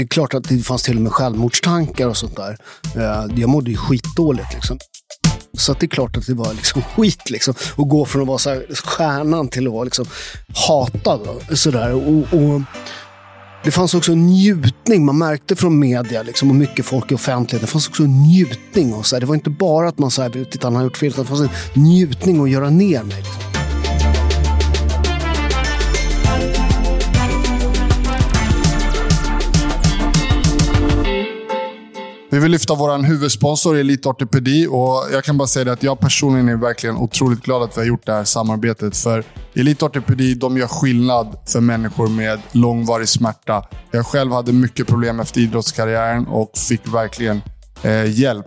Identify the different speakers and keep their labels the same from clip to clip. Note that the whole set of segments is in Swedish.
Speaker 1: Det är klart att det fanns till och med självmordstankar och sånt där. Eh, jag mådde ju skitdåligt liksom. Så att det är klart att det var liksom skit liksom. Att gå från att vara så här, stjärnan till att vara liksom hatad. Sådär. Och, och, det fanns också en njutning. Man märkte från media liksom, och mycket folk i offentligheten. Det fanns också en njutning. Och så här. Det var inte bara att man sa “Titta han har gjort fel. Utan det fanns en njutning att göra ner mig. Liksom.
Speaker 2: Vi vill lyfta vår huvudsponsor Elite Ortopedi och jag kan bara säga det att jag personligen är verkligen otroligt glad att vi har gjort det här samarbetet. För Elite Ortopedi de gör skillnad för människor med långvarig smärta. Jag själv hade mycket problem efter idrottskarriären och fick verkligen eh, hjälp.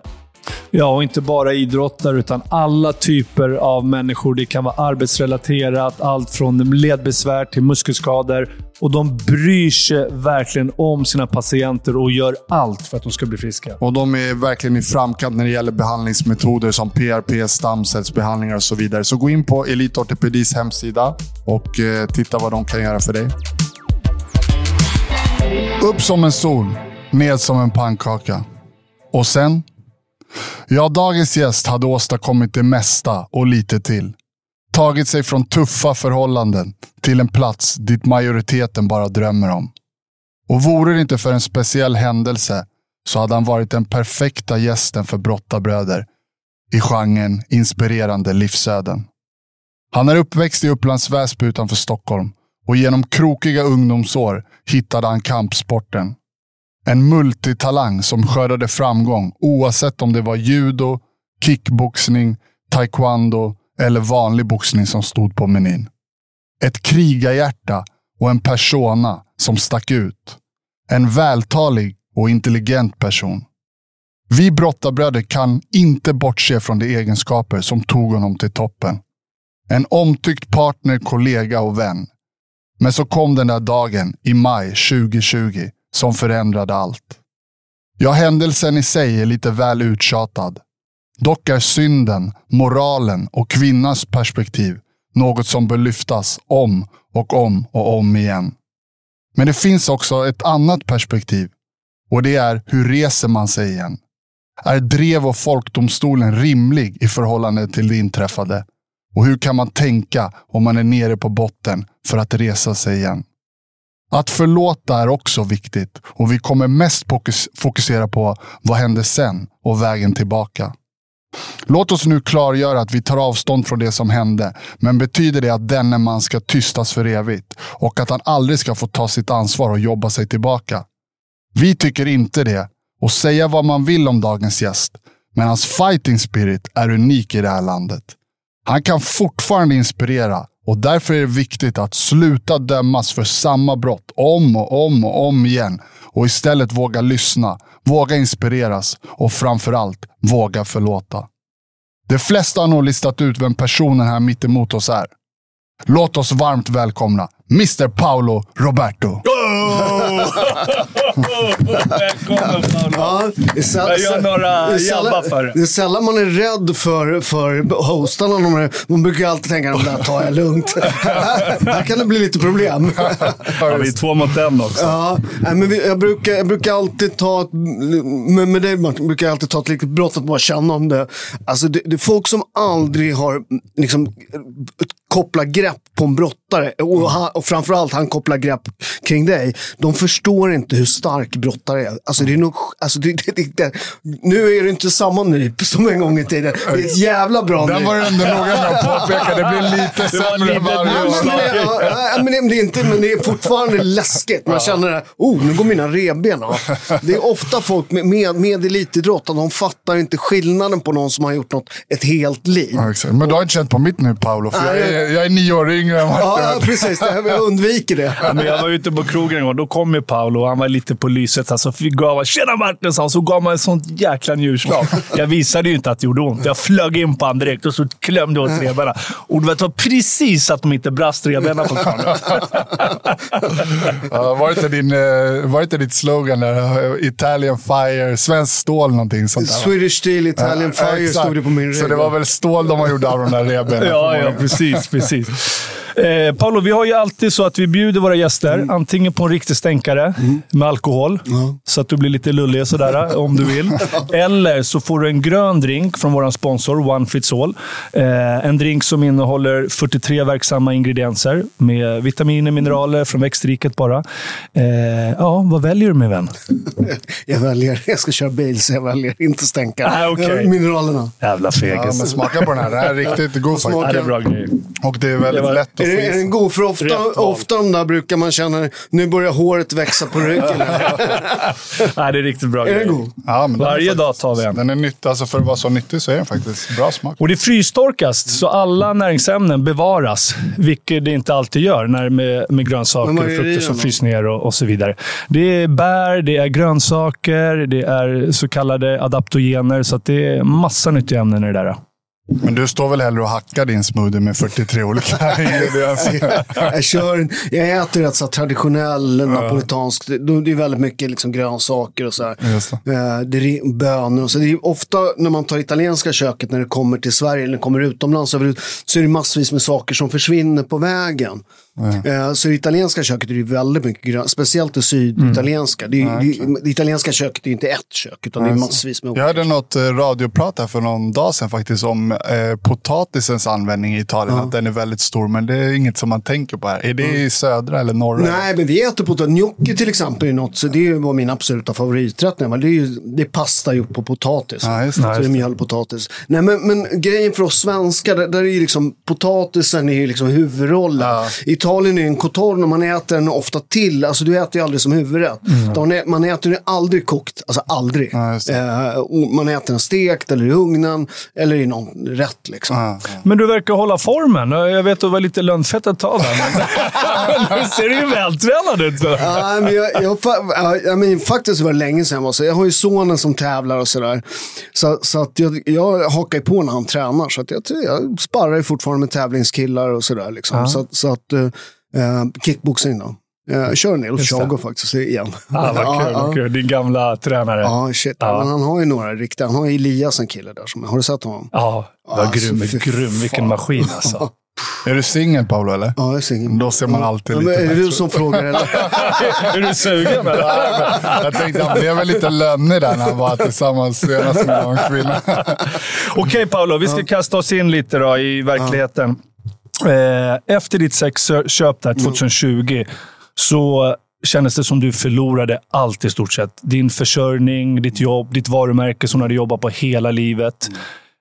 Speaker 3: Ja, och inte bara idrottare, utan alla typer av människor. Det kan vara arbetsrelaterat, allt från ledbesvär till muskelskador. Och de bryr sig verkligen om sina patienter och gör allt för att de ska bli friska.
Speaker 2: Och de är verkligen i framkant när det gäller behandlingsmetoder som PRP, stamcellsbehandlingar och så vidare. Så gå in på Elitortopedis hemsida och eh, titta vad de kan göra för dig. Upp som en sol, ned som en pannkaka. Och sen? Ja, dagens gäst hade åstadkommit det mesta och lite till. Tagit sig från tuffa förhållanden till en plats dit majoriteten bara drömmer om. Och vore det inte för en speciell händelse så hade han varit den perfekta gästen för brottarbröder i genren inspirerande livsöden. Han är uppväxt i Upplands Väsby utanför Stockholm och genom krokiga ungdomsår hittade han kampsporten. En multitalang som skördade framgång oavsett om det var judo, kickboxning, taekwondo eller vanlig boxning som stod på menyn. Ett krigarhjärta och en persona som stack ut. En vältalig och intelligent person. Vi brottarbröder kan inte bortse från de egenskaper som tog honom till toppen. En omtyckt partner, kollega och vän. Men så kom den där dagen i maj 2020 som förändrade allt. Ja, händelsen i sig är lite väl uttjatad. Dock är synden, moralen och kvinnans perspektiv något som bör lyftas om och om och om igen. Men det finns också ett annat perspektiv och det är hur reser man sig igen? Är drev och folkdomstolen rimlig i förhållande till det inträffade? Och hur kan man tänka om man är nere på botten för att resa sig igen? Att förlåta är också viktigt och vi kommer mest fokusera på vad hände sen och vägen tillbaka. Låt oss nu klargöra att vi tar avstånd från det som hände, men betyder det att denne man ska tystas för evigt och att han aldrig ska få ta sitt ansvar och jobba sig tillbaka? Vi tycker inte det och säga vad man vill om dagens gäst, men hans fighting spirit är unik i det här landet. Han kan fortfarande inspirera och därför är det viktigt att sluta dömas för samma brott om och om och om igen och istället våga lyssna, våga inspireras och framförallt våga förlåta. De flesta har nog listat ut vem personen här mittemot oss är. Låt oss varmt välkomna Mr Paolo Roberto.
Speaker 3: Oh! Välkommen Paolo. Ja, jag gör några jabbar för
Speaker 1: Det är sällan man är rädd för, för hostarna. Man brukar alltid tänka att det där tar jag lugnt. här kan det bli lite problem.
Speaker 3: ja, vi är två mot en också.
Speaker 1: Ja, men vi, jag, brukar, jag brukar alltid ta ett, med, med dig Martin, brukar jag alltid ta ett litet brott att bara känna om det. Alltså det, det är folk som aldrig har liksom, kopplat grepp på en brottare. Och, och framförallt han kopplar grepp kring dig. De förstår inte hur stark brottare är. Alltså, det är nog, alltså, det, det, det, nu är det inte samma nyp som en gång i tiden. Det är ett jävla bra
Speaker 2: nyp. Den var du ändå noga med att påpeka. Det blir lite sämre varje
Speaker 1: år. Men, det, är inte, men det är fortfarande läskigt. Man känner det. Oh, nu går mina revben av. Det är ofta folk med, med, med elitidrott, de fattar inte skillnaden på någon som har gjort något ett helt liv.
Speaker 2: Ja, men du har inte känt på mitt nu Paolo, för jag är, jag är nio år yngre än Martin.
Speaker 1: Ja, precis. Jag undviker det.
Speaker 3: Ja, men jag var ute på krogen en gång. Då kom ju Paolo och han var lite på lyset. Så alltså, gav “Tjena Martin!” sa Så gav man ett sånt jäkla njurslag. Jag visade ju inte att det gjorde ont. Jag flög in på honom direkt och så klämde jag åt revbenen. Och det var precis att de inte brast revbenen på
Speaker 2: ja, var, inte din, eh, var inte ditt slogan där? Italian Fire, Svenskt stål någonting sånt där?
Speaker 1: Swedish Steel, Italian Fire stod det på min regel.
Speaker 2: Så det var väl stål de har gjort av de där revbenen?
Speaker 3: ja, ja, precis. precis. Eh, Paolo, vi har ju alltid så att vi bjuder våra gäster
Speaker 1: Mm.
Speaker 3: antingen på en riktig stänkare med alkohol, så att du blir lite lullig sådär om du vill. Eller så får du en grön drink från vår sponsor One Fits All. Eh, en drink som innehåller 43 verksamma ingredienser med vitaminer, mineraler från växtriket bara. Eh, ja, vad väljer du min vän?
Speaker 1: Jag väljer, jag ska köra bil så jag väljer inte stänka.
Speaker 3: Ah.
Speaker 1: Eh, Mineralerna.
Speaker 3: Jävla
Speaker 2: Ja,
Speaker 3: fegis.
Speaker 2: men smaka på den här. Den här är riktigt god
Speaker 1: Smakar-
Speaker 3: Ja,
Speaker 2: faktiskt.
Speaker 3: det är bra grejer.
Speaker 2: Och det är väldigt
Speaker 3: Det var-
Speaker 2: lätt
Speaker 1: Är, det, är
Speaker 2: sig.
Speaker 1: den god? För ofta, ofta de där brukar man känna, nu börjar håret växa på ryggen.
Speaker 3: Nej, det är riktigt bra
Speaker 1: är den god?
Speaker 2: Ja, men
Speaker 3: Varje
Speaker 2: faktiskt-
Speaker 3: dag tar vi en.
Speaker 2: Den är nyttig. Alltså för att vara så nyttig så är den faktiskt bra smak.
Speaker 3: Och det frystorkas, så alla näringsämnen bevaras. Vilket det inte alltid gör när med, med grönsaker och
Speaker 1: det
Speaker 3: frukter som fryser ner och, och så vidare. Det är bär, det är grönsaker, det är så kallade adaptogener. Så att det är massa nyttiga ämnen i det där.
Speaker 2: Men du står väl hellre och hackar din smoothie med 43 olika ingredienser?
Speaker 1: Jag, kör, jag äter rätt så traditionell napolitansk. Det är väldigt mycket liksom grönsaker och så här.
Speaker 2: Det.
Speaker 1: Eh, det är bönor och så. Det är ofta när man tar italienska köket när det kommer till Sverige eller kommer utomlands så är det massvis med saker som försvinner på vägen. Eh, Så det italienska köket är det väldigt mycket grönt, speciellt det syditalienska. Det, är- det, det italienska köket är inte ett kök utan det är massvis med
Speaker 2: Jag hörde något eh, radioprat här för någon dag sedan faktiskt om eh, potatisens användning i Italien. Att den är väldigt stor, men det är inget som man tänker på här. Är det i södra eller norra?
Speaker 1: Nej, men vi äter potatis. Gnocchi till exempel är något, så det var min absoluta favoriträtt. Det är, ju, det är pasta gjort på potatis.
Speaker 2: Ja, just det.
Speaker 1: så det är mjölpotatis. Nej, men, men grejen för oss svenskar, där, där är ju liksom potatisen är ju liksom huvudrollen.
Speaker 2: Ja.
Speaker 1: Italien är en cotorno, man äter den ofta till. Alltså du äter ju aldrig som huvudrätt. Utan Man, äter den aldrig kokt, alltså aldrig.
Speaker 2: Ja.
Speaker 1: Eh, man äter den stekt eller i ugnen eller i någon rätt liksom.
Speaker 2: Ja, ja.
Speaker 3: Men du verkar hålla formen. Jag vet att du var lite lönnfett ett tag där, men nu ser du ju vältränad ut.
Speaker 1: Ja, men jag, jag, fa- ja, jag men, faktiskt var det länge sedan. Så jag har ju sonen som tävlar och sådär. Så, så att jag, jag hakar ju på när han tränar. Så att jag, jag sparrar ju fortfarande med tävlingskillar och sådär. Liksom. Så, så att, uh, kickboxing då. Jag kör en del
Speaker 3: Just det.
Speaker 1: Chago faktiskt igen.
Speaker 3: Ah, vad kul, vad kul. Din gamla tränare. Ja,
Speaker 1: Ja, shit.
Speaker 3: Ja.
Speaker 1: Men han har ju några riktiga. Han har ju Elias, en kille där. Som, har du sett honom?
Speaker 3: ja vad
Speaker 1: Alltså,
Speaker 3: grym,
Speaker 1: fy
Speaker 3: grym. Vilken maskin alltså.
Speaker 2: Är du singel Paolo eller?
Speaker 1: Ja, jag ser ingen.
Speaker 2: Då ser man alltid
Speaker 1: Ja,
Speaker 2: lite
Speaker 1: men är det du som frågar eller?
Speaker 3: är du sugen eller?
Speaker 2: Jag tänkte han blev väl lite lönnig där när han var tillsammans senast med någon kvinna.
Speaker 3: Okej Paolo, vi ska kasta oss in lite då i verkligheten. Eh, Efter ditt sexköp där 2020 så kändes det som du förlorade allt i stort sett. Din försörjning, ditt jobb, ditt varumärke som du hade jobbat på hela livet.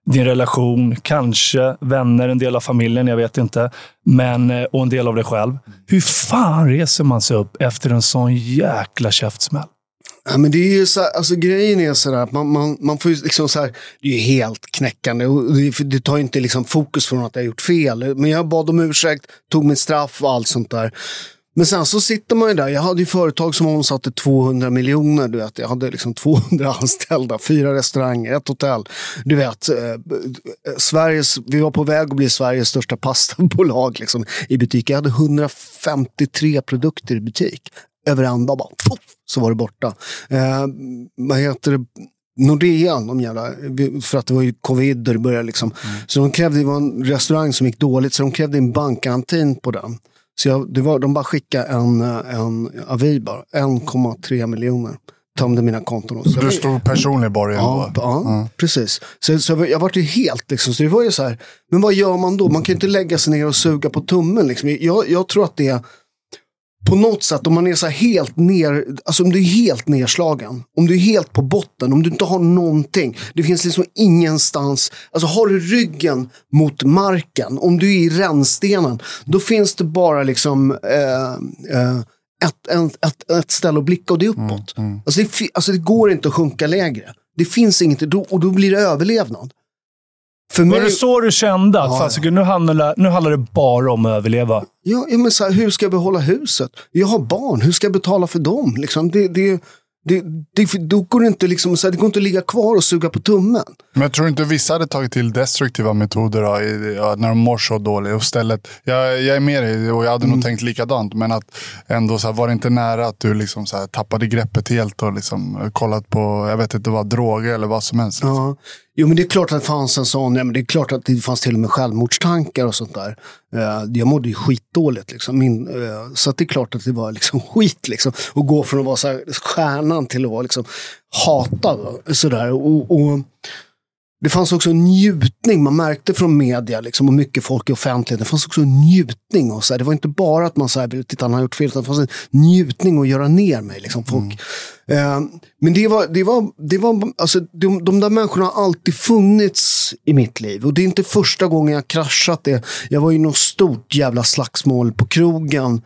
Speaker 3: Din relation, kanske vänner, en del av familjen, jag vet inte. Men, eh, och en del av dig själv. Hur fan reser man sig upp efter en sån jäkla käftsmäll?
Speaker 1: Ja, men det är ju så här, alltså grejen är så att man, man, man får ju liksom så här, det är ju helt knäckande och det, det tar ju inte liksom fokus från att jag har gjort fel. Men jag bad om ursäkt, tog mitt straff och allt sånt där. Men sen så sitter man ju där, jag hade ju företag som omsatte 200 miljoner, du vet. Jag hade liksom 200 anställda, fyra restauranger, ett hotell. Du vet, eh, Sveriges, vi var på väg att bli Sveriges största pastabolag liksom, i butik. Jag hade 153 produkter i butik. Över en dag bara, poff, så var det borta. Eh, vad heter det? Nordea, de jävla, för att det var ju covid och det började liksom. Så de krävde, det var en restaurang som gick dåligt, så de krävde en bankgarantin på den. Så jag, det var, de bara skickade en, eh, en avi bara, 1,3 miljoner. Tömde mina konton. Och så
Speaker 2: Du stod personlig borgen
Speaker 1: Ja,
Speaker 2: då?
Speaker 1: ja, precis. Så, så jag var ju helt liksom, så det var ju så här, men vad gör man då? Man kan ju inte lägga sig ner och suga på tummen. Liksom. Jag, jag tror att det är, på något sätt, om man är så helt ner, alltså om du är helt nedslagen, om du är helt på botten, om du inte har någonting, det finns liksom ingenstans, alltså har du ryggen mot marken, om du är i rännstenen, då finns det bara liksom eh, eh, ett, en, ett, ett ställe att blicka och det är uppåt. Alltså, det, alltså det går inte att sjunka lägre. Det finns inget, och då blir det överlevnad. För
Speaker 3: Var
Speaker 1: mig,
Speaker 3: det så du kände? Att
Speaker 1: Ja.
Speaker 3: fasiken, nu, handlar, nu handlar det bara om att överleva?
Speaker 1: Ja, ja, men så här, hur ska jag behålla huset? Jag har barn, hur ska jag betala för dem? Liksom, det, det, det, det, då går det, inte liksom, så här, det går inte att ligga kvar och suga på tummen.
Speaker 2: Men jag tror inte vissa hade tagit till destruktiva metoder då, i, ja, när de mår så dåligt. Och stället, jag, jag är med dig och jag hade
Speaker 1: Mm.
Speaker 2: nog tänkt likadant. Men att ändå så här, var det inte nära att du liksom så här, tappade greppet helt och liksom, kollat på, jag vet inte vad, droger eller vad som helst. Liksom.
Speaker 1: Ja. Jo, men det är klart att det fanns en sån, ja, men det är klart att det fanns till och med självmordstankar och sånt där. Eh, jag mådde ju skitdåligt liksom. Min, eh, så att det är klart att det var liksom skit liksom. Att gå från att vara så här, stjärnan till att vara liksom hatad. Sådär. Och, och, det fanns också en njutning, man märkte från media liksom, och mycket folk i offentligheten. Det fanns också en njutning. Och så här. Det var inte bara att man sa att han har gjort fel, utan det fanns en njutning att göra ner mig. Liksom. Folk, mm. eh, men det var, det var, det var alltså, de, de där människorna har alltid funnits i mitt liv. Och det är inte första gången jag kraschat det. Jag var i något stort jävla slagsmål på krogen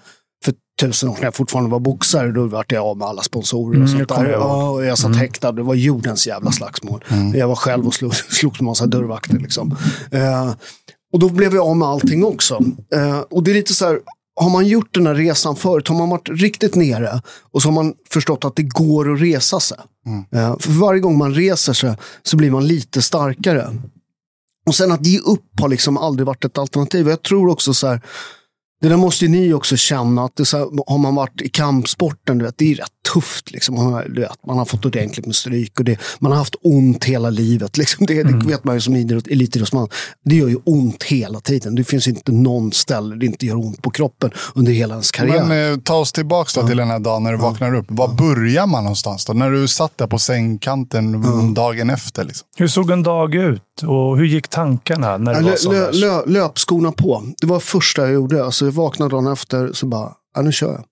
Speaker 1: tusen år när jag fortfarande var boxare. Då vart jag av med alla sponsorer och mm, sånt där. Ja, och jag satt mm. häktad. Det var jordens jävla slagsmål. Mm. Jag var själv och slog, slogs med massa dörrvakter. Liksom. Uh, och då blev jag av med allting också. Uh, och det är lite så här, har man gjort den här resan förut, har man varit riktigt nere och så har man förstått att det går att resa sig. Mm. Uh, för varje gång man reser sig så blir man lite starkare. Och sen att ge upp har liksom aldrig varit ett alternativ. Jag tror också så här, det där måste ni också känna, att det så här, har man varit i kampsporten, du vet, det är rätt tufft. Liksom. Man, har, vet, man har fått ordentligt med stryk och det, man har haft ont hela livet. Liksom. Det, mm. det vet man ju som elitidrottsman. Det gör ju ont hela tiden. Det finns inte någon ställe det inte gör ont på kroppen under hela ens karriär.
Speaker 2: Men eh, ta oss tillbaka ja. till den här dagen när du ja. vaknar upp. Var ja. börjar man någonstans då? När du satt där på sängkanten ja. dagen efter? Liksom.
Speaker 3: Hur såg en dag ut och hur gick tankarna när det
Speaker 1: ja,
Speaker 3: var som lö,
Speaker 1: lö, Löpskorna på. Det var första jag gjorde. Alltså, jag vaknade dagen efter så bara, ja, nu kör jag.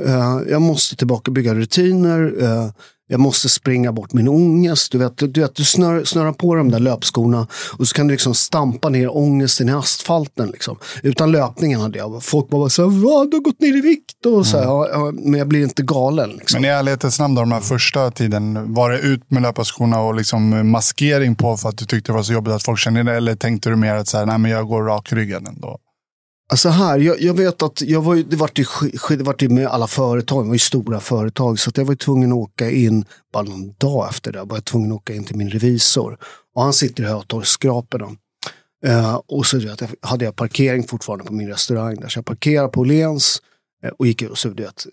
Speaker 1: Uh, jag måste tillbaka bygga rutiner. Uh, jag måste springa bort min ångest. Du, vet, du, vet, du snör, snörar på de där löpskorna och så kan du liksom stampa ner ångesten i asfalten. Liksom. Utan löpningen hade jag. Folk bara så här, Vad, du har gått ner i vikt. Och så här, mm. ja, men jag blir inte galen. Liksom.
Speaker 2: Men i ärlighetens namn, då, de här första tiden, var det ut med löparskorna och liksom maskering på för att du tyckte det var så jobbigt att folk kände det? Eller tänkte du mer att så här, Nej, men jag går rakryggad ändå?
Speaker 1: Alltså här, jag, jag, vet att jag var, det var ju, det var ju med alla företag, det var ju stora företag. Så jag var tvungen att åka in, bara någon dag efter det, var jag tvungen att åka in till min revisor. Och han sitter i Hötorgsskraporna. Uh, och så vet, hade jag parkering fortfarande på min restaurang där. Så jag parkerade på Åhléns uh, och gick och så vet,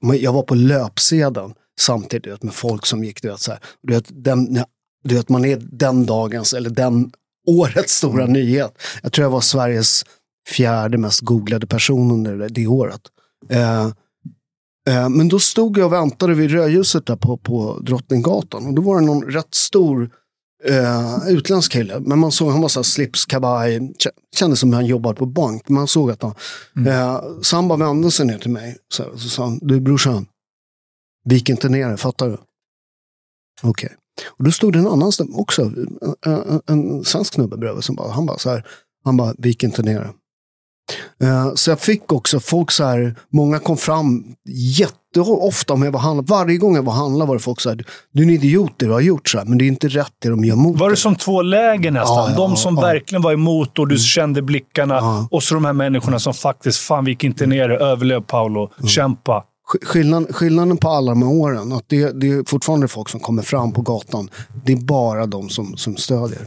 Speaker 1: jag var på löpsedeln samtidigt vet, med folk som gick, du vet, så här, du vet, den, du vet, man är den dagens eller den årets stora mm. nyhet. Jag tror jag var Sveriges fjärde mest googlade person under det året. Eh, eh, men då stod jag och väntade vid rödljuset där på, på Drottninggatan. Och då var det någon rätt stor eh, utländsk kille. Men man såg, han var så slips, kavaj, kändes som han jobbade på bank. Man såg att han, mm. eh, så han bara vände sig ner till mig. Så, så sa han, du brorsan, vik inte ner dig, fattar du? Okej. Okay. Och då stod det en annan snubbe också, en, en, en svensk snubbe bredvid. Som bara, han bara så här, han bara, vik inte ner dig. Eh, så jag fick också folk så här, många kom fram jätteofta om jag var handlare. Varje gång jag var handlare var det folk så här, du är en idiot det du har gjort, så här, men det är inte rätt det de gör mot
Speaker 3: Var det som två läger nästan? Ja, ja, de som ja. verkligen var emot och du mm. kände blickarna. Och så de här människorna som faktiskt, fan vi gick inte ner det. Överlev Paolo, mm. kämpa.
Speaker 1: Skillnaden, skillnaden på alla de här åren, att det, det är fortfarande folk som kommer fram på gatan. Det är bara de som, som stödjer.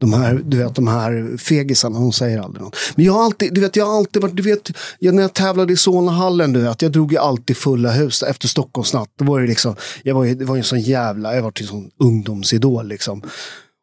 Speaker 1: De här, du vet, de här fegisarna, hon säger aldrig något. Men jag har alltid, du vet, jag har alltid varit, du vet, jag, när jag tävlade i Solnahallen, du vet, jag drog ju alltid fulla hus efter Stockholmsnatt. Det var det liksom, jag var ju, det var ju en sån jävla, jag var en sån ungdomsidol liksom.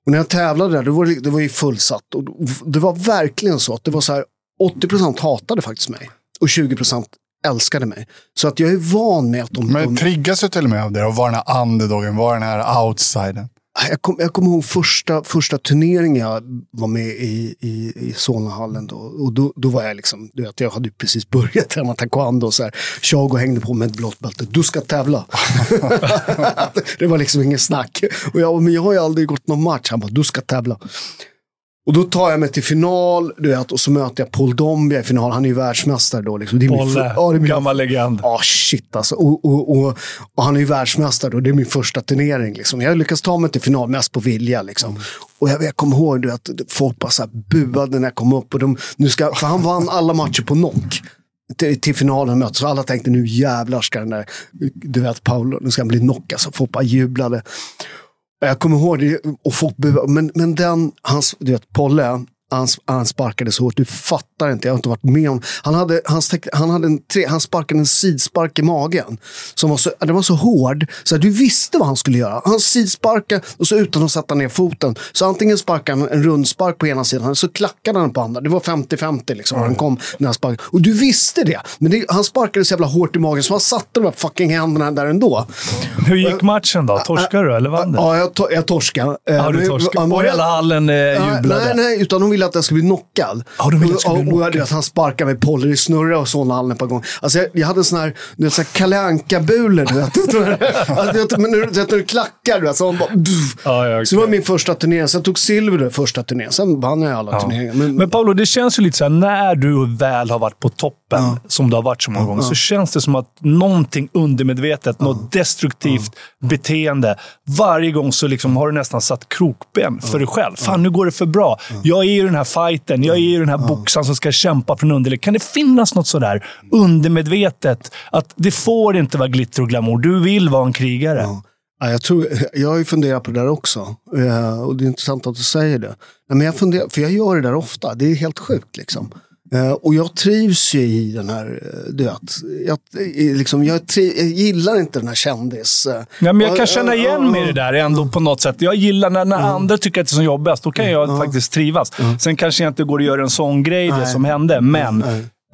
Speaker 1: Och när jag tävlade där, det var det, det var ju fullsatt. Och det var verkligen så att det var så här, 80% hatade faktiskt mig. Och 20% älskade mig. Så att jag är van med att de...
Speaker 2: Men triggas du till och med av det? Och var den här underdogen, var den här outsidern?
Speaker 1: Jag kommer kom ihåg första, första turneringen jag var med i, i, i Solnahallen. Då, och då, då var jag liksom, du vet, jag hade precis börjat träna taekwondo. Och så här, Chago hängde på med ett blått bälte. Du ska tävla. det var liksom inget snack. Och jag, men jag har ju aldrig gått någon match. Han bara, du ska tävla. Och då tar jag mig till final, du vet, och så möter jag Paul Dombia i final. Han är ju världsmästare då. Liksom.
Speaker 3: Det är Polle, ja, min, gammal legend.
Speaker 1: Ja, oh, shit alltså. Och, och, och, och, han är ju världsmästare och det är min första turnering. Liksom. Jag lyckas ta mig till final mest på vilja. Liksom. Mm. Och jag, jag kommer ihåg du, att folk bara så här buade när jag kom upp. Och de, nu ska, för han vann alla matcher på knock. Till, till, finalen möts. Så alla tänkte nu jävlar ska den där, du vet Paolo, nu ska han bli knock. Alltså, folk bara jublade. Jag kommer ihåg det, och folk men, men den, hans, du vet, Polle, han, han sparkade så hårt. Du fattar inte, jag har inte varit med om. Han, hade, han, han, hade en tre, han sparkade en sidspark i magen. Som var så, den var så hård, så du visste vad han skulle göra. Han sidsparkade och så utan att sätta ner foten. Så antingen sparkade han en rundspark på ena sidan, så klackade han på andra. Det var 50-50 liksom. Mm. Han kom när han sparkade. Och du visste det. Men det, han sparkade så jävla hårt i magen så han satte de här fucking händerna där ändå.
Speaker 3: Hur gick matchen då? Torskade du eller vann du?
Speaker 1: Ja, jag, to jag torskade.
Speaker 3: Ja, du torskade. Och hela hallen eh, jublade?
Speaker 1: Nej, nej, utan de ville att jag skulle bli knockad.
Speaker 3: Ja, de ville att jag skulle bli knockad.
Speaker 1: Och, och, han sparkade mig poller i snurra och så hallen ett par gånger. Alltså, jag, jag hade en sån här, du vet, Kalle Anka-bulor, du vet. alltså, men när, när du klackar, du vet, så, bara,
Speaker 3: ja, ja, okay.
Speaker 1: så det var min första turnering. Sen tog silver det första turneringen. Sen vann jag alla ja. turneringar.
Speaker 3: Men, men Paolo, det känns ju lite så här, när du väl har varit på toppen, som du har varit så många gånger, så känns det som att någonting undermedvetet, något destruktivt beteende, varje gång så liksom har du nästan satt krokben för dig själv. Fan, nu går det för bra. Jag är i den här fighten. Jag är i den här boxaren som ska kämpa från underläge. Kan det finnas något sådär undermedvetet? Att det får inte vara glitter och glamour. Du vill vara en krigare.
Speaker 1: Ja, jag, tror, jag har ju funderat på det där också. Uh, och det är intressant att du säger det. Men jag funderar, för jag gör det där ofta. Det är helt sjukt. liksom. Uh, och jag trivs ju i den här, uh, du vet, jag, liksom, jag, triv, jag gillar inte den här kändis... Uh,
Speaker 3: ja, men jag kan känna igen mig i det där ändå på något sätt. Jag gillar när, när andra tycker att det är som jobbigast. Då kan jag faktiskt trivas. Sen kanske jag inte går att göra en sån grej, det som hände. Men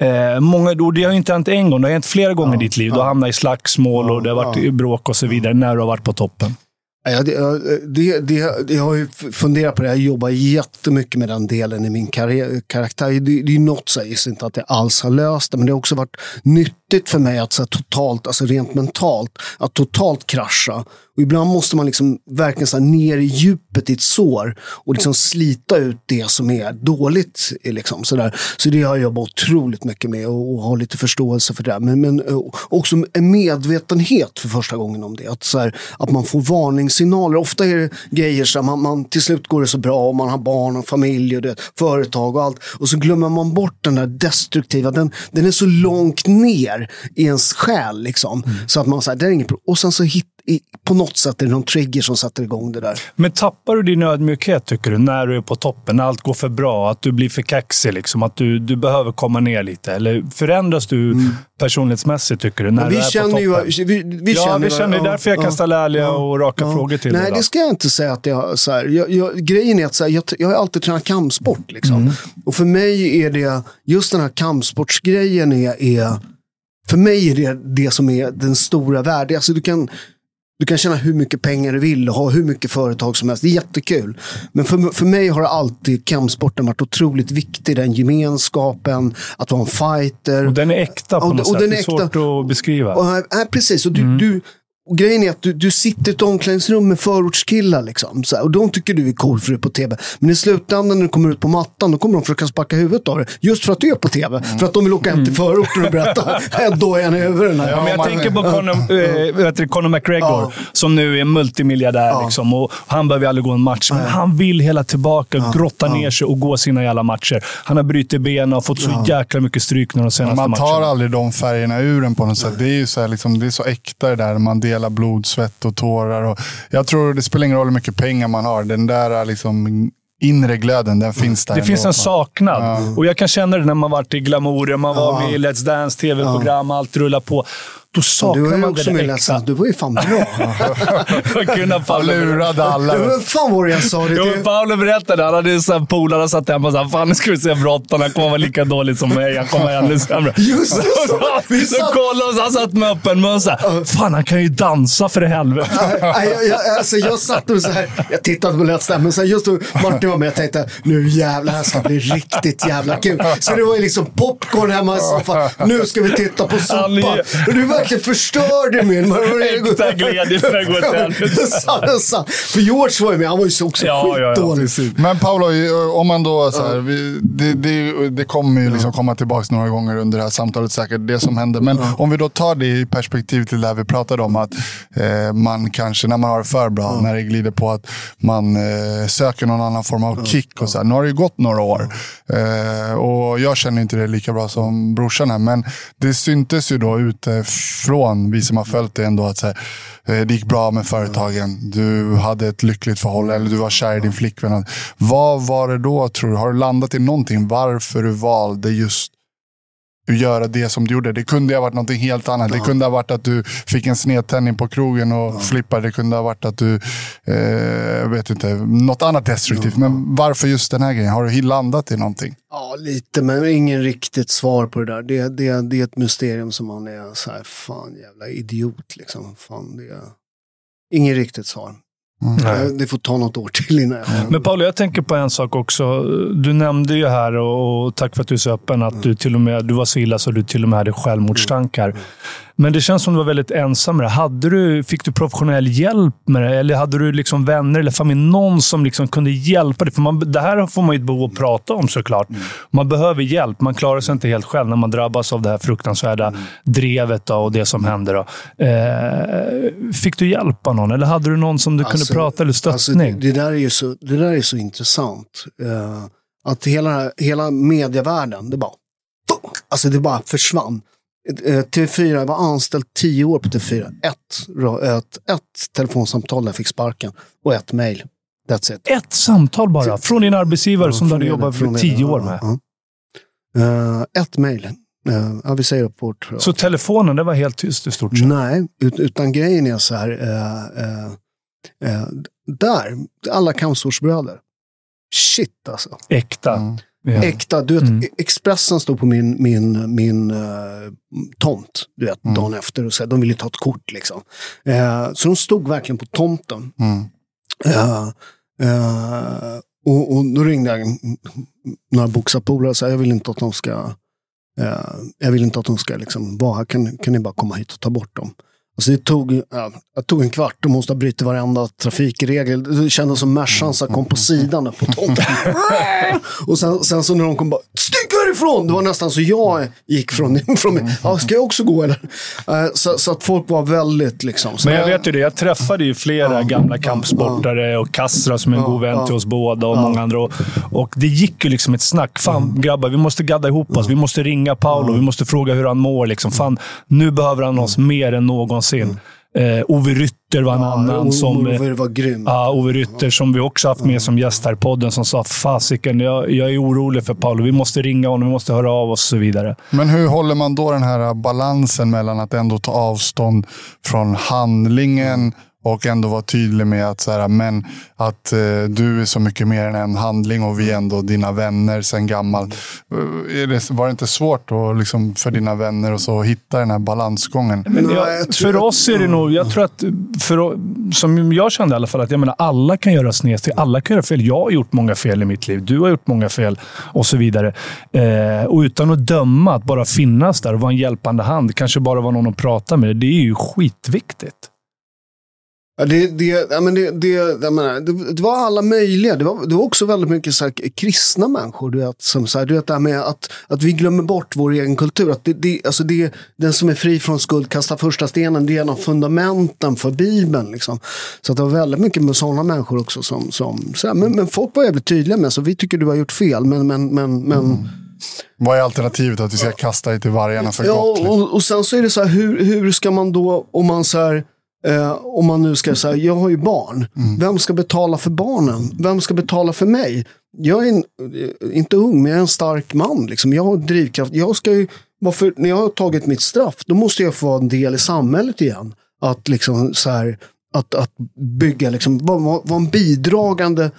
Speaker 3: Eh, många, och det har inte hänt en gång, det har hänt flera gånger ja, i ditt liv. Du har hamnat i slagsmål och det har varit bråk och så vidare när du har varit på toppen.
Speaker 1: Ja, det, det, det, jag har ju funderat på det. Jag jobbar jättemycket med den delen i min karriär, karaktär. Det, det är något så jag gissar inte att jag alls har löst det, men det har också varit nytt nyttigt för mig att så totalt, alltså rent mentalt, att totalt krascha och ibland måste man liksom verkligen så ner i djupet i ett sår och liksom slita ut det som är dåligt. Eh, liksom, så, där. så det har jag jobbat otroligt mycket med och, och har lite förståelse för det. Men, men eh, också en medvetenhet för första gången om det. Att, så här, att man får varningssignaler. Ofta är det grejer som man, man, till slut går det så bra och man har barn och familj och det, företag och allt. Och så glömmer man bort den där destruktiva. Den, den är så långt ner i ens själ. Liksom, mm. Så att man säger, det är inget Och sen så hittar i, på något sätt är det någon trigger som sätter igång det där.
Speaker 3: Men tappar du din ödmjukhet, tycker du, när du är på toppen? När allt går för bra? Att du blir för kaxig? Liksom, att du, du behöver komma ner lite? Eller förändras du mm. personlighetsmässigt, tycker du, när
Speaker 1: vi
Speaker 3: du är
Speaker 1: känner
Speaker 3: på
Speaker 1: toppen? Ju, vi, vi
Speaker 3: ja,
Speaker 1: känner,
Speaker 3: vi känner. Det är därför jag kan ställa ärliga ja, och raka ja. frågor till
Speaker 1: Nej,
Speaker 3: dig.
Speaker 1: Nej, det ska jag inte säga att jag... Så här, jag, jag grejen är att så här, jag, jag har alltid tränat kampsport. Liksom. Mm. Och för mig är det, just den här kampsportsgrejen är, är för mig är det det som är den stora värdet. Alltså, du kan du kan tjäna hur mycket pengar du vill och ha hur mycket företag som helst. Det är jättekul. Men för, för mig har alltid kampsporten varit otroligt viktig. Den gemenskapen, att vara en fighter.
Speaker 3: Och den är äkta på något och sätt. Den är det är svårt att beskriva.
Speaker 1: Och, äh, precis. Och du, mm. du, och grejen är att du, du sitter i ett omklädningsrum med förortskillar. Liksom, så här, och de tycker du är cool för du är på tv. Men i slutändan när du kommer ut på mattan, då kommer de försöka sparka huvudet av dig. Just för att du är på tv. Mm. För att de vill åka hem till förorten och berätta. Då är han i huvudet.
Speaker 3: Ja, men jag tänker på Conor, äh, Conor McGregor, ja. som nu är multimiljardär. Ja. Liksom, och han behöver aldrig gå en match, men han vill hela tillbaka, ja. grotta ner sig och gå sina jävla matcher. Han har brutit benen och fått så jäkla mycket stryk de senaste matcherna.
Speaker 2: Man tar matcherna. aldrig de färgerna ur en på något sätt. Det är ju så, här, liksom, det är så äkta det där. Man delar hela blod, svett och tårar. Och jag tror det spelar ingen roll hur mycket pengar man har. Den där liksom, inre glöden, den finns där.
Speaker 3: Det ändå. finns en saknad. Ja. Och jag kan känna det när man varit i glamour, man var med i Let's Dance, tv-program, ja. allt rullar på. Då saknar
Speaker 1: du
Speaker 3: man det
Speaker 1: där äkta. Du var ju fan bra.
Speaker 3: Han
Speaker 2: lurade alla.
Speaker 1: Vem fan var det jag sa det?
Speaker 3: Jo, Paolo berättade. Han hade en polare som satt hemma och sa fan nu ska vi se brottarna. Han kommer vara lika dålig som mig. Han kommer vara ännu sämre.
Speaker 1: Just det! Så,
Speaker 3: vi så kollade oss. Han satt med öppen mun såhär. Fan, han kan ju dansa för i helvete.
Speaker 1: jag, jag, alltså, jag satt och så här. Jag tittade på Let's Dance, men så här, just då Martin var med. Jag tänkte nu jävlar, det här ska bli riktigt jävla kul. Så det var ju liksom popcorn hemma i soffan. Nu ska vi titta på sopan. Och du verkligen förstörde min...
Speaker 3: Äkta glädje för att gå
Speaker 1: till För George var ju med, han var ju också ja, skitdålig. Ja, ja,
Speaker 2: Men Paolo, om man då... Så här, vi, det, det, det, kommer ju liksom komma tillbaka några gånger under det här samtalet säkert, det som hände. Men om vi då tar det i perspektiv till det vi pratade om, att eh, man kanske, när man har det för bra, när det glider på att man eh, söker någon annan form av kick och så här. Nu har det ju gått några år eh, och jag känner inte det lika bra som brorsan här, men det syntes ju då ute från vi som har följt det ändå, att så här, eh, det gick bra med företagen. Du hade ett lyckligt förhållande, eller du var kär i din flickvän. Vad var det då, tror du? Har du landat i någonting? Varför du valde just göra det som du gjorde. Det kunde ha varit något helt annat. Det kunde ha varit att du fick en snedtändning på krogen och ja. flippade. Det kunde ha varit att du, eh, vet inte, något annat destruktivt. Ja. Men varför just den här grejen? Har du landat i någonting?
Speaker 1: Ja, lite, men ingen riktigt svar på det där. Det, det, det är ett mysterium som man är så här, fan jävla idiot liksom. Fan, det är... Ingen riktigt svar. Mm. Det får ta något år till innan jag
Speaker 3: Men Paolo, jag tänker på en sak också. Du nämnde ju här, och tack för att du är så öppen, att du till och med du var så illa så du till och med hade självmordstankar. Mm. Men det känns som du var väldigt ensam med det. Hade du, fick du professionell hjälp med det? Eller hade du liksom vänner eller familj? Någon som liksom kunde hjälpa dig? För man, det här får man ju ett behov att prata om såklart. Mm. Man behöver hjälp. Man klarar sig inte helt själv när man drabbas av det här fruktansvärda mm. drevet då, och det som händer. Då. Eh, fick du hjälp av någon? Eller hade du någon som du alltså, kunde prata eller stöttning? Alltså
Speaker 1: det, det, där är ju så, det där är så intressant. Uh, att hela, hela medievärlden, det bara, alltså det bara försvann. Eh, TV4, jag var anställd tio år på TV4. Ett, ett, ett telefonsamtal där jag fick sparken och ett mejl. That's it.
Speaker 3: Ett samtal bara? Från din arbetsgivare ja, som du hade jobbat för tio år med? Ja,
Speaker 1: ja. Uh, ett mejl. Uh, ja, vi säger rapport.
Speaker 3: Så telefonen, det var helt tyst i stort
Speaker 1: sett? Nej, ut, utan grejen är så här. Uh, där, alla kampsportsbröder. Shit alltså.
Speaker 3: Äkta. Mm.
Speaker 1: Ja. Äkta. Du vet, mm. Expressen stod på min, min, min uh, tomt du vet, mm. dagen efter och så, de ville ta ett kort. Liksom. Uh, så de stod verkligen på tomten. Mm. Uh, och, och då ringde jag några boxarpolare och sa jag vill inte att de ska jag vill inte att de ska liksom vara här. Kan, kan ni bara komma hit och ta bort dem? Alltså det tog, ja, det tog en kvart och måste ha brutit varenda trafikregel. Det kändes som Mercan kom på sidan på tomten. och sen, sen, så när de kom bara, stick härifrån! Det var nästan så jag gick från, från mig. Ja, ska jag också gå eller? Uh, så, så, att folk var väldigt liksom.
Speaker 3: Men jag vet ju det, jag träffade ju flera ja, gamla kampsportare och Kassra som är en god vän till oss båda och många andra. Och, och, det gick ju liksom ett snack. Fan grabbar, vi måste gadda ihop oss. Vi måste ringa Paolo. Vi måste fråga hur han mår. Liksom. Fan, nu behöver han oss mer än någonsin någonsin. Eh, Ove Rytter var en ja, annan. som,
Speaker 1: Ove var grym.
Speaker 3: Ja, Ove Rytter som vi också haft med som gäst här i podden. Som sa, fasiken, jag, jag är orolig för Paolo. Vi måste ringa honom, vi måste höra av oss och så vidare.
Speaker 2: Men hur håller man då den här balansen mellan att ändå ta avstånd från handlingen och ändå vara tydlig med att, så här, men, att eh, du är så mycket mer än en handling och vi är ändå dina vänner sen gammalt. Eh, det, var det inte svårt då, liksom, för dina vänner och så, att hitta den här balansgången?
Speaker 3: Men jag, för oss är det nog, jag tror att, för, som jag kände i alla fall, att jag menar, alla kan göra snedsteg. Alla kan göra fel. Jag har gjort många fel i mitt liv. Du har gjort många fel och så vidare. Eh, och utan att döma, att bara finnas där och vara en hjälpande hand. Kanske bara vara någon att prata med. Det är ju skitviktigt.
Speaker 1: Ja, det, det, ja, men det, det, jag menar, det, det, var alla möjliga. Det var, det var också väldigt mycket så här, kristna människor. Du vet, som så här, du vet det här med att, att vi glömmer bort vår egen kultur. Att det, det, alltså det, den som är fri från skuld kastar första stenen. Det är en av fundamenten för Bibeln. Liksom. Så att det var väldigt mycket med sådana människor också. Som, som, så här, men, men folk var jävligt tydliga med så vi tycker du har gjort fel. Men, men, men, men mm.
Speaker 2: Vad är alternativet? Att vi ska kasta dig till vargarna för
Speaker 1: ja,
Speaker 2: gott?
Speaker 1: Liksom? Och, och sen så är det så här, hur, hur ska man då, om man så här, Eh, om man nu ska säga, jag har ju barn. Mm. Vem ska betala för barnen? Vem ska betala för mig? Jag är en, eh, inte ung, men jag är en stark man. Liksom. Jag har drivkraft. Jag ska ju, varför, när jag har tagit mitt straff, då måste jag få vara en del i samhället igen. Att, liksom, så här, att, att bygga, liksom, vara var en bidragande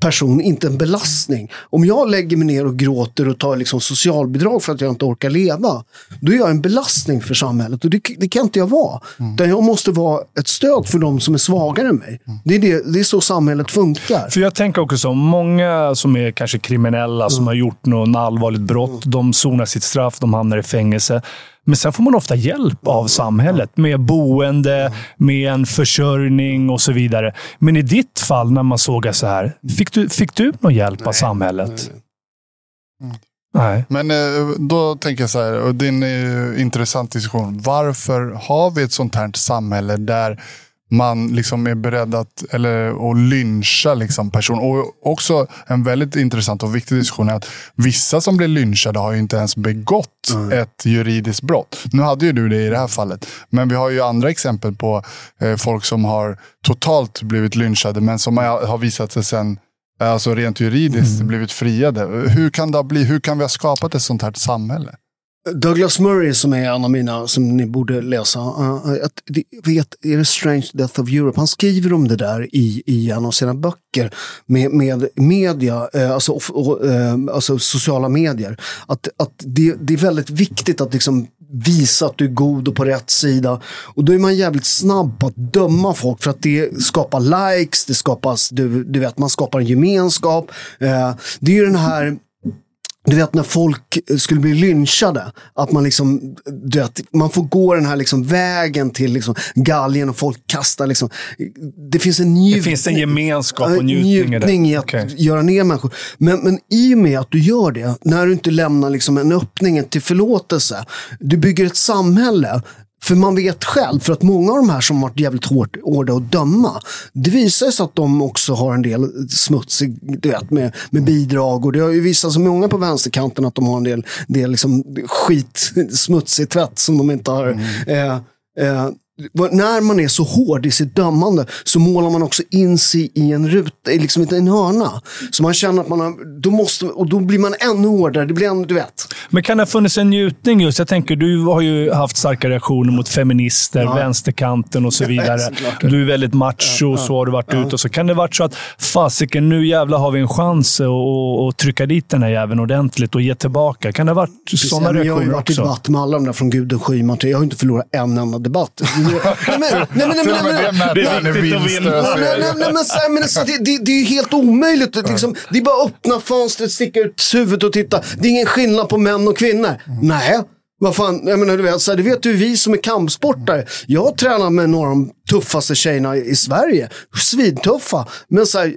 Speaker 1: person, inte en belastning. Om jag lägger mig ner och gråter och tar liksom socialbidrag för att jag inte orkar leva, då är jag en belastning för samhället och det, det kan inte jag vara. Mm. jag måste vara ett stöd för de som är svagare än mig. Mm. Det, är det, det är så samhället funkar.
Speaker 3: För Jag tänker också så, många som är kanske kriminella, mm. som har gjort något allvarligt brott, mm. de sonar sitt straff, de hamnar i fängelse. Men sen får man ofta hjälp av samhället med boende, med en försörjning och så vidare. Men i ditt fall, när man såg så här, fick du, fick du någon hjälp av samhället?
Speaker 2: Nej. Nej. Men eh, då tänker jag så här, och det är en intressant diskussion. Varför har vi ett sånt här samhälle där man liksom är beredd att, eller, att lyncha liksom person. Och också en väldigt intressant och viktig diskussion är att vissa som blir lynchade har ju inte ens begått mm. ett juridiskt brott. Nu hade ju du det i det här fallet, men vi har ju andra exempel på eh, folk som har totalt blivit lynchade, men som har, har visat sig sen alltså rent juridiskt mm. blivit friade. Hur kan, det bli, hur kan vi ha skapat ett sånt här samhälle?
Speaker 1: Douglas Murray som är en av mina, som ni borde läsa, uh, att, vet, är det Strange Death of Europe? Han skriver om det där i, i en av sina böcker med, med media, uh, alltså, uh, alltså sociala medier. Att, att det, det är väldigt viktigt att liksom visa att du är god och på rätt sida. Och då är man jävligt snabb på att döma folk för att det skapar likes, det skapas, du, du vet, man skapar en gemenskap. det är ju den här du vet när folk skulle bli lynchade, att man liksom, du vet, man får gå den här liksom vägen till liksom galgen och folk kastar liksom. Det finns en njutning.
Speaker 3: Det finns en gemenskap och njutning,
Speaker 1: njutning i att okay. göra ner människor. Men, men i och med att du gör det, när du inte lämnar liksom en öppning till förlåtelse, du bygger ett samhälle för man vet själv, för att många av de här som varit jävligt hårt, hårda att döma, det visar sig att de också har en del smutsig, du vet, med, med bidrag. Och det har ju visat sig många på vänsterkanten att de har en del, del liksom skit, smutsig tvätt som de inte har. Mm. Eh, eh, när man är så hård i sitt dömande så målar man också in sig i en ruta, liksom en hörna. Så man känner att man har, då måste, och då blir man ännu hårdare. Det blir ännu, du vet.
Speaker 3: Men kan det ha funnits en njutning just? Jag tänker, du har ju haft starka reaktioner mot feminister, ja. vänsterkanten och så vidare. du är väldigt macho, ja, så har du varit ja. ute. Och så kan det varit så att, fasiken, nu jävlar har vi en chans att trycka dit den här jäveln ordentligt och ge tillbaka. Kan det ha varit sådana reaktioner också? Jag har ju varit
Speaker 1: i debatt med alla de där från Gudrun Schyman. Jag har inte förlorat en enda debatt det är helt omöjligt. Liksom, det är bara att öppna fönstret, sticka ut huvudet och titta. Det är ingen skillnad på män och kvinnor. Mm. Nej. Vad fan, jag menar, du vet, så här, det vet ju vi som är kampsportare. Jag tränar med några av de tuffaste tjejerna i Sverige. Svintuffa. Men så här,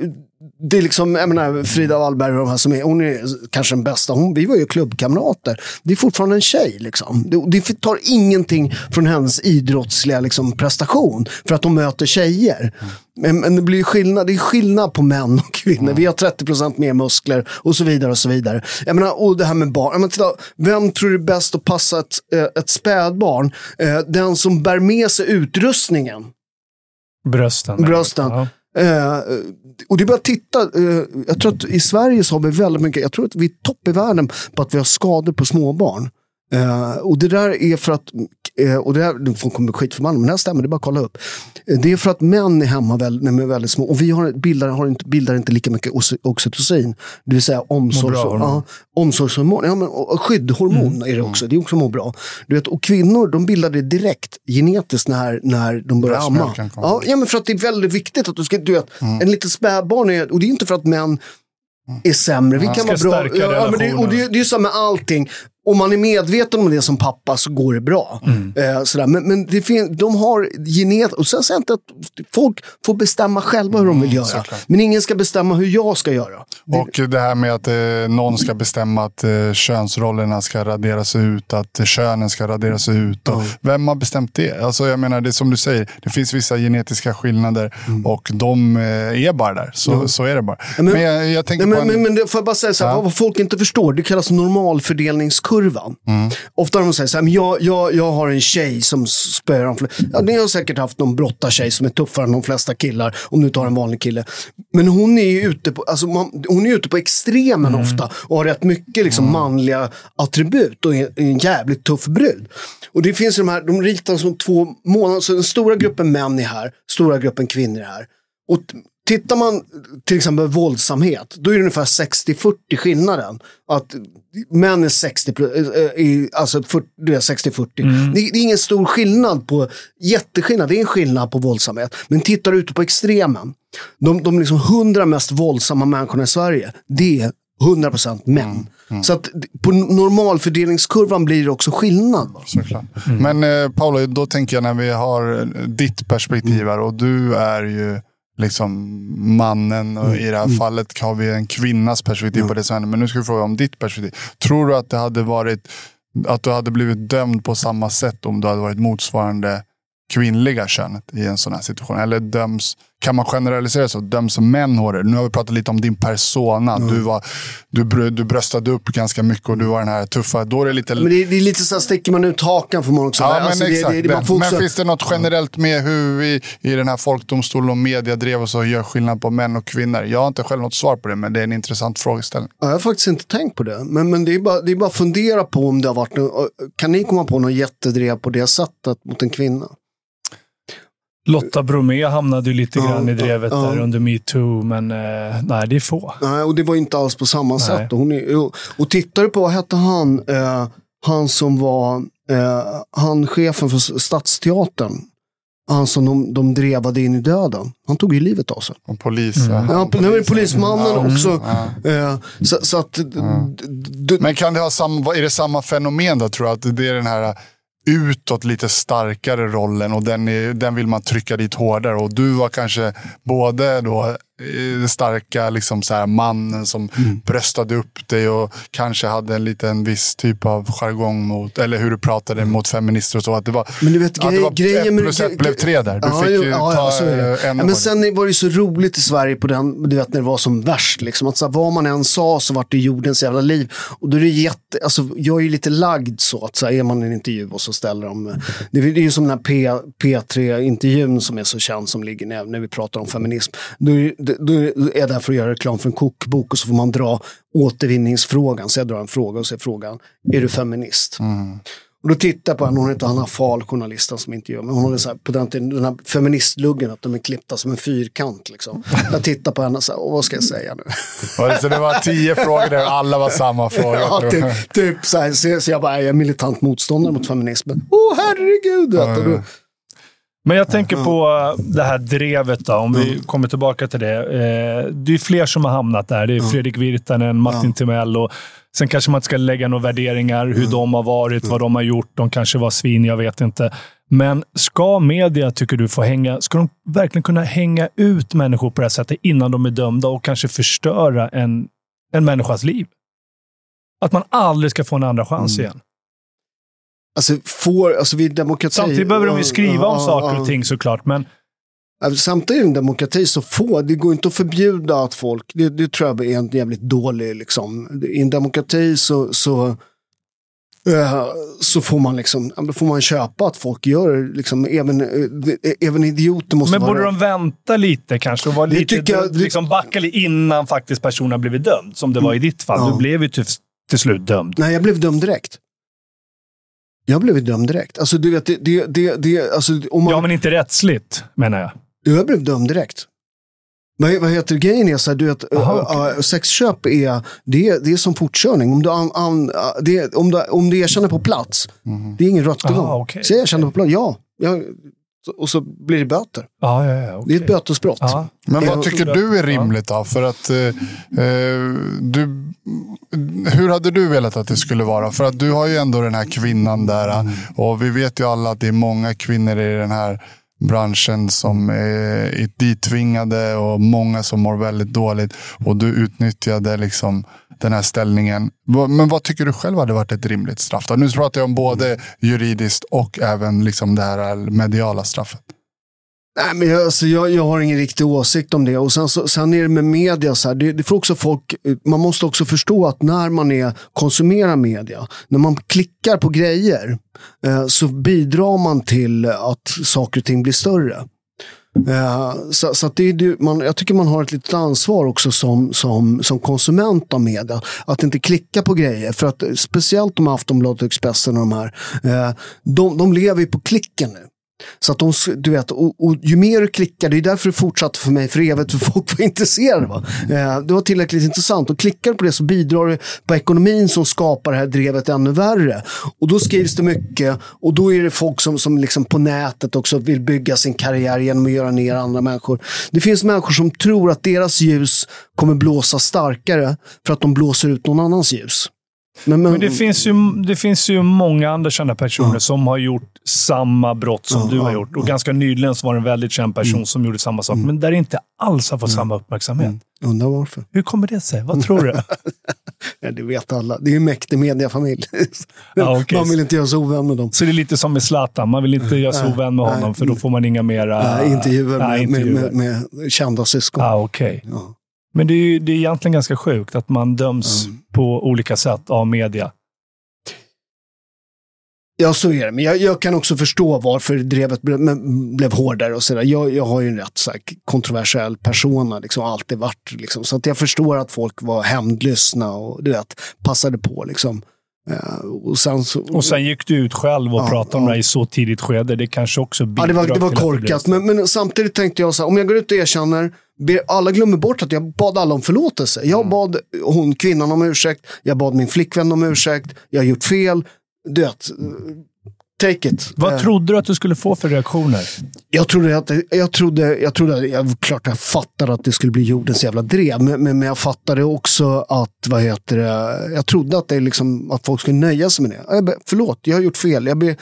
Speaker 1: det är liksom, jag menar, Frida Wallberg och de här som är, hon är kanske den bästa. Hon, vi var ju klubbkamrater. Det är fortfarande en tjej. Liksom. Det, det tar ingenting från hennes idrottsliga liksom, prestation för att hon möter tjejer. Men, men, det blir skillnad, det är skillnad på män och kvinnor. Mm. Vi har 30% mer muskler och så vidare. Och så vidare. Jag menar, och det här med barn. menar, titta, vem tror du är bäst att passa ett, eh, ett spädbarn? Eh, den som bär med sig utrustningen.
Speaker 3: Brösten.
Speaker 1: Brösten. Ja. Eh, och det är bara att titta. Eh, jag tror att i Sverige så har vi väldigt mycket, jag tror att vi är topp i världen på att vi har skador på småbarn. Uh, och det där är för att, uh, och det här, de får komma skitförbannade, men det här stämmer, det är bara att kolla upp. Uh, det är för att män är hemma väl, när de är väldigt små och vi har, bildar, har inte, bildar inte lika mycket oxytocin. Det vill säga omsorgshormon. Ja, omsorgshormon, ja, men, och skyddhormon mm. är det också, det är också må bra. Du vet, och kvinnor de bildar det direkt genetiskt när, när de börjar amma. Ja, ja, men för att det är väldigt viktigt att du ska, du vet, mm. en liten spädbarn, är, och det är inte för att män är sämre. Vi kan vara bra. Ja, men det, och det, det är så med allting om man är medveten om det som pappa så går det bra. Mm. Eh, sådär. Men, men det fin- de har genet... Och sen säger jag inte att folk får bestämma själva hur de vill mm, göra. Såklart. Men ingen ska bestämma hur jag ska göra.
Speaker 2: Och det här med att eh, någon ska bestämma att eh, könsrollerna ska raderas ut, att eh, könen ska raderas ut. Och mm. Vem har bestämt det? Alltså, jag menar, det är som du säger, det finns vissa genetiska skillnader mm. och de eh, är bara där. Så, så är det bara.
Speaker 1: Men, men jag, jag tänker men, på en... men, men, får jag bara säga så här, ja. vad folk inte förstår, det kallas normalfördelningskurva kurvan. Mm. Ofta har de säger så här, jag, jag, jag har en tjej som spöar de flesta. Ja, ni har säkert haft någon brottartjej som är tuffare än de flesta killar, om du tar en vanlig kille. Men hon är ju ute på, alltså man, hon är ute på extremen mm. ofta och har rätt mycket liksom, mm. manliga attribut och är en jävligt tuff brud. Och det finns de här, de ritar som två månader, så den stora gruppen män är här, stora gruppen kvinnor är här. Och Tittar man till exempel våldsamhet, då är det ungefär 60-40 skillnaden. Att män är 60, eh, alltså 60-40. Mm. Det, det, är ingen stor skillnad på, jätteskillnad, det är en skillnad på våldsamhet. Men tittar du ute på extremen, de, de liksom 100 mest våldsamma människorna i Sverige, det är 100% män. Mm. Mm. Så att på normalfördelningskurvan blir det också skillnad.
Speaker 2: Såklart. Mm. Men eh, Paolo, då tänker jag när vi har ditt perspektiv här och du är ju liksom mannen och mm. i det här mm. fallet har vi en kvinnas perspektiv på det som händer. Men nu ska vi fråga om ditt perspektiv. Tror du att det hade varit att du hade blivit dömd på samma sätt om du hade varit motsvarande kvinnliga könet i en sån här situation? Eller döms, kan man generalisera så? Döms män hårdare? Nu har vi pratat lite om din persona.
Speaker 1: Mm.
Speaker 2: Du, var, du, du bröstade upp ganska mycket och du var den här tuffa. Då är det lite...
Speaker 1: Men det, är- det är lite så här, sticker man ut hakan får man också.
Speaker 2: Ja, men
Speaker 1: Alltså,
Speaker 2: exakt.
Speaker 1: det- det-
Speaker 2: men
Speaker 1: också-
Speaker 2: finns det något generellt med hur vi i den här folkdomstolen och mediadrev och så gör skillnad på män och kvinnor? Jag har inte själv något svar på det, men det är en intressant frågeställning.
Speaker 1: Ja, jag har faktiskt inte tänkt på det. Men, men det, är bara, det är bara att fundera på om det har varit Kan ni komma på något jättedrev på det sättet mot en kvinna?
Speaker 3: Lotta Bromé hamnade ju lite
Speaker 1: Ja,
Speaker 3: grann i drevet
Speaker 1: ja, ja.
Speaker 3: där under metoo, men eh, nej, det är få.
Speaker 1: Nej, och det var inte alls på samma
Speaker 3: Nej.
Speaker 1: sätt. Och, hon är, och, och tittar du på, vad hette han, eh, han som var eh, han chefen för Stadsteatern. Han som de, de drevade in i döden. Han tog ju livet av sig.
Speaker 2: Och polis.
Speaker 3: Mm.
Speaker 1: Ja, nu är det polismannen
Speaker 2: Ja,
Speaker 1: också.
Speaker 2: ja.
Speaker 1: Eh, så, så att... d-
Speaker 2: Men kan det ha samma, är det samma fenomen då, tror jag? Att det är den här utåt lite starkare rollen och den, är, den vill man trycka dit hårdare. Och du var kanske både då starka liksom så här, mannen som
Speaker 1: Mm.
Speaker 2: bröstade upp dig och kanske hade en liten viss typ av jargong mot, eller hur du pratade mot feminister och så. Att det var,
Speaker 1: Men du vet, grej,
Speaker 2: var
Speaker 1: grejen med...
Speaker 2: plus ett blev tre där. Du
Speaker 1: Ja,
Speaker 2: fick ju
Speaker 1: ja,
Speaker 2: ta
Speaker 1: ja,
Speaker 2: eh, en
Speaker 1: Ja, men sen var det så roligt i Sverige på den, du vet när det var som värst. Liksom, att så här, vad man än sa så var det jordens jävla liv. Och då är det jätte, alltså, jag är ju lite lagd så att så här, är man i en intervju och så ställer de, det är det är ju som den här P, P3-intervjun som är så känd som ligger när, när vi pratar om feminism. Då är, då är jag där för att göra reklam för en kokbok och så får man dra återvinningsfrågan. Så jag drar en fråga och så är frågan, är du feminist? Och då tittar jag på henne, hon heter Anna Fahl, journalisten som intervjuar mig. Hon hade så här, på den tiden, den här feministluggen, att de är klippta som en fyrkant. Liksom. Jag tittar på henne och så här, vad ska jag säga nu?
Speaker 2: Så det var tio frågor där och alla var samma fråga.
Speaker 1: ja, typ, typ så, här, så, jag bara, jag är militant motståndare mot feminismen. Åh, herregud! du Vet, och då,
Speaker 3: Men jag tänker på eh, det här drevet då, om vi kommer tillbaka till det. Eh, Det är fler som har hamnat där. Det är Fredrik Virtanen, Martin Timell och sen kanske man inte ska lägga några värderingar, hur de har varit, vad de har gjort. De kanske var svin, jag vet inte. Men ska media, tycker du, få hänga... Ska de verkligen kunna hänga ut människor på det här sättet innan de är dömda och kanske förstöra en, en människas liv? Att man aldrig ska få en andra chans igen.
Speaker 1: Alltså, får, alltså, vi är demokrati.
Speaker 3: Samtidigt behöver de ju skriva om saker och ting såklart, men
Speaker 1: Samtidigt i en demokrati så får, det går inte att förbjuda att folk, det, det tror jag är en jävligt dålig, liksom. I en demokrati så, så, eh, så får man liksom, får man köpa att folk gör, liksom, även, eh, även idioter måste
Speaker 3: Men
Speaker 1: vara...
Speaker 3: borde de vänta lite kanske och vara
Speaker 1: Det
Speaker 3: lite,
Speaker 1: jag-
Speaker 3: liksom backa lite innan faktiskt personen har blivit dömd? Som det var i ditt fall.
Speaker 1: Ja.
Speaker 3: Du blev ju till, till slut dömd.
Speaker 1: Nej, jag blev dömd direkt. Jag blev dömd direkt. Alltså, du vet, det, det, det, det, alltså, om man,
Speaker 3: Ja, men inte rättsligt, menar jag.
Speaker 1: Jag blev dömd direkt. Vad, vad heter grejen är så här, du vet,
Speaker 3: Aha,
Speaker 1: äh, sexköp är, det är, det är som fortkörning. Om du, an, an, det, om du, om du erkänner på plats, det är ingen rättegång.
Speaker 3: Okej.
Speaker 1: Så jag erkänner på plats, ja. Jag, och så blir det böter.
Speaker 3: Ja, ja, ja.
Speaker 1: Det
Speaker 3: okej.
Speaker 1: är ett bötesbrott.
Speaker 3: Ja.
Speaker 2: Men vad tycker du är
Speaker 3: det.
Speaker 2: rimligt då? För att eh, eh, du, hur hade du velat att det skulle vara? För att du har ju ändå den här kvinnan där
Speaker 3: Mm.
Speaker 2: och vi vet ju alla att det är många kvinnor i den här branschen som är dittvingade och många som mår väldigt dåligt och du utnyttjade liksom den här ställningen. Men vad tycker du själv hade varit ett rimligt straff? Då? Nu pratar jag om både juridiskt och även liksom det här mediala straffet.
Speaker 1: Nej, men jag, alltså, jag, jag har ingen riktig åsikt om det. Och sen, så, sen är det med media, så här, det, det får också folk, man måste också förstå att när man är, konsumerar media, när man klickar på grejer, eh, så bidrar man till att saker och ting blir större. Eh, så så att det är, det- man, jag tycker man har ett litet ansvar också som, som, som konsument av media. Att inte klicka på grejer. För att speciellt de här Aftonbladet och Expressen och de här, eh, de, de lever ju på klicken nu. Så att de, du vet, och, och ju mer du klickar, det är därför det fortsatte för mig för evigt, för folk var intresserade. Va? Eh, det var tillräckligt intressant. Och klickar du på det så bidrar du på ekonomin som skapar det här drevet ännu värre. Och då skrivs det mycket och då är det folk som, som liksom på nätet också vill bygga sin karriär genom att göra ner andra människor. Det finns människor som tror att deras ljus kommer blåsa starkare för att de blåser ut någon annans ljus. Men,
Speaker 3: Men det finns, ju, det finns ju många andra kända personer
Speaker 1: Ja.
Speaker 3: som har gjort samma brott som
Speaker 1: Ja,
Speaker 3: du har
Speaker 1: ja,
Speaker 3: gjort. Och ganska nyligen var det en väldigt känd person
Speaker 1: Mm.
Speaker 3: som gjorde samma sak,
Speaker 1: Mm.
Speaker 3: men där inte alls har fått
Speaker 1: Mm.
Speaker 3: samma uppmärksamhet.
Speaker 1: Mm. Undrar varför.
Speaker 3: Hur kommer det sig? Vad tror du?
Speaker 1: Ja, det vet alla. Det är ju en mäktig mediafamilj.
Speaker 3: Ja, okej.
Speaker 1: Man vill inte göra sig ovän med dem.
Speaker 3: Så det är lite som med Zlatan. Man vill inte göra sig ovän med honom, för då får man inga mera...
Speaker 1: Nej, intervjuer,
Speaker 3: Nej,
Speaker 1: med,
Speaker 3: intervjuer.
Speaker 1: Med, med, med kända syskon.
Speaker 3: Ah, okej.
Speaker 1: Ja.
Speaker 3: Men det är, ju, det är egentligen ganska sjukt att man döms
Speaker 1: Mm.
Speaker 3: på olika sätt av media.
Speaker 1: Ja, så är det. Men jag, jag kan också förstå varför drevet blev, men- blev hårdare och sådär. Jag, jag har ju en rätt så här, kontroversiell persona, liksom, alltid varit. Liksom. Så att jag förstår att folk var hämndlystna och du vet, passade på. Liksom. Eh, och sen så,
Speaker 3: Och sen gick du ut själv och
Speaker 1: Ja,
Speaker 3: pratade om
Speaker 1: ja.
Speaker 3: det i så tidigt skede. Det kanske också
Speaker 1: Ja, det var, det var
Speaker 3: bidrar
Speaker 1: korkat.
Speaker 3: så.
Speaker 1: Men, men samtidigt tänkte jag så här, om jag går ut och erkänner, ber, alla glömmer bort att jag bad alla om förlåtelse. Jag
Speaker 3: Mm.
Speaker 1: bad hon kvinnan om ursäkt, jag bad min flickvän om ursäkt, jag har gjort fel. Du vet, eh, take it.
Speaker 3: Vad
Speaker 1: Eh,
Speaker 3: trodde du att du skulle få för reaktioner?
Speaker 1: Jag trodde att, jag trodde, jag trodde, jag, klart jag fattade att det skulle bli jordens jävla drev, men, men, men jag fattade också att, vad heter det, jag trodde att, det liksom, att folk skulle nöja sig med det. Jag ber, förlåt, jag har gjort fel. Jag ber, eh,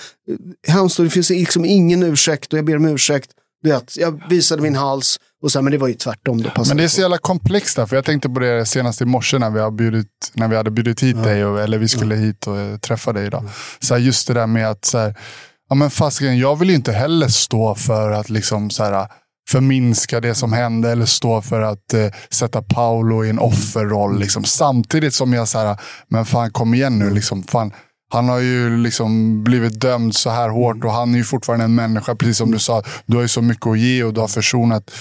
Speaker 1: hemskt, det finns liksom ingen ursäkt och jag ber om ursäkt. Vet, jag visade min hals och sen, men det var ju tvärtom. Det passade
Speaker 2: Men det är så jävla komplext där, för jag tänkte på det senast i morse när vi, har bjudit, när vi hade bjudit hit dig, och, eller vi skulle hit och eh, träffa dig idag. Så här, just det där med att, så här, ja men fasiken, jag vill ju inte heller stå för att liksom så här, förminska det som hände eller stå för att eh, sätta Paolo i en offerroll. Liksom. Samtidigt som jag så här, men fan kom igen nu. Liksom, fan, han har ju liksom blivit dömd så här hårt och han är ju fortfarande en människa. Precis som du sa, du har ju så mycket att ge och du har försonat,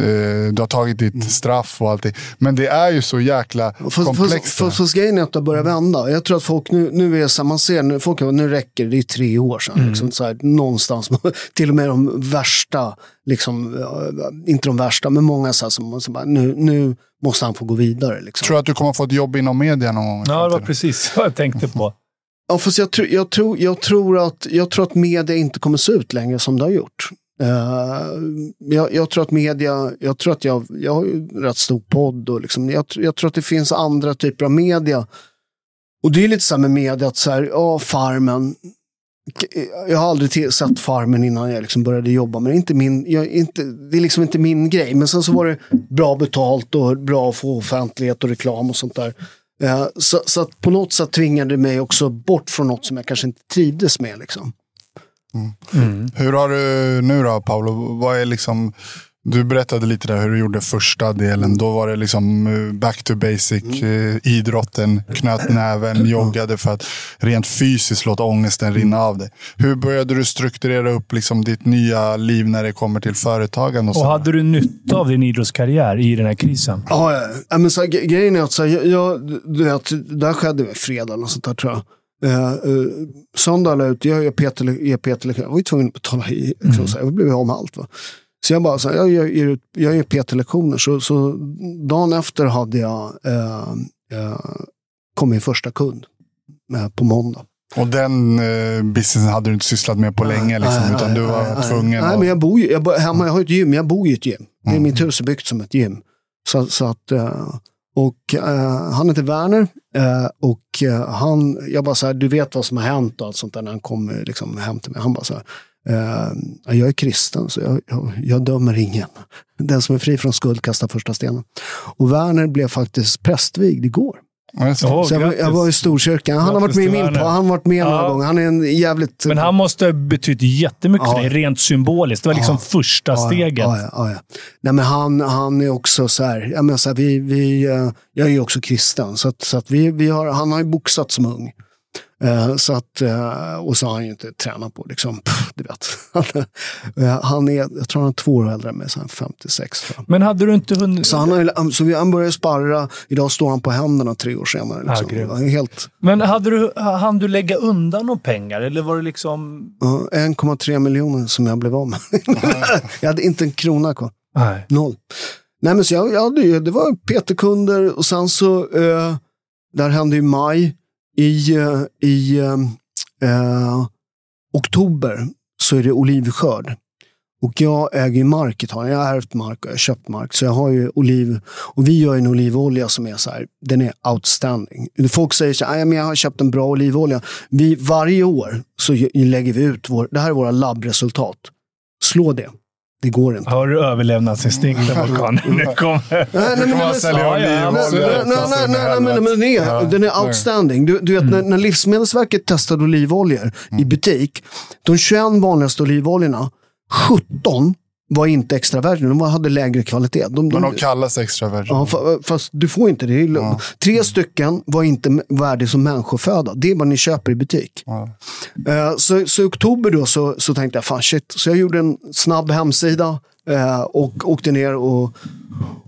Speaker 2: eh, du har tagit ditt straff och allting. Men det är ju så jäkla komplext.
Speaker 1: fast, fast grejen är att det har börjat vända. Jag tror att folk nu, nu är så här, man ser, nu, folk, nu räcker det, det är tre år sedan. Liksom, så här, någonstans, till och med de värsta, liksom, eh, inte de värsta, men många så här, som, som bara, nu, nu måste han få gå vidare. Liksom.
Speaker 2: Tror du att du kommer få ett jobb inom media någon gång?
Speaker 3: Ja, det var precis vad jag tänkte på.
Speaker 1: Ja, fast jag, tror- jag, tror, jag, tror att, jag tror att media inte kommer se ut längre som det har gjort. Uh, jag, jag tror att media, jag tror att jag, jag har ju rätt stor podd och liksom, jag, jag tror att det finns andra typer av media. Och det är lite så här med media att så här, ja, Farmen. Jag har aldrig sett Farmen innan jag liksom började jobba, men det är, inte min, jag, inte, det är liksom inte min grej. Men sen så var det bra betalt och bra att få offentlighet och reklam och sånt där. Eh, Så, så att på något sätt tvingade det mig också bort från något som jag kanske inte trivdes med. Liksom.
Speaker 2: Hur har du nu då, Paolo? Vad är liksom, du berättade lite där hur du gjorde första delen. Då var det liksom eh, back to basic.
Speaker 1: Mm.
Speaker 2: eh, Idrotten, knöt näven, joggade för att rent fysiskt låta ångesten rinna av dig. Hur började du strukturera upp liksom ditt nya liv när det kommer till företagande? Och
Speaker 3: Och hade du nytta av din idrottskarriär i den här krisen?
Speaker 1: Ja, ja, men så, här, gre- grejen är att så här, jag, jag, du vet, det här skedde med fredag eller sånt där tror jag. Eh, uh, söndag la jag ut, jag är PT, är PT jag var ju tvungen att betala i, liksom, så här, jag blev av med allt. Va? Så jag bara, så här, jag, jag, ut- jag ger PT-lektioner. Så, så dagen efter hade jag eh, eh, kom min första kund eh, på måndag.
Speaker 2: Och den eh, businessen hade du inte sysslat med på länge, liksom,
Speaker 1: Nej,
Speaker 2: utan
Speaker 1: nej,
Speaker 2: du var tvungen
Speaker 1: Nej,
Speaker 2: att...
Speaker 1: men jag bor ju, jag bor, hemma, jag har ett gym, jag bor i ett gym. Det är
Speaker 2: Mm.
Speaker 1: Mitt hus är byggt som ett gym. Så, så att, eh, och eh, han heter Werner eh, och eh, han, jag bara så här, du vet vad som har hänt och allt sånt där när han kommer liksom hem till mig. Han bara så här, eh, jag är kristen så jag, jag, jag dömer ingen. Den som är fri från skuld kastar första stenen. Och Werner blev faktiskt prästvigd igår.
Speaker 2: Ja,
Speaker 1: Så jag, var- jag var i Storkyrkan. Han har varit med min han har varit med några
Speaker 3: Ja.
Speaker 1: gånger. Han är en jävligt...
Speaker 3: Men han måste ha betytt jättemycket
Speaker 1: Ja.
Speaker 3: för dig, rent symboliskt. Det var liksom
Speaker 1: Ja.
Speaker 3: första steget.
Speaker 1: Ja, ja, ja, ja. Nej, men han, han är också så här, jag, menar så här vi, vi, eh, jag är ju också kristen, så att, så att vi, vi har, han har ju boxat som ung. Eh, så att, eh, och så har han ju inte tränat på, liksom, du vet. Eh, han är, jag tror han är två år äldre än mig, så han är 56 tror jag.
Speaker 3: Men hade du inte hunnit...
Speaker 1: Så han, har, ju- så vi, han började sparra, idag står han på händerna tre år senare. Liksom.
Speaker 3: Ah,
Speaker 1: helt,
Speaker 3: Men hade du, hann du lägga undan några pengar? Eller var det liksom...
Speaker 1: ja, 1,3 miljoner som jag blev av med. jag hade inte en krona kvar.
Speaker 3: Nej.
Speaker 1: Noll. Nej, men så jag, jag hade ju, det var PT-kunder och sen så, eh, där hände i maj, i, eh, i eh, eh, oktober så är det olivskörd. Och jag äger mark i Italien. Jag har ärvt mark och jag har köpt mark. Så jag har ju oliv. Och vi gör en olivolja som är så här, den är outstanding. Folk säger så här, men jag har köpt en bra olivolja. Vi, varje år så lägger vi ut, vår, det här är våra labbresultat. Slå det. Det går inte.
Speaker 3: Har du överlevnadsinstinkten bakom? Nu kommer...
Speaker 1: Den är outstanding. Du, du vet, mm. när, när Livsmedelsverket testade olivoljor mm. i butik, de 21 vanligaste olivoljorna, 17 var inte extra virgin, de hade lägre kvalitet. De,
Speaker 2: de, Men de kallas extra virgin.
Speaker 1: Ja, fast du får inte det. Ja. Tre stycken var inte värdig som människoföda. Det är vad ni köper i butik. Ja. Uh, så, så i oktober då så, så tänkte jag, fan shit. Så jag gjorde en snabb hemsida uh, och åkte ner och,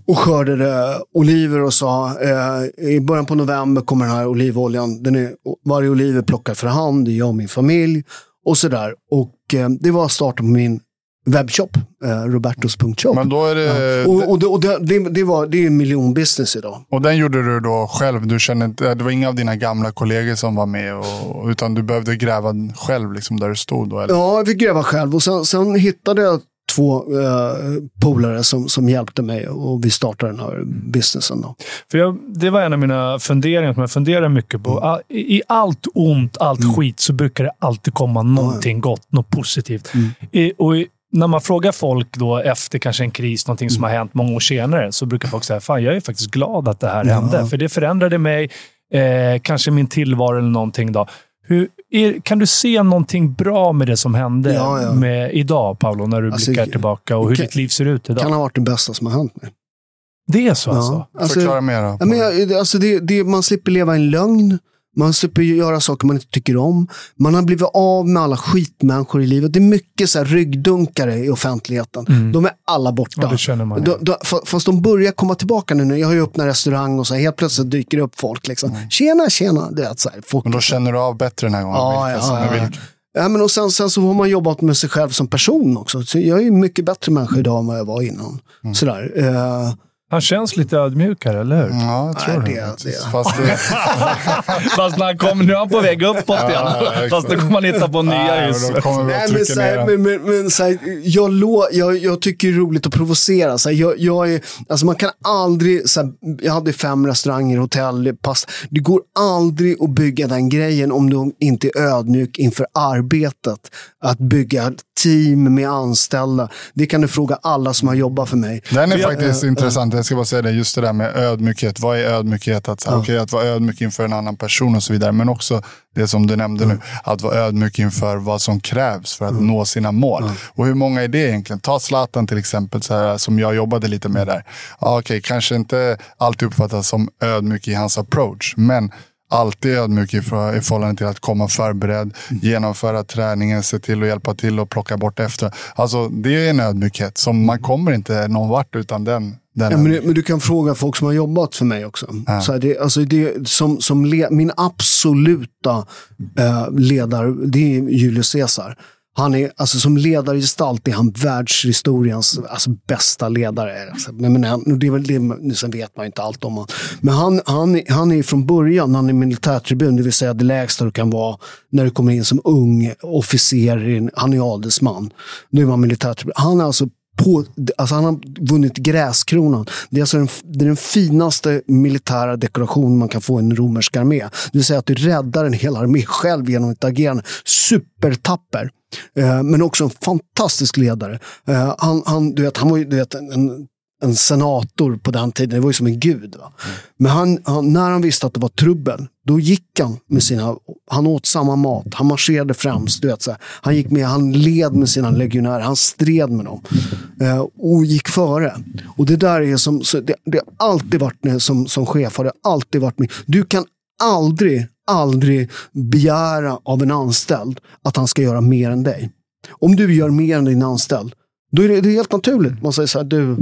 Speaker 1: och skördade oliver och sa uh, i början på november kommer den här olivoljan. Den är, varje oliv är plockad för hand, det är jag och min familj och sådär. Och det var starten på min webbshop, eh, robertos.shop.
Speaker 2: Men då är det...
Speaker 1: Ja. Och, och, det, och det, det, det, var, det är en miljonbusiness idag.
Speaker 2: Och den gjorde du då själv? Du kände inte, det var inga av dina gamla kollegor som var med? Och, utan du behövde gräva själv liksom där du stod? Då, eller?
Speaker 1: Ja, jag fick gräva själv. Och sen, sen hittade jag två eh, polare som, som hjälpte mig och vi startade den här businessen. Då.
Speaker 3: För jag, det var en av mina funderingar som jag funderar mycket på. Mm. I allt ont, allt mm. skit, så brukar det alltid komma någonting gott, något positivt. Mm. I, och i, när man frågar folk då efter kanske en kris, någonting som har mm. hänt många år senare, så brukar folk säga Fan, jag är faktiskt glad att det här ja. hände. För det förändrade mig, eh, kanske min tillvaro eller någonting. Då. Hur, är, kan du se någonting bra med det som hände ja, ja. Med idag, Paolo, när du alltså, blickar tillbaka och hur kan, ditt liv ser ut idag?
Speaker 1: Det kan ha varit det bästa som har hänt mig.
Speaker 3: Det är så alltså?
Speaker 2: alltså Förklara mer. Då.
Speaker 1: Ja, men, alltså det, det, man slipper leva i en lögn. Man slipper göra saker man inte tycker om. Man har blivit av med alla skitmänniskor i livet. Det är mycket så här ryggdunkare i offentligheten. Mm. De är alla borta. Ja,
Speaker 3: det känner man,
Speaker 1: de, de, fast de börjar komma tillbaka nu. Jag har ju öppnat restaurang och så här, helt plötsligt dyker det upp folk. Liksom. Mm. Tjena, tjena. Det är så här, folk,
Speaker 2: men då känner du av bättre den här gången?
Speaker 1: Ja, ja, ja, ja. men och sen, sen så har man jobbat med sig själv som person också. Så jag är en mycket bättre människa idag än vad jag var innan. Mm. Sådär. Uh,
Speaker 3: han känns lite ödmjukare, eller hur?
Speaker 2: Ja, jag tror Nej, det. det. Fast, det...
Speaker 3: Fast när han kom, nu är han på väg uppåt igen. Ja, Fast då kommer han hitta på nya hus.
Speaker 1: jag, jag, tycker det är roligt att provocera. Så här, jag, jag, är, alltså man kan aldrig, så här, jag hade fem restauranger, hotell, pass. Det går aldrig att bygga den grejen om du inte är ödmjuk inför arbetet. Att bygga team med anställda. Det kan du fråga alla som har jobbat för mig.
Speaker 2: Den är faktiskt äh, intressant. Jag ska bara säga det, just det där med ödmjukhet. Vad är ödmjukhet? Att, ja. okay, att vara ödmjuk inför en annan person och så vidare. Men också det som du nämnde mm. nu, att vara ödmjuk inför vad som krävs för att mm. nå sina mål. Mm. Och hur många är det egentligen? Ta Zlatan till exempel, så här, som jag jobbade lite med där. Ja, okay, kanske inte alltid uppfattas som ödmjuk i hans approach, men alltid ödmjuk i, förhållande till att komma förberedd, genomföra träningen, se till att hjälpa till och plocka bort efter. Alltså, det är en ödmjukhet som man kommer inte någon vart utan den. den
Speaker 1: ja, men, men, du kan fråga folk som har jobbat för mig också. Ja. Så det, alltså det, som, som le, min absoluta eh, ledare, det är Julius Caesar. Han är, alltså som ledargestalt är han världshistoriens alltså, bästa ledare. Alltså, men, men, det är väl det, sen vet man inte allt om honom. Men han, han, han är från början, han är militärtribun, det vill säga det lägsta du kan vara när du kommer in som ung officer, han är adelsman. Nu är man militärtribun. Han är alltså på, alltså han har vunnit gräskronan. Det är, alltså den, det är den finaste militära dekoration man kan få i en romersk armé. Det vill säga att du räddar en hel armé själv genom ett agerande. Supertapper. Eh, men också en fantastisk ledare. Eh, han, han, du vet, han var ju du vet, en, en senator på den tiden. Det var ju som en gud. Mm. Men han, han, när han visste att det var trubbel, då gick han med sina... Han åt samma mat, han marscherade främst. Du vet, så här. Han gick med, han led med sina legionärer, han stred med dem. Eh, och gick före. Och det där är som... Det, det har alltid varit som, som chef, har det alltid varit med. Du kan aldrig aldrig begära av en anställd att han ska göra mer än dig. Om du gör mer än din anställd, då är det, det är helt naturligt. Man säger så här, du,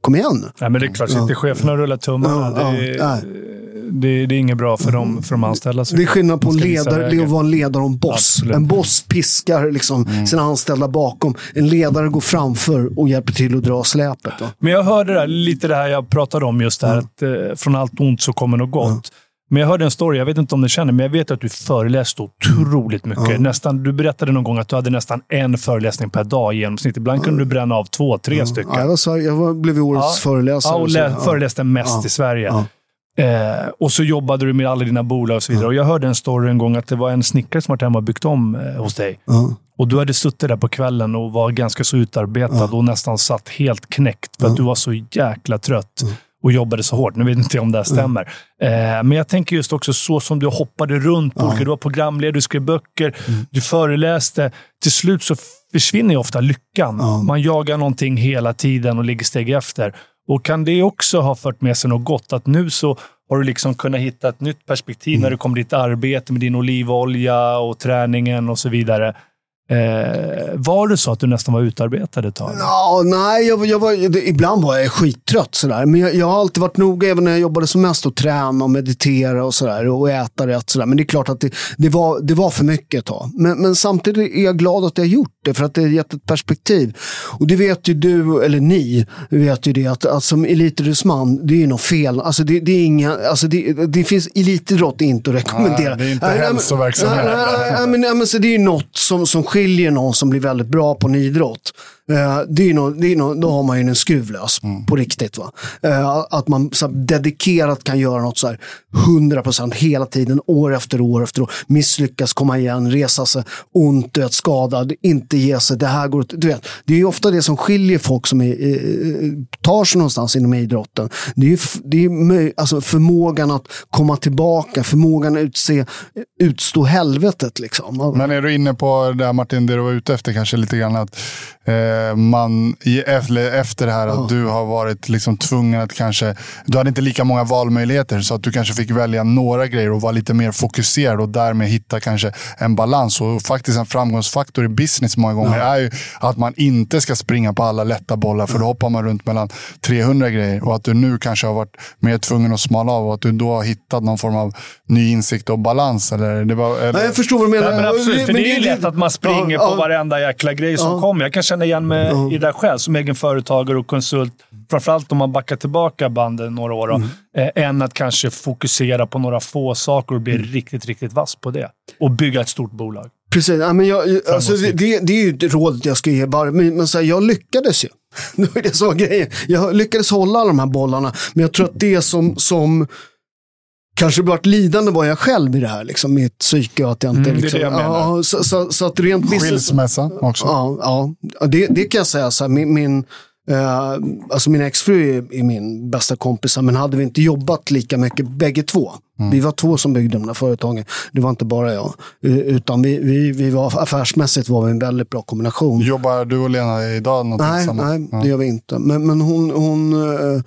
Speaker 1: kom igen.
Speaker 3: Nej, men det är klart, sitter ja. cheferna och rullar tummarna. Ja, ja, det, det, är inget bra för dem, för de anställda.
Speaker 1: Det är skillnad på ledare, det att vara en ledare och en boss. Absolut. En boss piskar liksom mm. sina anställda bakom. En ledare går framför och hjälper till att dra släpet. Då.
Speaker 3: Men jag hörde där, lite det här jag pratade om, just det här att eh, från allt ont så kommer något gott. Men jag hörde en story, jag vet inte om ni känner, men jag vet att du föreläste otroligt mycket.
Speaker 1: Ja.
Speaker 3: Nästan, du berättade någon gång att du hade nästan en föreläsning per dag i genomsnitt. Ibland kunde du bränna av två, tre stycken.
Speaker 1: Ja, jag, var, jag var, blev årets föreläsare.
Speaker 3: Ja, och lä- föreläste mest
Speaker 1: Ja.
Speaker 3: i Sverige. Eh, och så jobbade du med alla dina bolag och så vidare. Och jag hörde en story en gång att det var en snickare som varit hemma och byggt om eh, hos dig.
Speaker 1: Ja.
Speaker 3: Och du hade suttit där på kvällen och var ganska så utarbetad och nästan satt helt knäckt för att du var så jäkla trött och jobbade så hårt. Nu vet inte jag om det här stämmer. Eh, men jag tänker just också så som du hoppade runt på olika. Du var programledare, du skrev böcker, du föreläste. Till slut så försvinner ju ofta lyckan. Man jagar någonting hela tiden och ligger steg efter. Och kan det också ha fört med sig något gott? Att nu så har du liksom kunnat hitta ett nytt perspektiv när det kommer ditt arbete med din olivolja och träningen och så vidare. Eh, var det så att du nästan var utarbetad ett tag?
Speaker 1: Ja, nej, jag, var- jag var, det, ibland var jag skittrött sådär. Men jag, jag har alltid varit noga, även när jag jobbade som mest, att träna och meditera och sådär. Och äta rätt sådär. Men det är klart att det, det, var, det var för mycket ett tag. Men, men samtidigt är jag glad att jag har gjort det, för att det har gett ett perspektiv. Och det vet ju du, eller ni, vet ju det, att, att som elitidrottsman, det är ju något fel. Alltså det, det, är inga, alltså det, det finns elitidrott inte att rekommendera.
Speaker 2: Nej, det är inte
Speaker 1: men-
Speaker 2: hälsoverksamhet.
Speaker 1: Nej, nej, nej, men, nej, men så det är ju något som, som skiljer någon som blir väldigt bra på en idrott. Eh, det är nå- det är nå- då har man ju en skruv lös på riktigt. Va? Eh, att man så dedikerat kan göra något så här 100% hela tiden, år efter år efter år. Misslyckas, komma igen, resa sig, ont, vet, skadad, inte ge sig. Det här går du vet, Det är ju ofta det som skiljer folk som är, eh, tar sig någonstans inom idrotten. Det är det är alltså förmågan att komma tillbaka, förmågan att utse, utstå helvetet. Liksom.
Speaker 2: Men är du inne på det här Martin, det du var ute efter kanske lite grann att eh, man efter, efter det här att du har varit liksom tvungen att kanske, du hade inte lika många valmöjligheter så att du kanske fick välja några grejer och vara lite mer fokuserad och därmed hitta kanske en balans. Och faktiskt en framgångsfaktor i business många gånger är ju att man inte ska springa på alla lätta bollar för då hoppar man runt mellan 300 grejer och att du nu kanske har varit mer tvungen att smala av och att du då har hittat någon form av ny insikt och balans. Eller, det var, eller,
Speaker 1: Nej, jag förstår vad du menar.
Speaker 3: Nej, men absolut, för
Speaker 1: Men
Speaker 3: det är ju lätt att man springer
Speaker 1: Ja,
Speaker 3: på varenda jäkla grej som kommer. Jag kan känna igen mig i det själv som egen företagare och konsult. Framförallt om man backar tillbaka banden några år. Då,
Speaker 1: Mm.
Speaker 3: eh, än att kanske fokusera på några få saker och bli
Speaker 1: Mm.
Speaker 3: riktigt, riktigt vass på det. Och bygga ett stort bolag.
Speaker 1: Precis, ja, men jag, alltså, det, det, är ju det rådet jag ska ge bara. Men, men så här, jag lyckades ju. Det var det som var grejen. Jag lyckades hålla alla de här bollarna. Men jag tror att det som, som kanske varit lidande var jag själv i det här. Liksom, mitt psyke och att jag inte...
Speaker 3: Mm, det är
Speaker 1: liksom,
Speaker 3: det jag menar.
Speaker 1: Ja, så, så, så att rent business...
Speaker 2: Skilsmässa också.
Speaker 1: Ja, ja det, det kan jag säga. Så här, min, min, eh, alltså min exfru är, är min bästa kompis, men hade vi inte jobbat lika mycket bägge två. Vi var två som byggde de där företagen. Det var inte bara jag. Utan vi, vi, vi var, affärsmässigt var vi en väldigt bra kombination.
Speaker 2: Jobbar du och Lena idag någonting
Speaker 1: Nej,
Speaker 2: tillsammans?
Speaker 1: nej det gör vi inte. Men, men hon, hon eh,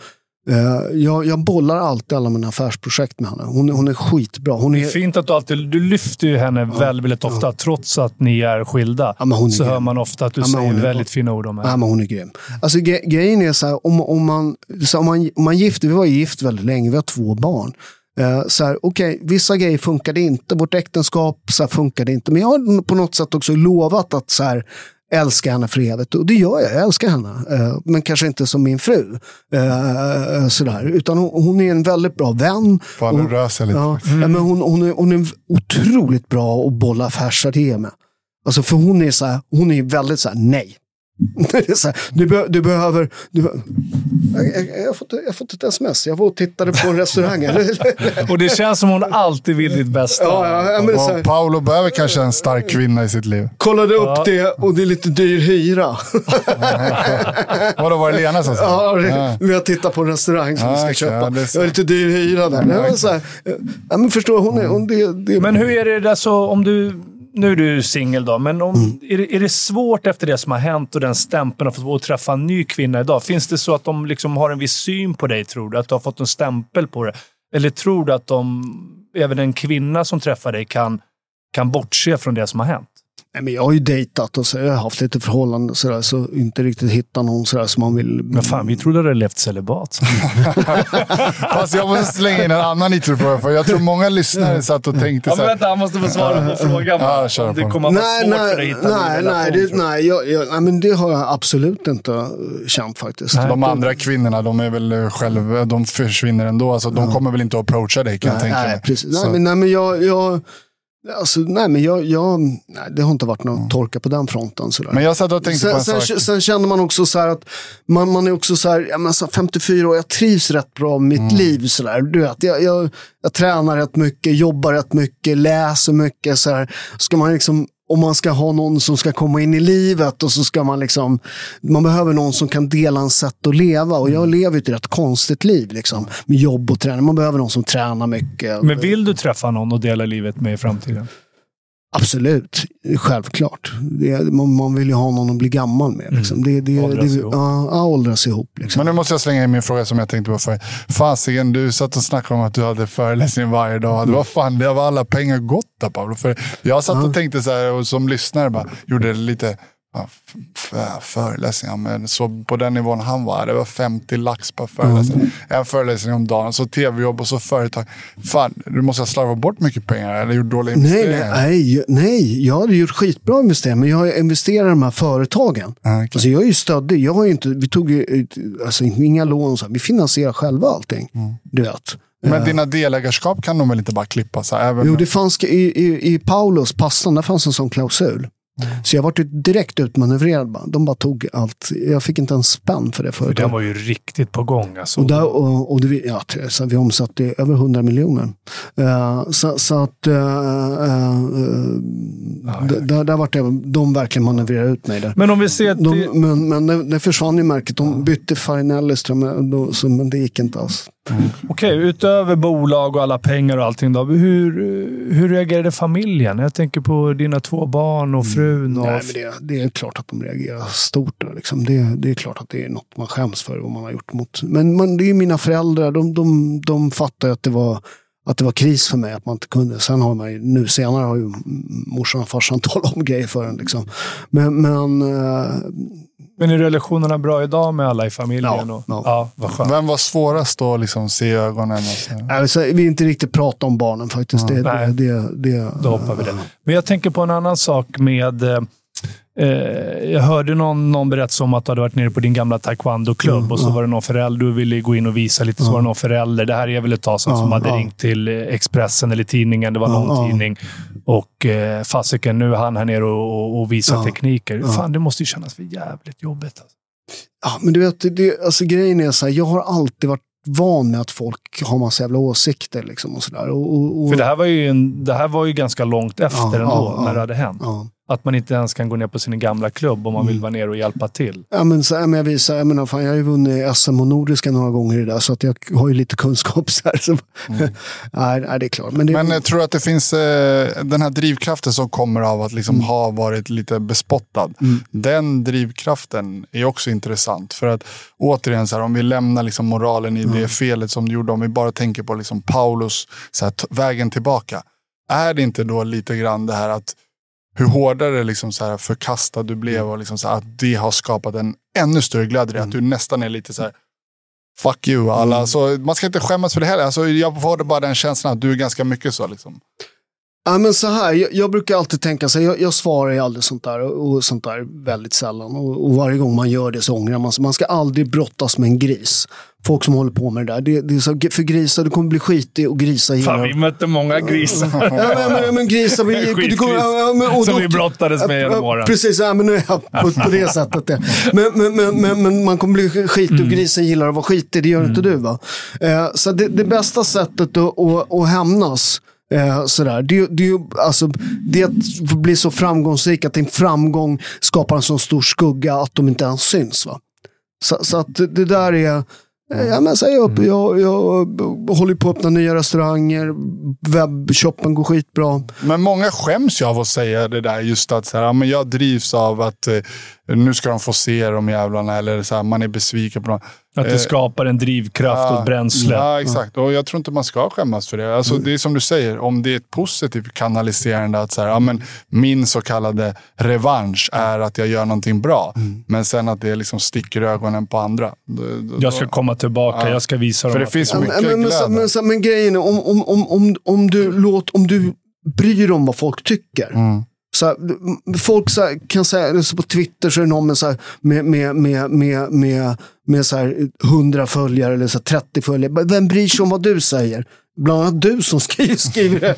Speaker 1: jag, jag bollar alltid alla mina affärsprojekt med henne. Hon, hon är skitbra. Hon
Speaker 3: Det är
Speaker 1: är,
Speaker 3: fint att du alltid du lyfter ju henne väldigt, väldigt ofta, trots att ni är skilda.
Speaker 1: Ja, men hon är
Speaker 3: så
Speaker 1: grym.
Speaker 3: hör man ofta att du
Speaker 1: Ja,
Speaker 3: säger
Speaker 1: hon är
Speaker 3: väldigt fina ord om henne.
Speaker 1: Ja, men hon är grym. Alltså, gre grejen är så här, om, om, man, så om, man, om man gifter, vi var gift väldigt länge, vi har två barn. Eh, så här, okej, vissa grejer funkade inte, vårt äktenskap så här, funkade inte. Men jag har på något sätt också lovat att så här, älska henne för evigt. Och det gör jag, jag älskar henne. Eh, men kanske inte som min fru. Eh, sådär. Utan hon, hon är en väldigt bra vän.
Speaker 2: Sig lite.
Speaker 1: Ja, ja, men hon, hon, är, hon är otroligt bra att bolla affärsidéer med. Alltså för hon är så här, hon är väldigt så här, nej. Det är så här, du, be, du behöver... Du, be- jag, jag, jag, har fått, jag har fått ett sms. Jag var och tittade på en restaurang.
Speaker 3: Och det känns som hon alltid vill ditt bästa.
Speaker 1: ja, ja, ja, men det är så
Speaker 2: Och
Speaker 1: här,
Speaker 2: Paolo behöver kanske en stark kvinna i sitt liv.
Speaker 1: kollade upp det och det är lite dyr hyra.
Speaker 2: Vadå, var det Lena som sa?
Speaker 1: Ja, det-
Speaker 2: Ja.
Speaker 1: Vi har tittat på en restaurang som
Speaker 2: Ja,
Speaker 1: vi ska köpa.
Speaker 2: ja, det är
Speaker 1: lite dyr hyra där. Ja, men förstår, hon är, hon, det, det,
Speaker 3: Men hur är det där så om du... Nu är du singel då, men om,
Speaker 1: Mm.
Speaker 3: är, det, är det svårt efter det som har hänt och den stämpeln att få träffa en ny kvinna idag? Finns det så att de liksom har en viss syn på dig, tror du? Att du har fått en stämpel på det? Eller tror du att de, även en kvinna som träffar dig kan, kan bortse från det som har hänt?
Speaker 1: Nej, men jag har ju dejtat och så, jag har haft lite förhållanden och sådär, så inte riktigt hittat någon sådär som man vill...
Speaker 3: Men fan, vi trodde du hade levt celibat.
Speaker 2: Fast jag måste slänga in en annan nitrofråga, för jag tror många lyssnare satt och tänkte
Speaker 3: Ja,
Speaker 2: så
Speaker 3: men
Speaker 2: här,
Speaker 3: vänta, han måste få svara på frågan.
Speaker 2: Ja, kör
Speaker 3: det
Speaker 2: på.
Speaker 3: kommer att vara
Speaker 1: Nej,
Speaker 3: svårt för dig att
Speaker 1: nej,
Speaker 3: hitta
Speaker 1: nej, nej, det,
Speaker 3: jag.
Speaker 1: nej, jag, jag, nej, men det har jag absolut inte känt faktiskt.
Speaker 3: Nej.
Speaker 2: de andra kvinnorna, de är väl själva, de försvinner ändå. Alltså, de kommer väl inte att approacha dig kan jag
Speaker 1: Nej,
Speaker 2: tänka
Speaker 1: nej,
Speaker 2: mig.
Speaker 1: precis.
Speaker 2: Så-
Speaker 1: Nej, men, nej, men jag... jag Alltså, nej, men jag, jag, nej, det har inte varit någon torka på den fronten. Sådär.
Speaker 2: Men jag satt och tänkte på
Speaker 1: sen,
Speaker 2: en
Speaker 1: sen,
Speaker 2: sak.
Speaker 1: sen känner man också så att man, man är också så här, ja, men så 54 år, jag trivs rätt bra med mitt liv. Så där. Du vet, jag, jag, jag tränar rätt mycket, jobbar rätt mycket, läser mycket. Så här. Ska man liksom, om man ska ha någon som ska komma in i livet och så ska man liksom, man behöver någon som kan dela en sätt att leva. Och jag lever ju ett rätt konstigt liv liksom, med jobb och träning. Man behöver någon som tränar mycket.
Speaker 3: Men vill du träffa någon och dela livet med i framtiden?
Speaker 1: Absolut, självklart. Det, man, man vill ju ha någon att bli gammal med. Liksom. Det, det,
Speaker 3: Åldras
Speaker 1: det,
Speaker 3: ihop.
Speaker 1: Ja, ja, åldras ihop. Liksom.
Speaker 2: Men nu måste jag slänga in min fråga som jag tänkte på förr. Fasiken, du satt och snackade om att du hade föreläsning varje dag. Det var fan, det var alla pengar gått där Pablo. För jag satt och tänkte så här, och som lyssnare bara, gjorde lite, föreläsningar, men så på den nivån han var, det var 50 lax per föreläsning. En föreläsning om dagen, så tv-jobb och så företag. Fan, du måste ha slarvat bort mycket pengar eller gjort dåliga
Speaker 1: Nej,
Speaker 2: investeringar.
Speaker 1: nej, nej, nej, jag hade gjort skitbra investeringar, men jag har investerat i de här företagen.
Speaker 2: Okej.
Speaker 1: Alltså jag är ju stöddig. Jag har inte, vi tog ju alltså inga lån, så här. vi finansierar själva allting.
Speaker 2: Mm.
Speaker 1: Du vet.
Speaker 2: Men dina delägarskap kan de väl inte bara klippa? Så här, även
Speaker 1: Jo, det fanns i, i, i Paulos pastan, där fanns en sån klausul.
Speaker 2: Mm.
Speaker 1: Så jag var direkt utmanövrerad. De bara tog allt. Jag fick inte en spänn för det
Speaker 3: För
Speaker 1: företaget.
Speaker 3: den var ju riktigt på gång. Alltså.
Speaker 1: Och, där, och, och det, ja, så vi omsatte över 100 miljoner. Eh, så, så att uh, där, där vart det, de verkligen manövrerade ut mig där.
Speaker 3: Men om vi ser till...
Speaker 1: De, men men det, det försvann ju märket. De bytte så, men det gick inte alls.
Speaker 3: Okej, utöver bolag och alla pengar och allting då. Hur, hur reagerade familjen? Jag tänker på dina två barn och frun. Och...
Speaker 1: Nej, men det, det är klart att de reagerar stort. Liksom. det, det är klart att det är något man skäms för vad man har gjort mot. Men, men det är ju mina föräldrar. De, de, de fattar att det var att det var kris för mig att man inte kunde. Sen har man ju, nu senare har ju morsan och farsan talat om grejer för en. Liksom. Men, men eh,
Speaker 3: Men är relationerna bra idag med alla i familjen?
Speaker 1: Ja,
Speaker 3: och...
Speaker 1: ja.
Speaker 3: ja vad skönt.
Speaker 2: Vem var svårast att liksom se i ögonen? Och så?
Speaker 1: alltså, vi vill inte riktigt prata om barnen faktiskt. Det,
Speaker 3: Nej.
Speaker 1: det, det, det,
Speaker 3: Då hoppar vi det. Men jag tänker på en annan sak med... Eh, jag hörde någon, någon berätta om att du hade varit nere på din gamla taekwondo-klubb
Speaker 1: Mm,
Speaker 3: och så
Speaker 1: ja.
Speaker 3: var det någon förälder, du ville gå in och visa lite, så var det någon förälder, det här är väl ett tag sedan,
Speaker 1: Ja,
Speaker 3: som hade
Speaker 1: ja.
Speaker 3: ringt till Expressen eller tidningen, det var
Speaker 1: Ja,
Speaker 3: någon
Speaker 1: ja.
Speaker 3: tidning. Och eh, fasiken, nu är han här nere och, och, visar
Speaker 1: Ja,
Speaker 3: tekniker.
Speaker 1: ja.
Speaker 3: Fan, det måste ju kännas för jävligt jobbigt. Alltså.
Speaker 1: Ja, men du vet, det, alltså, grejen är så här, jag har alltid varit van med att folk har massa jävla åsikter. Liksom, och så. Och, och,
Speaker 3: För det här, var ju en, det här var ju ganska långt efter
Speaker 1: Ja,
Speaker 3: ändå,
Speaker 1: ja,
Speaker 3: när
Speaker 1: ja.
Speaker 3: det hade hänt.
Speaker 1: ja.
Speaker 3: Att man inte ens kan gå ner på sin gamla klubb om man
Speaker 1: Mm.
Speaker 3: vill vara ner och hjälpa till.
Speaker 1: Ja, men, så, jag, visar, jag, menar, fan, jag har ju vunnit SM och Nordiska några gånger i det där, så att jag har ju lite kunskap. Så här, så, nej, nej, det är klart. Men, det,
Speaker 2: Men jag tror att det finns eh, den här drivkraften som kommer av att liksom ha varit lite bespottad.
Speaker 1: Mm.
Speaker 2: Den drivkraften är också intressant. För att återigen, så här, om vi lämnar liksom moralen i det felet som du gjorde, om vi bara tänker på liksom Paulus så här, vägen tillbaka. Är det inte då lite grann det här att hur hårdare liksom så här förkastad du blev och liksom så här, att det har skapat en ännu större glädje. Att du nästan är lite så här Fuck you alla. Så man ska inte skämmas för det heller. Alltså, jag får bara den känslan att du är ganska mycket så. Liksom.
Speaker 1: Ja, men så här, jag, jag brukar alltid tänka så här, jag, jag svarar ju aldrig sånt där och, och sånt där väldigt sällan. Och, och varje gång man gör det så ångrar man sig. Man ska aldrig brottas med en gris. Folk som håller på med det där. Det, det är så, för grisar, du kommer bli skitig och grisar
Speaker 3: Fan, vi mötte många grisar.
Speaker 1: Ja, men, men, men grisar... vi-
Speaker 3: Skitgris.
Speaker 1: du kommer- ja, men- och
Speaker 3: Som
Speaker 1: då-
Speaker 3: vi brottades med genom
Speaker 1: Ja,
Speaker 3: åren.
Speaker 1: Precis, ja, men nu är jag på, på det sättet. Det. Men, men, men, man kommer bli skitig
Speaker 3: Mm.
Speaker 1: och grisen gillar att vara skitig, det gör inte du va? Eh, så det, det bästa sättet att, att, att hämnas Eh, sådär. Det, det, alltså, det att bli så framgångsrik att din framgång skapar en så stor skugga att de inte ens syns. Va? Så, så att det där är, ja, men säg upp, jag, jag håller på att öppna nya restauranger, webbshoppen går skitbra.
Speaker 2: Men många skäms ju av att säga det där. Just att så här, men jag drivs av att eh, nu ska de få se de jävlarna, eller så här, man är besviken på dem.
Speaker 3: Att det
Speaker 2: Eh,
Speaker 3: skapar en drivkraft och ett bränsle.
Speaker 2: Ja, exakt. Och jag tror inte man ska skämmas för det. Alltså,
Speaker 1: Mm.
Speaker 2: Det är som du säger, om det är ett positivt kanaliserande, att så här, ja, men min så kallade revansch är att jag gör någonting bra.
Speaker 1: Mm.
Speaker 2: Men sen att det liksom sticker ögonen på andra. Då, då,
Speaker 3: Jag ska komma tillbaka.
Speaker 2: Ja.
Speaker 3: Jag ska visa dem
Speaker 2: För det finns
Speaker 1: Ja,
Speaker 2: mycket
Speaker 1: men, men,
Speaker 2: glädje.
Speaker 1: men, så- men grejen är, om, om, om, om, om, du låt, om du bryr dig om vad folk tycker.
Speaker 2: Mm.
Speaker 1: Så folk så kan säga, så på Twitter så är det någon med, så med, med, med, med, med, med så här 100 följare eller så här 30 följare. Vem bryr sig om vad du säger? Bland annat du som skriver, skriver det.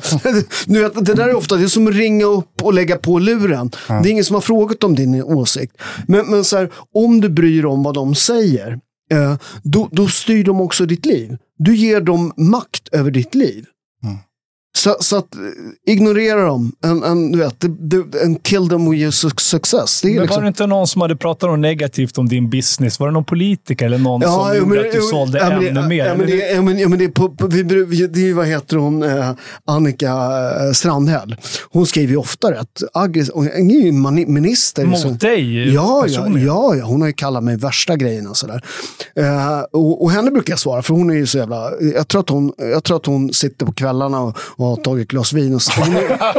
Speaker 1: Vet, det där är ofta det är som att ringa upp och lägga på luren. Det är ingen som har frågat om din åsikt. Men, men så här, om du bryr dig om vad de säger, eh, då, då styr de också ditt liv. Du ger dem makt över ditt liv. Så, så att eh, ignorera dem, en, en, du vet, en kill them with your su- success. Det
Speaker 3: Men
Speaker 1: liksom,
Speaker 3: var det inte någon som hade pratat något negativt om din business? Var det någon politiker eller någon som
Speaker 1: jo,
Speaker 3: gjorde
Speaker 1: men-
Speaker 3: att du sålde
Speaker 1: ja, men det-
Speaker 3: ännu mer?
Speaker 1: Ja, men det, ja, men, ja, men det, är på, på, vi, bru- vi, det är, vad heter hon, eh, Annika eh, Strandhäll. Hon skriver ju ofta rätt aggressivt. Hon är ju minister.
Speaker 3: Mot
Speaker 1: så-
Speaker 3: dig
Speaker 1: Ja, ja, ja, ja, hon har ju kallat mig värsta grejerna. Sådär. Eh, och, och henne brukar jag svara, för hon är ju så jävla... Jag tror att hon, jag tror att hon sitter på kvällarna och, och har tagit ett glas vin. Och,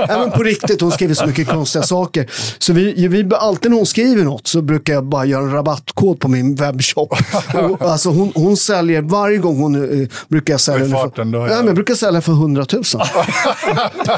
Speaker 1: men på riktigt, hon skriver så mycket konstiga saker. Så vi, vi, alltid när hon skriver något så brukar jag bara göra en rabattkod på min webbshop. Och, alltså hon, hon säljer, varje gång hon eh, brukar jag sälja...
Speaker 2: Farten, då,
Speaker 1: för,
Speaker 2: ja.
Speaker 1: ja, men jag brukar sälja för 100 000.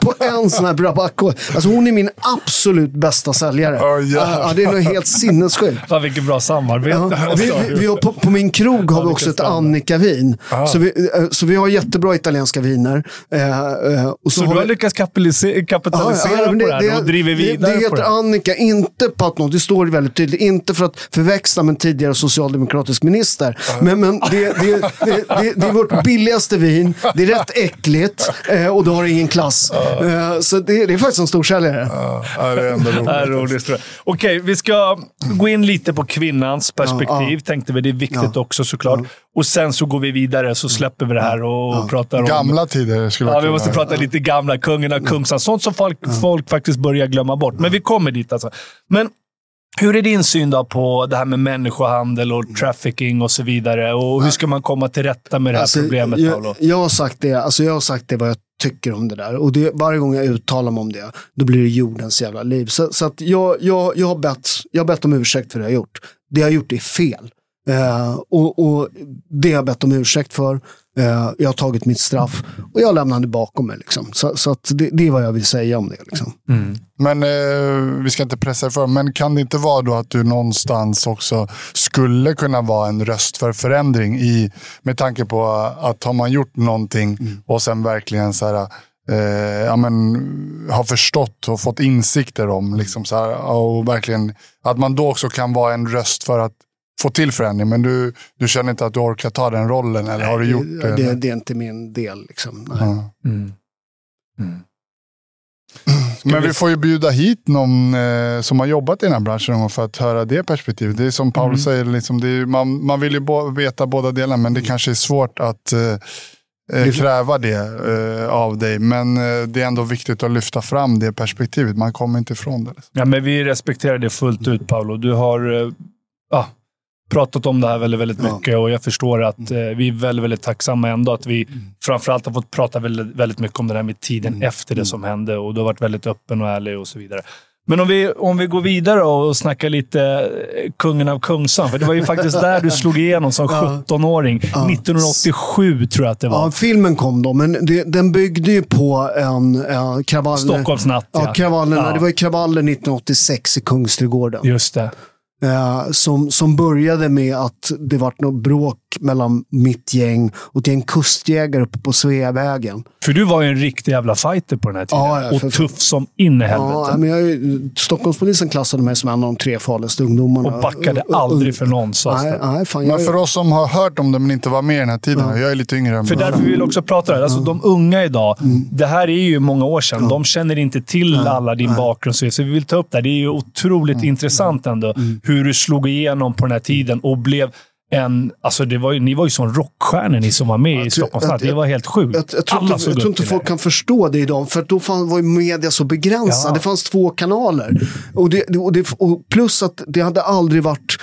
Speaker 1: på en sån här rabattkod. Alltså hon är min absolut bästa säljare.
Speaker 2: Ja, jävlar.
Speaker 1: Ja, det är något helt sinnessjukt.
Speaker 3: Fan, vilket bra samarbete.
Speaker 1: Ja, vi, vi, vi har på, på min krog har vi också ett Annika-vin. Så vi, eh, så vi har jättebra italienska viner. Eh, och
Speaker 3: Så du
Speaker 1: har
Speaker 3: lyckats kapitalisera, kapitalisera
Speaker 1: men
Speaker 3: på det här och driver
Speaker 1: det,
Speaker 3: vidare
Speaker 1: det
Speaker 3: på
Speaker 1: heter
Speaker 3: det?
Speaker 1: Annika, inte på att något, det står väldigt tydligt, inte för att förväxla med en tidigare socialdemokratisk minister. Men, men det, det, det, det, det är vårt billigaste vin, det är rätt äckligt eh, och det har ingen klass. Eh, så det, det är faktiskt en storsäljare.
Speaker 2: Ja, det är ändå roligt.
Speaker 3: Det roligt, tror jag. Okej, vi ska gå in lite på kvinnans perspektiv.
Speaker 1: Ja,
Speaker 3: Tänkte vi. Det är viktigt
Speaker 1: Ja.
Speaker 3: också såklart. Och sen så går vi vidare, så släpper vi det här och pratar om...
Speaker 2: Gamla tider skulle
Speaker 3: Ja,
Speaker 2: vara
Speaker 3: vi måste prata lite gamla kungen och kungsan. Sånt som folk, folk faktiskt börjar glömma bort. Men vi kommer dit alltså. Men hur är din syn då på det här med människohandel och trafficking och så vidare? Och hur ska man komma till rätta med det här
Speaker 1: Alltså,
Speaker 3: problemet,
Speaker 1: jag, jag, har sagt det, alltså jag har sagt det vad jag tycker om det där. Och det, varje gång jag uttalar mig om det, då blir det jordens jävla liv. Så, så att jag, jag, jag, har bett, jag har bett om ursäkt för det jag har gjort. Det jag har gjort är fel. Eh, och, och det har jag bett om ursäkt för. Eh, jag har tagit mitt straff och jag lämnar det bakom mig. Liksom. Så, så att det, det är vad jag vill säga om det. Liksom.
Speaker 2: Men eh, vi ska inte pressa för, men kan det inte vara då att du någonstans också skulle kunna vara en röst för förändring i, med tanke på att har man gjort någonting och sen verkligen så här, eh, ja, men, har förstått och fått insikter om, liksom så här, och verkligen att man då också kan vara en röst för att få till förändring. Men du, du känner inte att du orkar ta den rollen eller har du gjort det?
Speaker 1: det, det, är inte min del. Liksom. Nej.
Speaker 2: Ja.
Speaker 3: Mm.
Speaker 2: Men vi får ju bjuda hit någon eh, som har jobbat i den här branschen för att höra det perspektivet. Det är som Paul säger, liksom, det är, man, man vill ju bo, veta båda delarna, men det kanske är svårt att eh, eh, kräva det eh, av dig. Men eh, det är ändå viktigt att lyfta fram det perspektivet. Man kommer inte ifrån det. Liksom.
Speaker 3: Ja, men vi respekterar det fullt ut, Paolo. Du har eh, ja, pratat om det här väldigt, väldigt
Speaker 1: Ja.
Speaker 3: mycket och jag förstår att eh, vi är väldigt, väldigt tacksamma ändå att vi framförallt har fått prata väldigt, väldigt mycket om det här med tiden efter det som hände och du har varit väldigt öppen och ärlig och så vidare. Men om vi, om vi går vidare och snackar lite eh, kungen av Kungsan, för det var ju faktiskt där du slog igenom som 17-åring. 1987 tror jag att det var.
Speaker 1: Ja, filmen kom då, men det, den byggde ju på en uh, kravall...
Speaker 3: Stockholmsnatt,
Speaker 1: Ja, kravallerna.
Speaker 3: Ja.
Speaker 1: Det var ju kravaller 1986 i Kungsträdgården.
Speaker 3: Just det.
Speaker 1: Eh, som, som började med att det vart något bråk mellan mitt gäng och ett gäng kustjägare uppe på Sveavägen.
Speaker 3: För du var ju en riktig jävla fighter på den här tiden.
Speaker 1: Ja, ja, för-
Speaker 3: och tuff som in i helvete.
Speaker 1: Ja, men jag, Stockholmspolisen klassade mig som en av de tre farligaste ungdomarna.
Speaker 3: Och backade aldrig för någon,
Speaker 1: Nej, nej, fan, jag,
Speaker 2: Men för oss som har hört om det men inte var med i den här tiden, jag är lite yngre än
Speaker 3: För därför vill vi också prata det. Alltså, De unga idag,
Speaker 1: Mm.
Speaker 3: det här är ju många år sedan. De känner inte till alla din bakgrund. Så vi vill ta upp det här. Det är ju otroligt
Speaker 1: Mm.
Speaker 3: intressant ändå hur du slog igenom på den här tiden och blev än... Alltså det var ju, ni var ju som rockstjärnor, ni som var med i
Speaker 1: tror-
Speaker 3: Stockholms
Speaker 1: jag-
Speaker 3: stad. Det var helt sjukt.
Speaker 1: Jag, jag tror inte, jag tror inte folk kan förstå det idag, för då fan var ju media så begränsad.
Speaker 3: Ja.
Speaker 1: Det fanns två kanaler. Och, det, och, det, och plus att det hade aldrig varit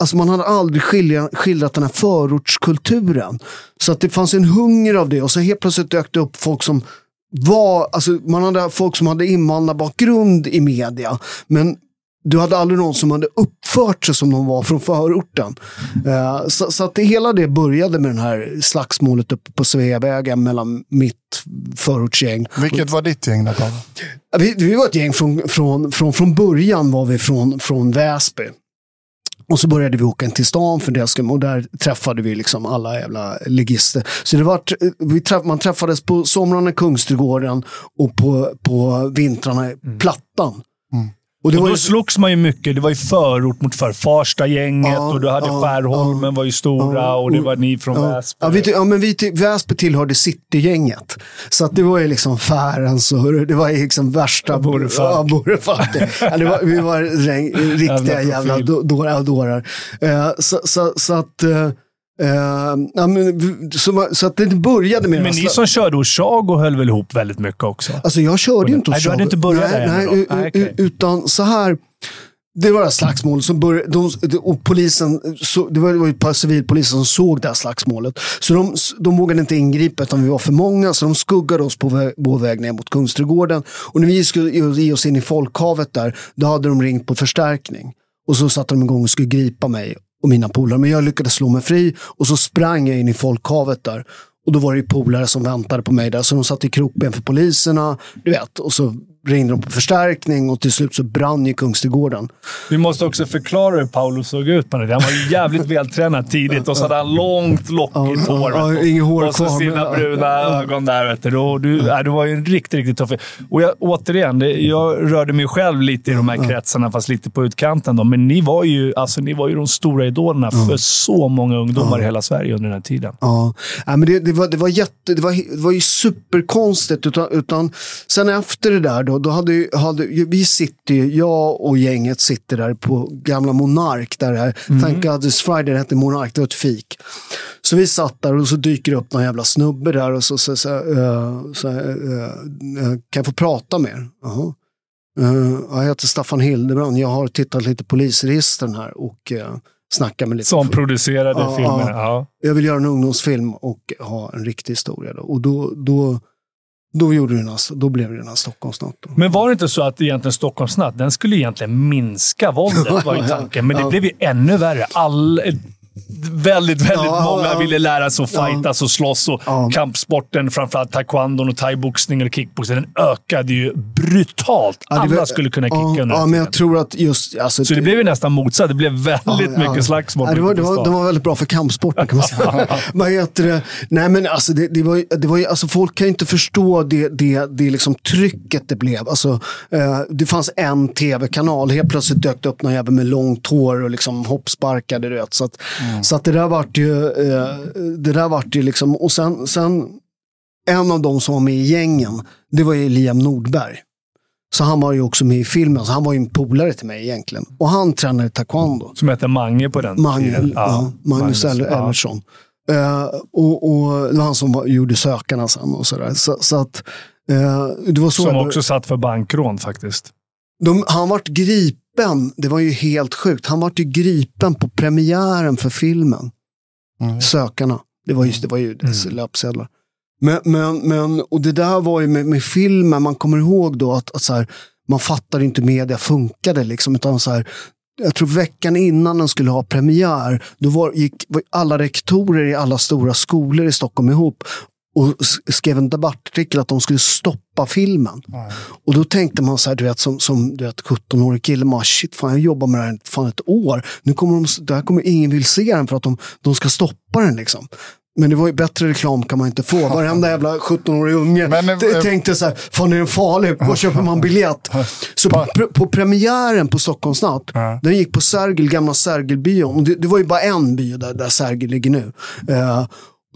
Speaker 1: Alltså man hade aldrig skildrat den här förortskulturen. Så att det fanns en hunger av det och så helt plötsligt dök det upp folk som var, alltså man hade folk som hade invandrarbakgrund i media. Men du hade aldrig någon som hade uppfört sig som de var från förorten. Eh, så så att det, hela det började med det här slagsmålet uppe på Sveavägen mellan mitt förortsgäng.
Speaker 2: Vilket var ditt gäng där,
Speaker 1: Vi, vi var ett gäng från, från, från, från början var vi från, från Väsby. Och så började vi åka in till stan för det och där träffade vi liksom alla jävla legister. Så det var, vi träff, man träffades på somrarna i Kungsträdgården och på, på vintrarna i Plattan. Och det
Speaker 3: Och
Speaker 1: var
Speaker 3: då
Speaker 1: ju,
Speaker 3: slogs man ju mycket. Det var ju förort mot för Farsta-gänget
Speaker 1: Ja,
Speaker 3: och du hade
Speaker 1: ja,
Speaker 3: Skärholmen var ju stora
Speaker 1: ja,
Speaker 3: och det var ni från
Speaker 1: ja,
Speaker 3: Väsby.
Speaker 1: ja, vi, ja, men vi ty- Väsby tillhörde Citygänget. Så att det var ju liksom Färens och det var ju liksom värsta...
Speaker 3: Borrefark.
Speaker 1: Ja, ja, det var, vi var riktiga
Speaker 3: Jävla
Speaker 1: jävla dårar. dårar. Eh, så, så, så att... eh, eh, ja, men, så, så att det började med...
Speaker 3: Men ni som körde Oshago höll väl ihop väldigt mycket också?
Speaker 1: Alltså jag körde ju inte
Speaker 3: Nej,
Speaker 1: hos
Speaker 3: du hade inte börjat
Speaker 1: nej,
Speaker 3: där
Speaker 1: nej,
Speaker 3: Nej, okej.
Speaker 1: Utan så här. Det var det här slagsmålet som började, de, och polisen, så, det var, det var ett par civilpoliser som såg det här slagsmålet. Så de, de vågade inte ingripa utan vi var för många så de skuggade oss på vår väg ner mot Kungsträdgården. Och när vi skulle ge oss in i folkhavet där, då hade de ringt på förstärkning. Och så satte de igång och skulle gripa mig och mina polare. Men jag lyckades slå mig fri och så sprang jag in i folkhavet där. Och då var det ju polare som väntade på mig där. Så de satte i krokben för poliserna. Du vet. Och så ringde de på förstärkning och till slut så brann ju Kungsträdgården.
Speaker 3: Vi måste också förklara hur Paolo såg ut på det. Han var ju jävligt vältränad tidigt och så hade han långt lockigt hår.
Speaker 1: ja, hår
Speaker 3: och så
Speaker 1: kvar,
Speaker 3: sina bruna ögon där. Vet du. Och du, ja, du var ju en riktigt, riktigt tuff. Och jag, återigen, det, jag rörde mig själv lite i de här kretsarna, fast lite på utkanten. Då. Men ni var ju, alltså, ni var ju de stora idolerna för så många ungdomar i hela Sverige under den här tiden.
Speaker 1: Ja, ja men det, det, var, det, var jätte, det, var, det var ju superkonstigt. Utan, utan, sen efter det där, då, då hade, ju- hade vi sitter ju, jag och gänget sitter där på gamla Monark. Där det här, Thank God It's Friday, det hette Monark, det var ett fik. Så vi satt där och så dyker det upp någon jävla snubbe där och så säger så, uh, så, uh, uh, kan jag få prata med er? Jaha. Uh, jag heter Staffan Hildebrand, jag har tittat lite polisregistren här och snackat med lite
Speaker 3: Som producerade
Speaker 1: Ja,
Speaker 3: filmerna.
Speaker 1: ja.
Speaker 3: Ja.
Speaker 1: jag vill göra en ungdomsfilm och ha en riktig historia. Då. Och då, då, då, gjorde den här, då blev det den här Stockholmsnatt.
Speaker 3: Men var det inte så att egentligen Stockholmsnatt, den skulle egentligen minska våldet, var ju tanken. Men det blev ju ännu värre. All, väldigt, väldigt
Speaker 1: Ja,
Speaker 3: många
Speaker 1: ja.
Speaker 3: ville lära sig att fightas och slåss. Och
Speaker 1: Ja.
Speaker 3: Kampsporten, framförallt taekwondon och thaiboxning och kickboxning, den ökade ju brutalt.
Speaker 1: Ja, det
Speaker 3: Alla
Speaker 1: var-
Speaker 3: skulle kunna kicka
Speaker 1: ja,
Speaker 3: under
Speaker 1: Ja, men jag tror att just... Alltså,
Speaker 3: Så det blev ju nästan motsatt. Det blev väldigt
Speaker 1: Ja, ja.
Speaker 3: mycket slagsmål.
Speaker 1: Ja, det, var, det, var, det var väldigt bra för kampsporten kan man säga. Vad heter det? Nej men alltså, det, det var, det var alltså folk kan ju inte förstå det, det, det liksom trycket det blev. Alltså, eh, det fanns en tv-kanal, helt plötsligt dök det upp någon jävel med långt hår och liksom hoppsparkade. Du vet. Så, att, så att det där vart ju, eh, det där vart ju liksom, och sen, sen en av de som var med i gängen, det var ju Liam Nordberg. Så han var ju också med i filmen, så han var ju en polare till mig egentligen. Och han tränade taekwondo.
Speaker 3: Som hette Mange på den
Speaker 1: Mange,
Speaker 3: tiden.
Speaker 1: ja, Magnus Eller-
Speaker 3: ja.
Speaker 1: Ellersson. Eh, och, och det var han som var, gjorde Sökarna sen och sådär. Så, så att, eh, det var så
Speaker 3: Som också satt för bankrån faktiskt.
Speaker 1: de, han vart gripen, det var ju helt sjukt. Han vart ju gripen på premiären för filmen.
Speaker 2: Mm.
Speaker 1: Sökarna. Det var ju, det var ju
Speaker 3: Mm.
Speaker 1: löpsedlar. Men, men, men, och det där var ju med, med filmen, man kommer ihåg då att, att så här, man fattade inte hur media funkade. Liksom, utan så här, jag tror veckan innan den skulle ha premiär, då var, gick var alla rektorer i alla stora skolor i Stockholm ihop och skrev en debattartikel att de skulle stoppa filmen. Och då tänkte man så här, du vet, som, som du vet, 17-årig kille, man, shit, fan, jag jobbar med det här fan ett år. Nu kommer de, det här kommer ingen vill se den för att de, de ska stoppa den. Liksom. Men det var ju bättre reklam kan man inte få. Varenda jävla 17-årig unge
Speaker 2: Men, eh,
Speaker 1: tänkte så här, fan är den farlig? Var köper man biljett? Så på, pre- på premiären på Stockholmsnatt,
Speaker 2: Ja.
Speaker 1: den gick på Sergel, gamla Sergelbion. Det, det var ju bara en bio där, där Sergel ligger nu. Eh,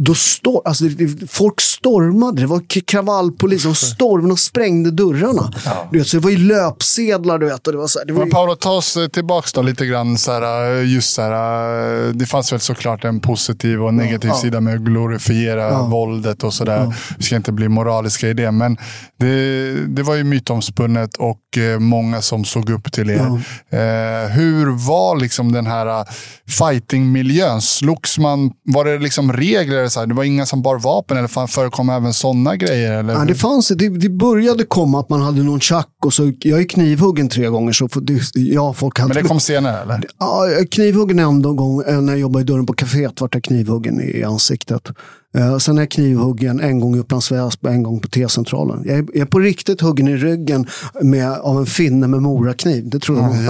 Speaker 1: då står, alltså folk stormade. Det var kravallpolis. De stormade och sprängde dörrarna. Du vet, så det var ju löpsedlar, du vet. Och det var så här, det var
Speaker 2: Men
Speaker 1: ju,
Speaker 2: Paolo, ta oss eh, tillbaka då lite grann. Så här, eh, just så här, eh, det fanns väl såklart en positiv och negativ
Speaker 1: Ja.
Speaker 2: sida med att glorifiera
Speaker 1: Ja.
Speaker 2: våldet och sådär. Vi ska inte bli moraliska i det, men det, det var ju mytomspunnet och många som såg upp till er. Eh, hur var liksom den här fightingmiljön? Slogs man? Var det liksom regler? Så här? Det var inga som bar vapen eller fan, förekom även sådana grejer? Eller?
Speaker 1: Ja, det, fanns, det, det började komma att man hade någon tjack och så, jag är knivhuggen tre gånger. Så det, ja, folk hade,
Speaker 2: Men det kom senare eller?
Speaker 1: ja, knivhuggen en gång när jag jobbade i dörren på kaféet. vart jag knivhuggen i ansiktet. Eh, sen är jag knivhuggen en gång i Upplands Väsby, en gång på T-centralen. Jag är, jag är på riktigt huggen i ryggen med, av en finne med morakniv. Det trodde man.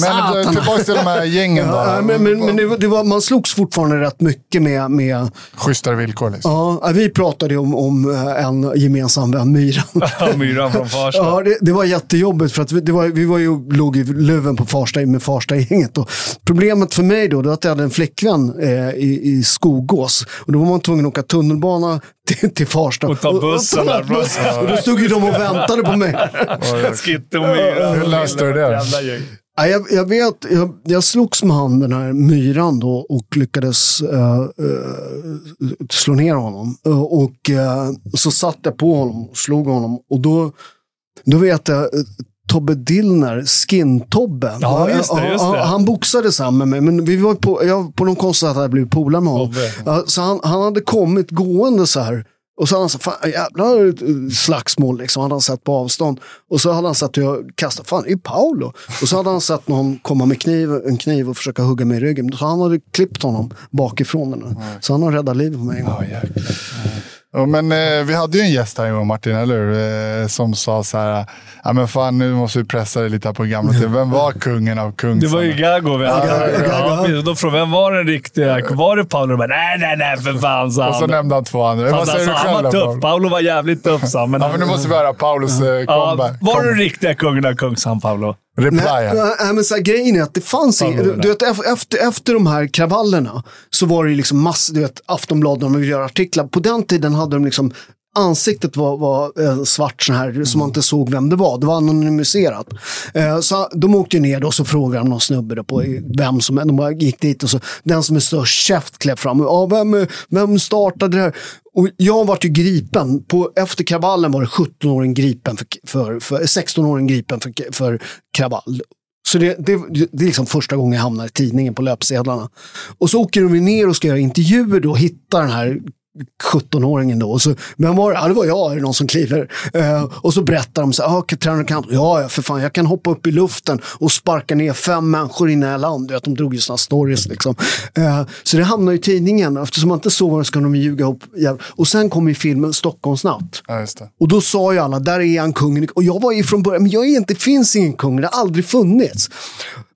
Speaker 2: Men eh, tillbaka till de här gängen då.
Speaker 1: Ja, men men, men det, det var, man slogs fortfarande rätt mycket med, med
Speaker 2: Schysstare villkor liksom.
Speaker 1: ja, vi pratade om, om eh, en gemensam vän, Myran.
Speaker 3: Myran från Farsta.
Speaker 1: Ja, det, det var jättejobbigt för att vi, det var, vi var ju, låg i luven på Farsta med Farsta-gänget. Problemet för mig då, det var att jag hade en flickvän eh, i, i Skogås. Och då var man tvungen att åka tunnelbana till, till Farsta.
Speaker 3: Och ta bussen
Speaker 1: buss. Och då stod ju de och väntade på mig.
Speaker 3: Och.
Speaker 2: Hur löste du det?
Speaker 1: Ja, jag, jag vet, jag, jag slogs med han den här myran då och lyckades eh, eh, slå ner honom. Eh, och så satt jag på honom och slog honom. Och då, då vet jag, Tobbe Dillner, Skin-Tobbe.
Speaker 3: Ja, just det, just det.
Speaker 1: Han boxade samman med mig, men vi var på, jag, på någon konsert hade jag blivit polare med honom.
Speaker 3: Tobbe.
Speaker 1: Så han, han hade kommit gående så här. Och så hade han sagt, fan jävlar eh, slagsmål liksom, hade han sett på avstånd. Och så hade han sett hur jag kastade, fan är Paolo. Och så hade han sett någon komma med kniv, en kniv och försöka hugga mig i ryggen. Så han hade klippt honom bakifrån. Den. Så han har räddat livet på mig en gång.
Speaker 2: Ja, men eh, vi hade ju en gäst här en gång Martin, eller hur? Eh, som sa så här, ja men fan nu måste vi pressa dig lite här på gamla tiden. Vem var kungen av
Speaker 3: Det
Speaker 2: Kungshamn?
Speaker 3: var ju Gago vi hade.
Speaker 1: Gago.
Speaker 3: Ja, precis. Då frågade vem var den riktiga? Var det Paolo? Bara, nej, nej, nej, för fan, sa
Speaker 2: Och så
Speaker 3: han.
Speaker 2: nämnde han två andra.
Speaker 3: Han,
Speaker 2: Vad säger du
Speaker 3: han
Speaker 2: själv
Speaker 3: var
Speaker 2: då?
Speaker 3: tuff.
Speaker 2: Paolo?
Speaker 3: Var jävligt tuff, sa han. Men,
Speaker 2: Ja, men nu måste vi höra Paulos eh,
Speaker 3: Ja,
Speaker 2: comeback.
Speaker 3: var du
Speaker 2: Kom-
Speaker 3: riktiga kungen av Kungshamn, Paolo?
Speaker 2: Reply.
Speaker 1: Nej,
Speaker 2: här.
Speaker 1: nej, men så här, grejen är att det fanns inget,
Speaker 3: var
Speaker 1: du vet, ef- efter, efter de här kravallerna så var det liksom massor, du vet, Aftonbladet, de ville göra artiklar. På den tiden hade de liksom Ansiktet var, var eh, svart så här, så man inte såg vem det var. Det var anonymiserat. Eh, så de åkte ner då och så frågade de någon snubbe på vem som De bara gick dit och så, den som är störst käft klev fram. Ja, vem, vem startade det här? Och jag vart ju gripen. På, efter kravallen var det 17-åring gripen för, för, för 16-åring gripen för, för kravall. Så det, det, det är liksom första gången jag hamnar i tidningen på löpsedlarna. Och så åker de ner och ska göra intervjuer då och hitta den här 17-åringen då. Och så, vem var? Ja, det var jag, är det någon som kliver. Eh, och så berättar de så här, ah, kan träna kamp? Ja, för fan, jag kan hoppa upp i luften och sparka ner fem människor innan jag land. Du vet, de drog ju sådana stories liksom. Eh, så det hamnar i tidningen. Eftersom man inte såg vad så kan de ljuga ihop. Och sen kom ju filmen Stockholmsnatt.
Speaker 2: Ja.
Speaker 1: Och då sa ju alla, där är han kungen. Och jag var ju från början, men jag är inte, det finns ingen kung, det har aldrig funnits.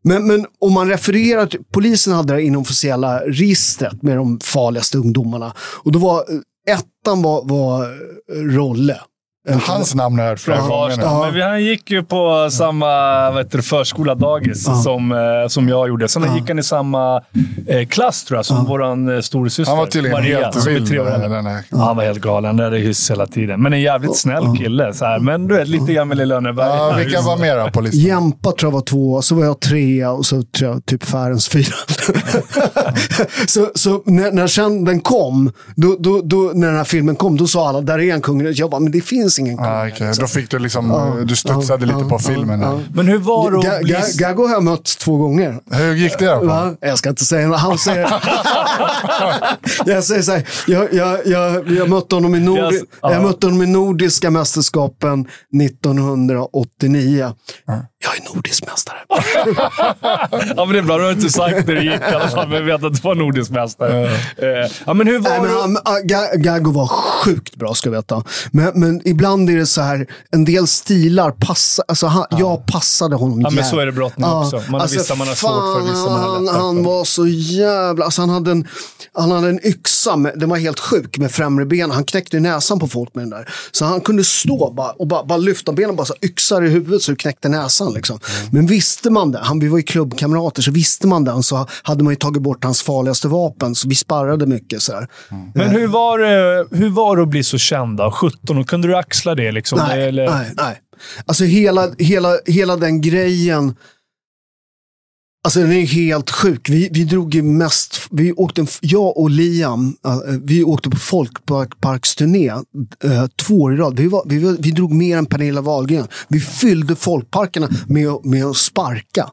Speaker 1: Men, men om man refererar till, polisen hade det inofficiella registret med de farligaste ungdomarna. Och då var, eh, ettan var, var eh, Rolle.
Speaker 2: Hans namn har jag hört flera
Speaker 1: Ja,
Speaker 2: gånger
Speaker 1: ja.
Speaker 3: Men vi, han gick ju på samma heter det, förskola, dagis, som, eh, som jag gjorde. Sen gick han i samma eh, klass, tror jag, som vår eh, storasyster.
Speaker 2: Han var tydligen
Speaker 3: Maria,
Speaker 2: helt
Speaker 3: som är
Speaker 2: vild.
Speaker 3: tre år
Speaker 2: med
Speaker 3: äldre.
Speaker 2: Den här.
Speaker 3: Ja, han var helt galen. Det hade hyss hela tiden. Men en jävligt snäll kille. Så här. Men du vet, lite grann med Lönneberg.
Speaker 2: Ja, vilka var då på listan?
Speaker 1: Jämpa tror jag var två, så var jag trea och så tror jag typ Färens fyra. så så när, när sen den kom, då, då, då, när den här filmen kom, då sa alla, där är en kung. Jag bara, men det finns ingen kung.
Speaker 2: Ah, okej. Då fick du liksom, du studsade lite på filmen.
Speaker 3: Men hur var det
Speaker 1: Ga-
Speaker 3: att bli...
Speaker 1: Ga- Gaggo har jag mött två gånger.
Speaker 2: Hur gick det då?
Speaker 1: Va? Jag ska inte säga något. Han säger... jag säger så här, jag, jag, jag, jag, mötte honom i Nord...
Speaker 3: Yes. Ja.
Speaker 1: jag mötte honom i Nordiska mästerskapen 1989. Jag är nordisk mästare.
Speaker 3: Ja, men det är bra. Du har inte sagt det gick i alla fall, men vi vet att du var nordisk mästare. Eh, Ja, men hur var
Speaker 1: Nej, men
Speaker 3: det?
Speaker 1: ah, Ga- Gaggo var sjukt bra ska jag veta. Men, men ibland är det så här, en del stilar passar, alltså han, jag passade honom
Speaker 3: Ja, men
Speaker 1: jävligt.
Speaker 3: så är det brottning också. Man har vissa man har svårt för, vissa man har
Speaker 1: fan,
Speaker 3: lättare
Speaker 1: Han
Speaker 3: för.
Speaker 1: var så jävla, alltså han hade en, han hade en yxa, med, den var helt sjuk med främre ben. Han knäckte näsan på folk med den där. Så han kunde stå bara, och bara, bara lyfta benen, bara så yxar i huvudet så det knäckte näsan. Liksom.
Speaker 3: Mm.
Speaker 1: Men visste man det, han, vi var ju klubbkamrater, så visste man det så hade man ju tagit bort hans farligaste vapen. Så vi sparrade mycket så här.
Speaker 3: Men hur var, det, hur var det att bli så kända? 17 kunde du axla det? Liksom,
Speaker 1: nej,
Speaker 3: eller?
Speaker 1: nej, nej. Alltså hela, hela, hela den grejen. Alltså den är helt sjuk. Vi, vi drog ju mest, vi åkte, jag och Liam, uh, vi åkte på folkparksturné uh, två år i rad. Vi, var, vi, vi drog mer än Pernilla Wahlgren. Vi fyllde folkparkerna med, med att sparka.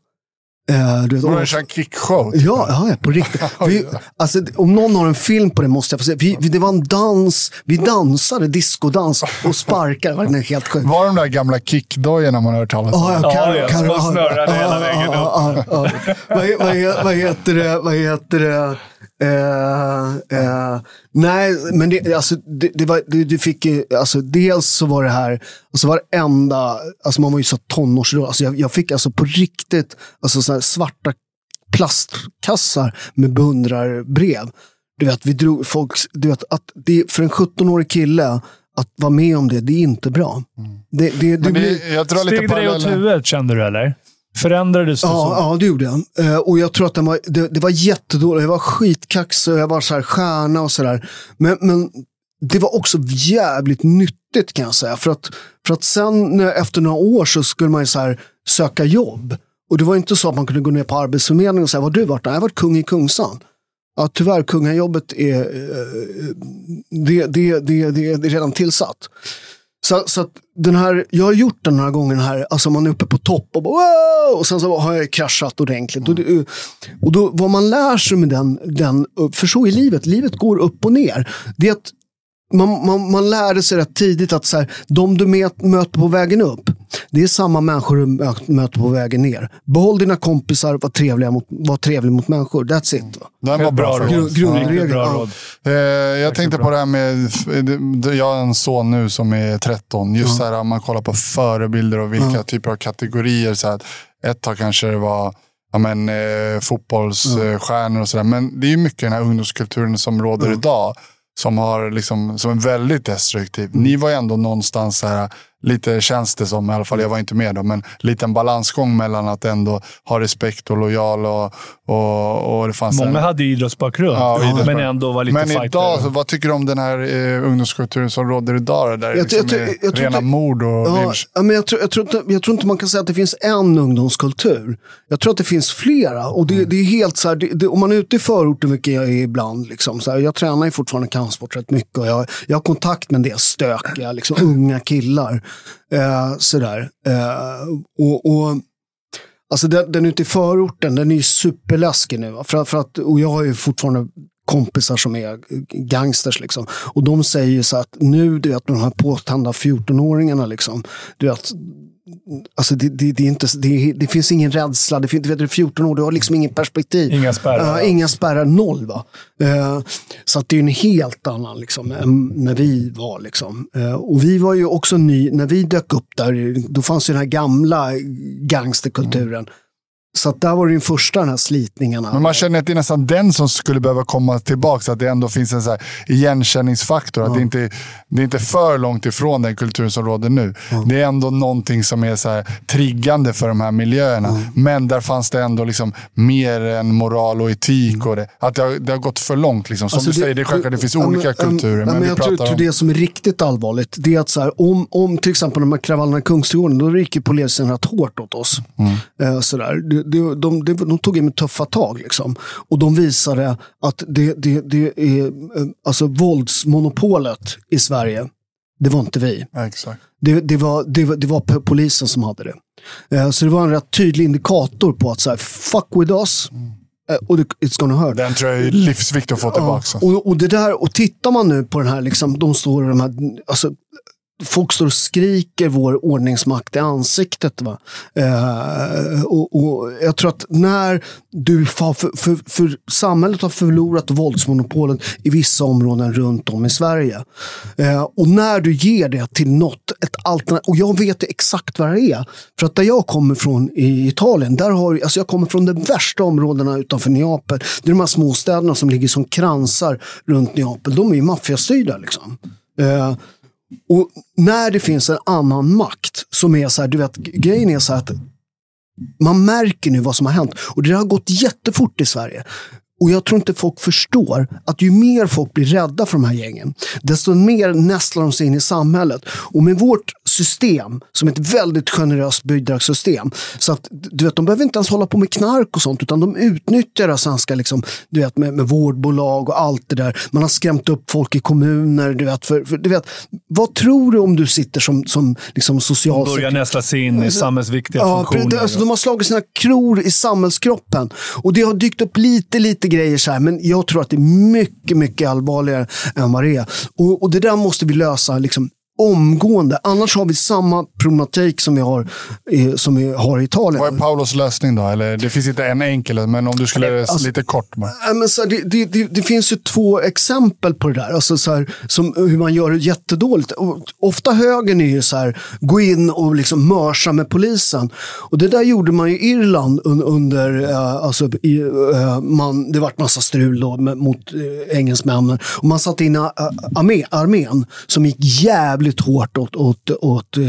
Speaker 2: Uh, du vet, var det en kickshow?
Speaker 1: Typ? Ja, ja, på riktigt. Vi, alltså, om någon har en film på det måste jag få se. Vi, vi, det var en dans, vi dansade diskodans och sparkade. Det var helt sjukt.
Speaker 2: Var de där gamla kickdojorna man har hört talas
Speaker 3: om? Ja, ja, kan, ja, kan, som snurrade hela vägen upp.
Speaker 1: Vad heter det? Vad heter det? Uh, uh, nej, men det, alltså, det, det var, det, det fick alltså, dels så var det här, alltså varenda, alltså man var ju så tonårsråd, alltså jag, jag fick alltså på riktigt, alltså så svarta plastkassar med beundrarbrev. Du vet, vi drog folk, du vet, att det, för en 17-årig kille, att vara med om det, det är inte bra. Mm. Det, det, det,
Speaker 3: blir, jag drar lite Steg det åt huvudet, kände du eller? Förändrades det?
Speaker 1: Ja, ja, det gjorde jag. Uh, och jag tror att den var, det, det var jättedåligt. Jag var skitkaxig och jag var så här stjärna och sådär. Men, men det var också jävligt nyttigt kan jag säga. För att, för att sen efter några år så skulle man ju så här, söka jobb. Och det var inte så att man kunde gå ner på Arbetsförmedlingen och säga, vad du varit? Nej, jag har varit kung i Kungsan. Ja, tyvärr, kungajobbet är, eh, det, det, det, det är redan tillsatt. Så, så att den här, jag har gjort den några gånger, här, alltså man är uppe på topp och, bara, wow! och sen så har jag kraschat ordentligt. Mm. Och, och då, vad man lär sig med den, den, för så är livet, livet går upp och ner. Det är att man, man, man lärde sig rätt tidigt att så här, de du möter på vägen upp, det är samma människor du möter på vägen ner. Behåll dina kompisar, var, trevliga mot, var trevlig mot människor. That's it.
Speaker 2: Den var bra, bra
Speaker 3: råd. Grundregel. Ja.
Speaker 2: Eh, jag tänkte på det här med, jag har en son nu som är 13. Just ja. här om man kollar på förebilder och vilka ja. typer av kategorier. Så här, ett tag kanske det var ja, men, eh, fotbollsstjärnor och sådär. Men det är ju mycket den här ungdomskulturen som råder idag som, har liksom, som är väldigt destruktiv. Ni var ju ändå någonstans så här, lite känns det som, i alla fall jag var inte med då, men liten balansgång mellan att ändå ha respekt och lojal. Och, och, och det fanns
Speaker 3: Många
Speaker 2: en...
Speaker 3: hade idrottsbakgrund, ja, idrottsbakgrund, men ändå var lite
Speaker 2: Men
Speaker 3: fighter.
Speaker 2: idag, så, vad tycker du om den här eh, ungdomskulturen som råder idag? Där jag, liksom jag, jag, jag, rena inte, mord och
Speaker 1: ja, ja, men jag, tror, jag, tror inte, jag tror inte man kan säga att det finns en ungdomskultur. Jag tror att det finns flera. Och det, mm. det är helt så här, det, det, om man är ute i förorten, vilket jag är ibland, liksom, så här, jag tränar ju fortfarande kampsport rätt mycket och jag, jag har kontakt med en del stökiga, liksom, unga killar. Eh, sådär. Eh, och, och, alltså den, den ute i förorten, den är ju superläskig nu. För, för att, och jag har ju fortfarande kompisar som är gangsters. Liksom. Och de säger ju så att nu, du vet, de här påtända 14-åringarna, liksom, du vet, Alltså det, det, det, är inte, det, det, finns ingen rädsla. Det finns, du, vet, du är 14 år, du har liksom ingen perspektiv.
Speaker 3: Inga spärrar.
Speaker 1: Uh, inga spärrar, noll. Va? Uh, så att det är en helt annan liksom, än när vi var. Liksom. Uh, och vi var ju också ny, när vi dök upp där, då fanns ju den här gamla gangsterkulturen. Mm. Så där var det ju första den här slitningarna.
Speaker 2: Men man känner att det är nästan den som skulle behöva komma tillbaka. Att det ändå finns en så igenkänningsfaktor. Ja. Att det inte det är inte för långt ifrån den kultur som råder nu. Ja. Det är ändå någonting som är så triggande för de här miljöerna. Ja. Men där fanns det ändå liksom mer än moral och etik. Och det. Att det har, det har gått för långt. Liksom. Som alltså du det, säger, det är självklart det finns olika men, kulturer.
Speaker 1: Men, men jag tror, om... det som är riktigt allvarligt, det är att så här, om, om till exempel de här kravallerna i Kungsträdgården, då gick ju polisen rätt hårt åt oss. Mm. Uh, så där de, de, de, de tog in tuffa tag. Liksom. Och de visade att det, det, det är eh, alltså våldsmonopolet i Sverige. Det var inte vi.
Speaker 2: Ja, exakt.
Speaker 1: Det, det, var, det, var, det var polisen som hade det. Eh, så det var en rätt tydlig indikator på att så här, fuck with us. Mm. Och it's gonna hurt.
Speaker 2: Den tror jag är livsviktig att få tillbaka.
Speaker 1: Ja, och, och, det där, och tittar man nu på den här, liksom, de står de här, alltså, folk står och skriker vår ordningsmakt i ansiktet. Va? Eh, och, och, Jag tror att när du för, för, för, samhället har förlorat våldsmonopolet i vissa områden runt om i Sverige. Eh, och när du ger det till något, ett alternativ, och jag vet exakt vad det är. För att där jag kommer från i Italien, där har, alltså jag kommer från de värsta områdena utanför Neapel. Det är de här småstäderna som ligger som kransar runt Neapel. De är ju maffiastyrda. Liksom. Eh, och när det finns en annan makt som är så här, du vet, grejen är så här att man märker nu vad som har hänt. Och det har gått jättefort i Sverige. Och jag tror inte folk förstår att ju mer folk blir rädda för de här gängen, desto mer nästlar de sig in i samhället. Och med vårt system, som ett väldigt generöst bidragssystem, så att du vet, de behöver inte ens hålla på med knark och sånt, utan de utnyttjar det svenska liksom, du vet, med, med vårdbolag och allt det där. Man har skrämt upp folk i kommuner. Du vet, för, för, du vet, vad tror du om du sitter som, som liksom social...
Speaker 3: Börjar nästla sig in i samhällsviktiga
Speaker 1: Ja,
Speaker 3: funktioner.
Speaker 1: alltså, de har slagit sina kror i samhällskroppen. Och det har dykt upp lite, lite grejer så här, men jag tror att det är mycket, mycket allvarligare än vad det är. Och, och det där måste vi lösa liksom, omgående. Annars har vi samma problematik som vi har, i, som vi har i Italien.
Speaker 2: Vad är Paulos lösning då? Eller, det finns inte en enkel, men om du skulle
Speaker 1: Alltså-
Speaker 2: lite kort. bara.
Speaker 1: Ja, men så här, det, det, det, finns ju två exempel på det där. Alltså så här, som, hur man gör det jättedåligt. Och, ofta högern är ju så här, gå in och liksom mörsa med polisen. Och det där gjorde man i Irland un, under, eh, alltså, i, eh, man, det vart massa strul då, med, mot eh, engelsmännen. Och man satte in armé, armén som gick jävligt hårt åt, åt, åt eh,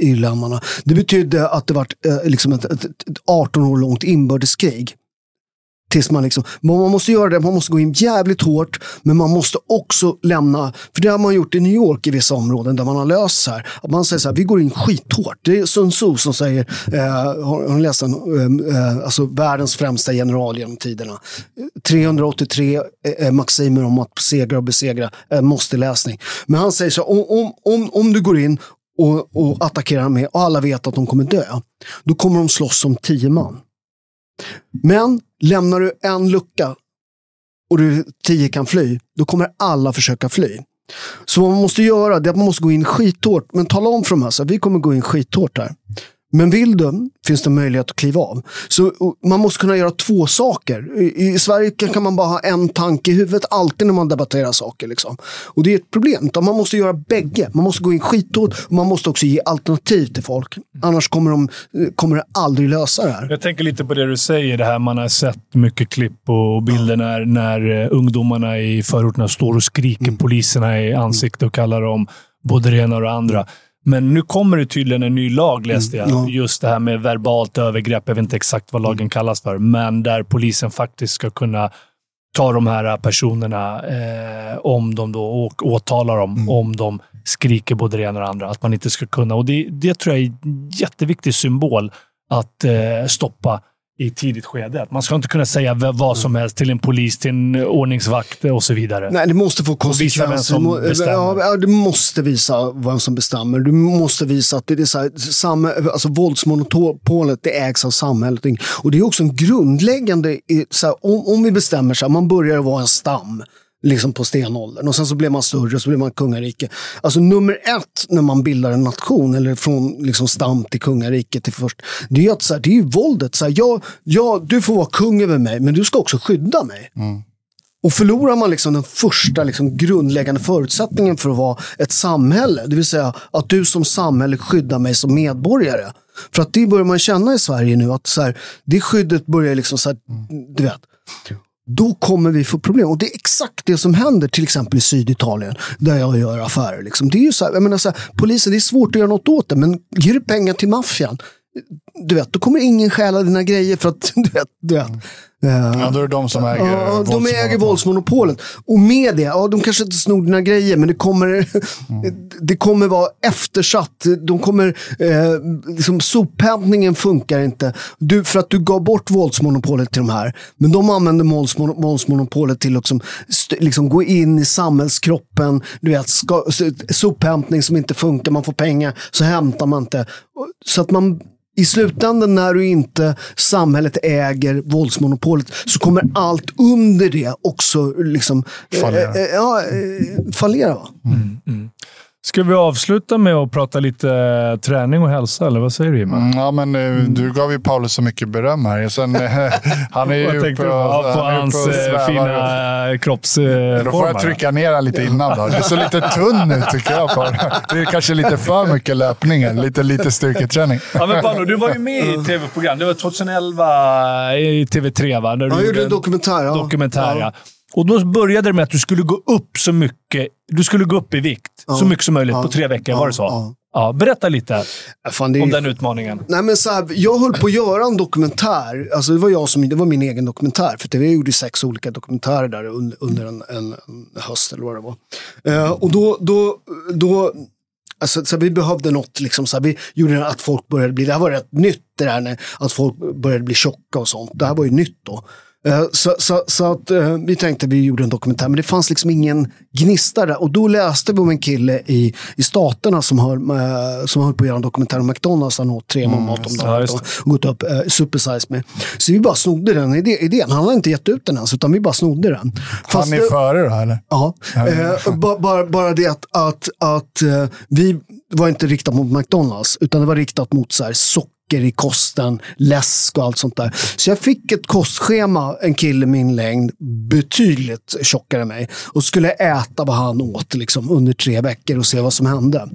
Speaker 1: irländarna. Det betydde att det var eh, liksom ett, ett, ett 18 år långt inbördeskrig. Tills man liksom, man måste göra det, man måste gå in jävligt hårt, men man måste också lämna, för det har man gjort i New York i vissa områden där man har löst så här. Att man säger så här, vi går in skithårt. Det är Sun Tzu som säger, eh, har, har ni läst den? Eh, eh, alltså världens främsta general genom tiderna. 383 eh, eh, maximer om att segra och besegra, eh, måste läsning. Men han säger så här, om, om, om, om du går in och, och attackerar med och alla vet att de kommer dö, då kommer de slåss som tio man. Men lämnar du en lucka och du tio kan fly, då kommer alla försöka fly. Så vad man måste göra det är att man måste gå in skithårt. Men tala om för dem här, så här, vi kommer gå in skithårt här. Men vill du, finns det möjlighet att kliva av. Så man måste kunna göra två saker. I, I Sverige kan man bara ha en tanke i huvudet alltid när man debatterar saker. Liksom. Och det är ett problem. Man måste göra bägge. Man måste gå in skithårt och man måste också ge alternativ till folk. Annars kommer, de, kommer det aldrig lösa det här.
Speaker 3: Jag tänker lite på det du säger, det här man har sett mycket klipp och bilder när, när eh, ungdomarna i förorterna står och skriker poliserna i ansiktet och kallar dem både det ena och det andra. Men nu kommer det tydligen en ny lag, läste jag.
Speaker 1: ja.
Speaker 3: Just det här med verbalt övergrepp. Jag vet inte exakt vad lagen kallas för, men där polisen faktiskt ska kunna ta de här personerna eh, om de då och åtalar dem om de skriker både det ena och det andra. Att man inte ska kunna. Och det, det tror jag är en jätteviktig symbol att eh, stoppa i tidigt skede. Man ska inte kunna säga vad som helst till en polis, till en ordningsvakt och så vidare.
Speaker 1: Nej, det måste få
Speaker 3: visa vem
Speaker 1: konsekvenser.
Speaker 3: som
Speaker 1: må-
Speaker 3: bestämmer.
Speaker 1: Ja, du måste visa vem som bestämmer. Du måste visa att det är så här, samma, alltså våldsmonopolet det ägs av samhället. Och det är också en grundläggande, så här, om, om vi bestämmer så här, man börjar vara en stam. Liksom på stenåldern. Och sen så blir man större och så blir man kungarike. Alltså nummer ett när man bildar en nation, eller från liksom stam till kungarike till först. Det är att så här, det är ju våldet. Så här, ja, ja, du får vara kung över mig, men du ska också skydda mig. Och förlorar man liksom den första liksom grundläggande förutsättningen för att vara ett samhälle, det vill säga att du som samhälle skyddar mig som medborgare. För att det börjar man känna i Sverige nu, att så här, det skyddet börjar liksom så här, du vet. Då kommer vi få problem. Och det är exakt det som händer till exempel i Syditalien, där jag gör affärer. Liksom. Det är ju så här, jag menar så här, polisen, det är svårt att göra något åt det, men ger du pengar till maffian, du vet, då kommer ingen stjäla dina grejer för att, du vet, du vet. Eh,
Speaker 2: Ja, då är det de som äger
Speaker 1: Ja, de äger våldsmonopolet. Och med det, ja de kanske inte snor dina grejer, men det kommer, det kommer vara eftersatt. De kommer, eh, liksom, sophämtningen funkar inte. Du, för att du gav bort våldsmonopolet till de här. Men de använder våldsmono- våldsmonopolet till att liksom, liksom, gå in i samhällskroppen. Du vet, ska, sophämtning som inte funkar, man får pengar, så hämtar man inte. Så att man i slutändan när du inte samhället äger våldsmonopolet så kommer allt under det också liksom,
Speaker 2: Fallera.
Speaker 1: eh, eh, ja, eh, fallera. Va?
Speaker 3: Ska vi avsluta med att prata lite eh, träning och hälsa, eller vad säger du Jimmy?
Speaker 2: Mm, Ja, men eh, du gav ju Paulus så mycket beröm här. Sen, eh, han är ju uppe och,
Speaker 3: på, på hans fina kroppsform.
Speaker 2: Då får jag trycka ner han lite innan då. Du ser lite tunn ut tycker jag. På. Det är kanske lite för mycket löpning. Lite, lite styrketräning.
Speaker 3: Ja, men Paolo, du var ju med i ett tv-program. Det var 2011 i TV3, va? Där du
Speaker 1: Jag gjorde en dokumentär. Ja.
Speaker 3: dokumentär,
Speaker 1: Ja.
Speaker 3: ja. Och då började det med att du skulle gå upp så mycket. Du skulle gå upp i vikt så mycket som möjligt
Speaker 1: Ja.
Speaker 3: på tre veckor. Var det så?
Speaker 1: Ja.
Speaker 3: Ja, berätta lite
Speaker 1: Ja, Fan, det
Speaker 3: om den utmaningen.
Speaker 1: Nej, men så här, jag höll på att göra en dokumentär. Alltså, det, var jag som, det var min egen dokumentär. För TV gjorde sex olika dokumentärer där under, under en, en, en höst eller vad det var. Eh, och då, då, då alltså, så här, vi behövde något, liksom, så vi gjorde att folk började bli, det här var rätt nytt det där när, att folk började bli tjocka och sånt. Det här var ju nytt då. Eh, Så, så, så att eh, vi tänkte vi gjorde en dokumentär, men det fanns liksom ingen gnista där. Och då läste vi om en kille i, i Staterna som höll, eh, som höll på att göra en dokumentär om McDonalds. Han åt tre mm, mat om dagen och gått upp eh, supersize med. Så vi bara snodde den idé, idén. Han hade inte gett ut den ens, utan vi bara snodde den.
Speaker 2: Han
Speaker 1: Fast
Speaker 2: är
Speaker 1: det-
Speaker 2: före då, eller?
Speaker 1: Ja, eh, ba, bara, bara det att, att, att vi var inte riktat mot McDonalds, utan det var riktat mot så här, socker i kosten, läsk och allt sånt där. Så jag fick ett kostschema, en kille min längd, betydligt tjockare än mig. Och skulle äta vad han åt liksom, under tre veckor och se vad som hände.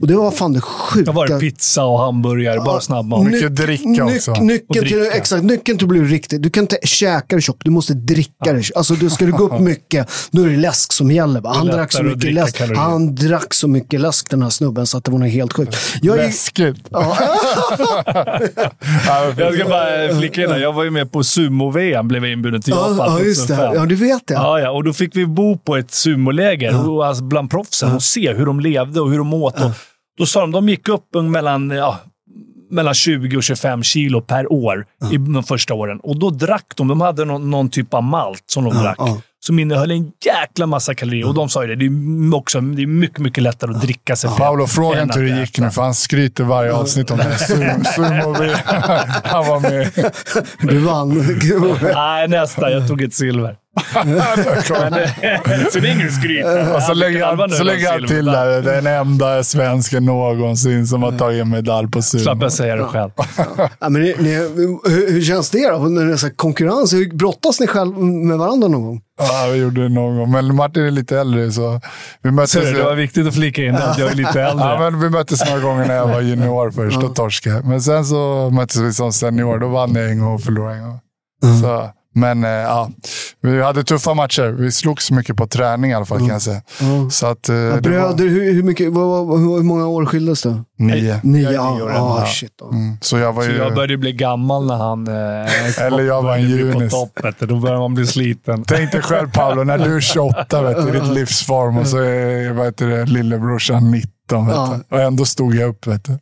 Speaker 1: Och det var fan det sjuka.
Speaker 3: Det var det pizza och hamburgare, bara snabbmat.
Speaker 2: Mycket dricka också.
Speaker 1: nyckeln,
Speaker 3: Och
Speaker 1: till,
Speaker 3: dricka.
Speaker 1: exakt, nyckeln till att bli riktigt. Du kan inte käka dig tjock, du måste dricka dig Alltså, du ska du gå upp mycket, då är det läsk som gäller. Va? Han drack så mycket
Speaker 3: dricka
Speaker 1: läsk.
Speaker 3: kalorier.
Speaker 1: Han drack så mycket läsk den här snubben så att det var något helt sjukt. Jag
Speaker 2: Läskigt.
Speaker 3: Jag ska bara flika in. Jag var ju med på sumo-VM, blev inbjuden till
Speaker 1: ja,
Speaker 3: Japan
Speaker 1: ja, just det.
Speaker 3: 2005.
Speaker 1: Ja, du vet det.
Speaker 3: Ja, ja, och då fick vi bo på ett sumoläger och, alltså, bland proffsen och se hur de levde och hur de åt. Och, då sa de de gick upp mellan, ja, mellan 20 och 25 kilo per år i de första åren. Och då drack de. De hade någon, någon typ av malt som de drack. Som innehöll en jäkla massa kalorier. Och de sa ju det, det är, också, det är mycket, mycket lättare att dricka sig
Speaker 2: Paolo, fråga inte hur det gick nu, för han skryter varje avsnitt om det. Sumo- Sumo Han var med.
Speaker 1: Du vann.
Speaker 3: Nej, nästa. Jag tog ett silver. Så det är ingen skryt.
Speaker 2: Och så lägger han, så lägger han till där, den enda svensken någonsin som har tagit en medalj på
Speaker 3: Slapp
Speaker 2: sumo.
Speaker 3: jag säga det själv.
Speaker 1: ja, men ni, ni, hur, hur känns det då? När det är så här konkurrens? Hur brottas ni själv med varandra någon gång?
Speaker 2: Ja, vi gjorde det någon gång. Men Martin är lite äldre, så vi möttes...
Speaker 3: Så det var viktigt att flika in att jag är lite äldre.
Speaker 2: Ja, men vi möttes några gånger när jag var junior först. Då torskade. Men sen så möttes vi som senior. Då vann jag en gång och förlorade en gång. Så, men eh, ja, vi hade tuffa matcher. Vi slogs mycket på träning i alla fall kan jag säga. Så att, eh,
Speaker 1: Ja,
Speaker 2: det var
Speaker 1: bröder, hur, hur, mycket, vad, vad, hur många år skildes det?
Speaker 2: nio.
Speaker 1: Nio?
Speaker 3: Jag är
Speaker 1: Ja,
Speaker 3: nio år
Speaker 1: ja,
Speaker 3: äldre.
Speaker 1: shit.
Speaker 2: Mm. Så jag var
Speaker 3: Så
Speaker 2: ju...
Speaker 3: jag började bli gammal när han... Eh,
Speaker 2: Eller jag var en junis.
Speaker 3: På toppet. Då börjar man bli sliten.
Speaker 2: Tänk dig själv Paolo, när du är 28 vet du, i ditt livsform och så är vad heter det, lillebrorsan 19. Vet
Speaker 1: Ja.
Speaker 2: du. Och ändå stod jag upp. Vet du.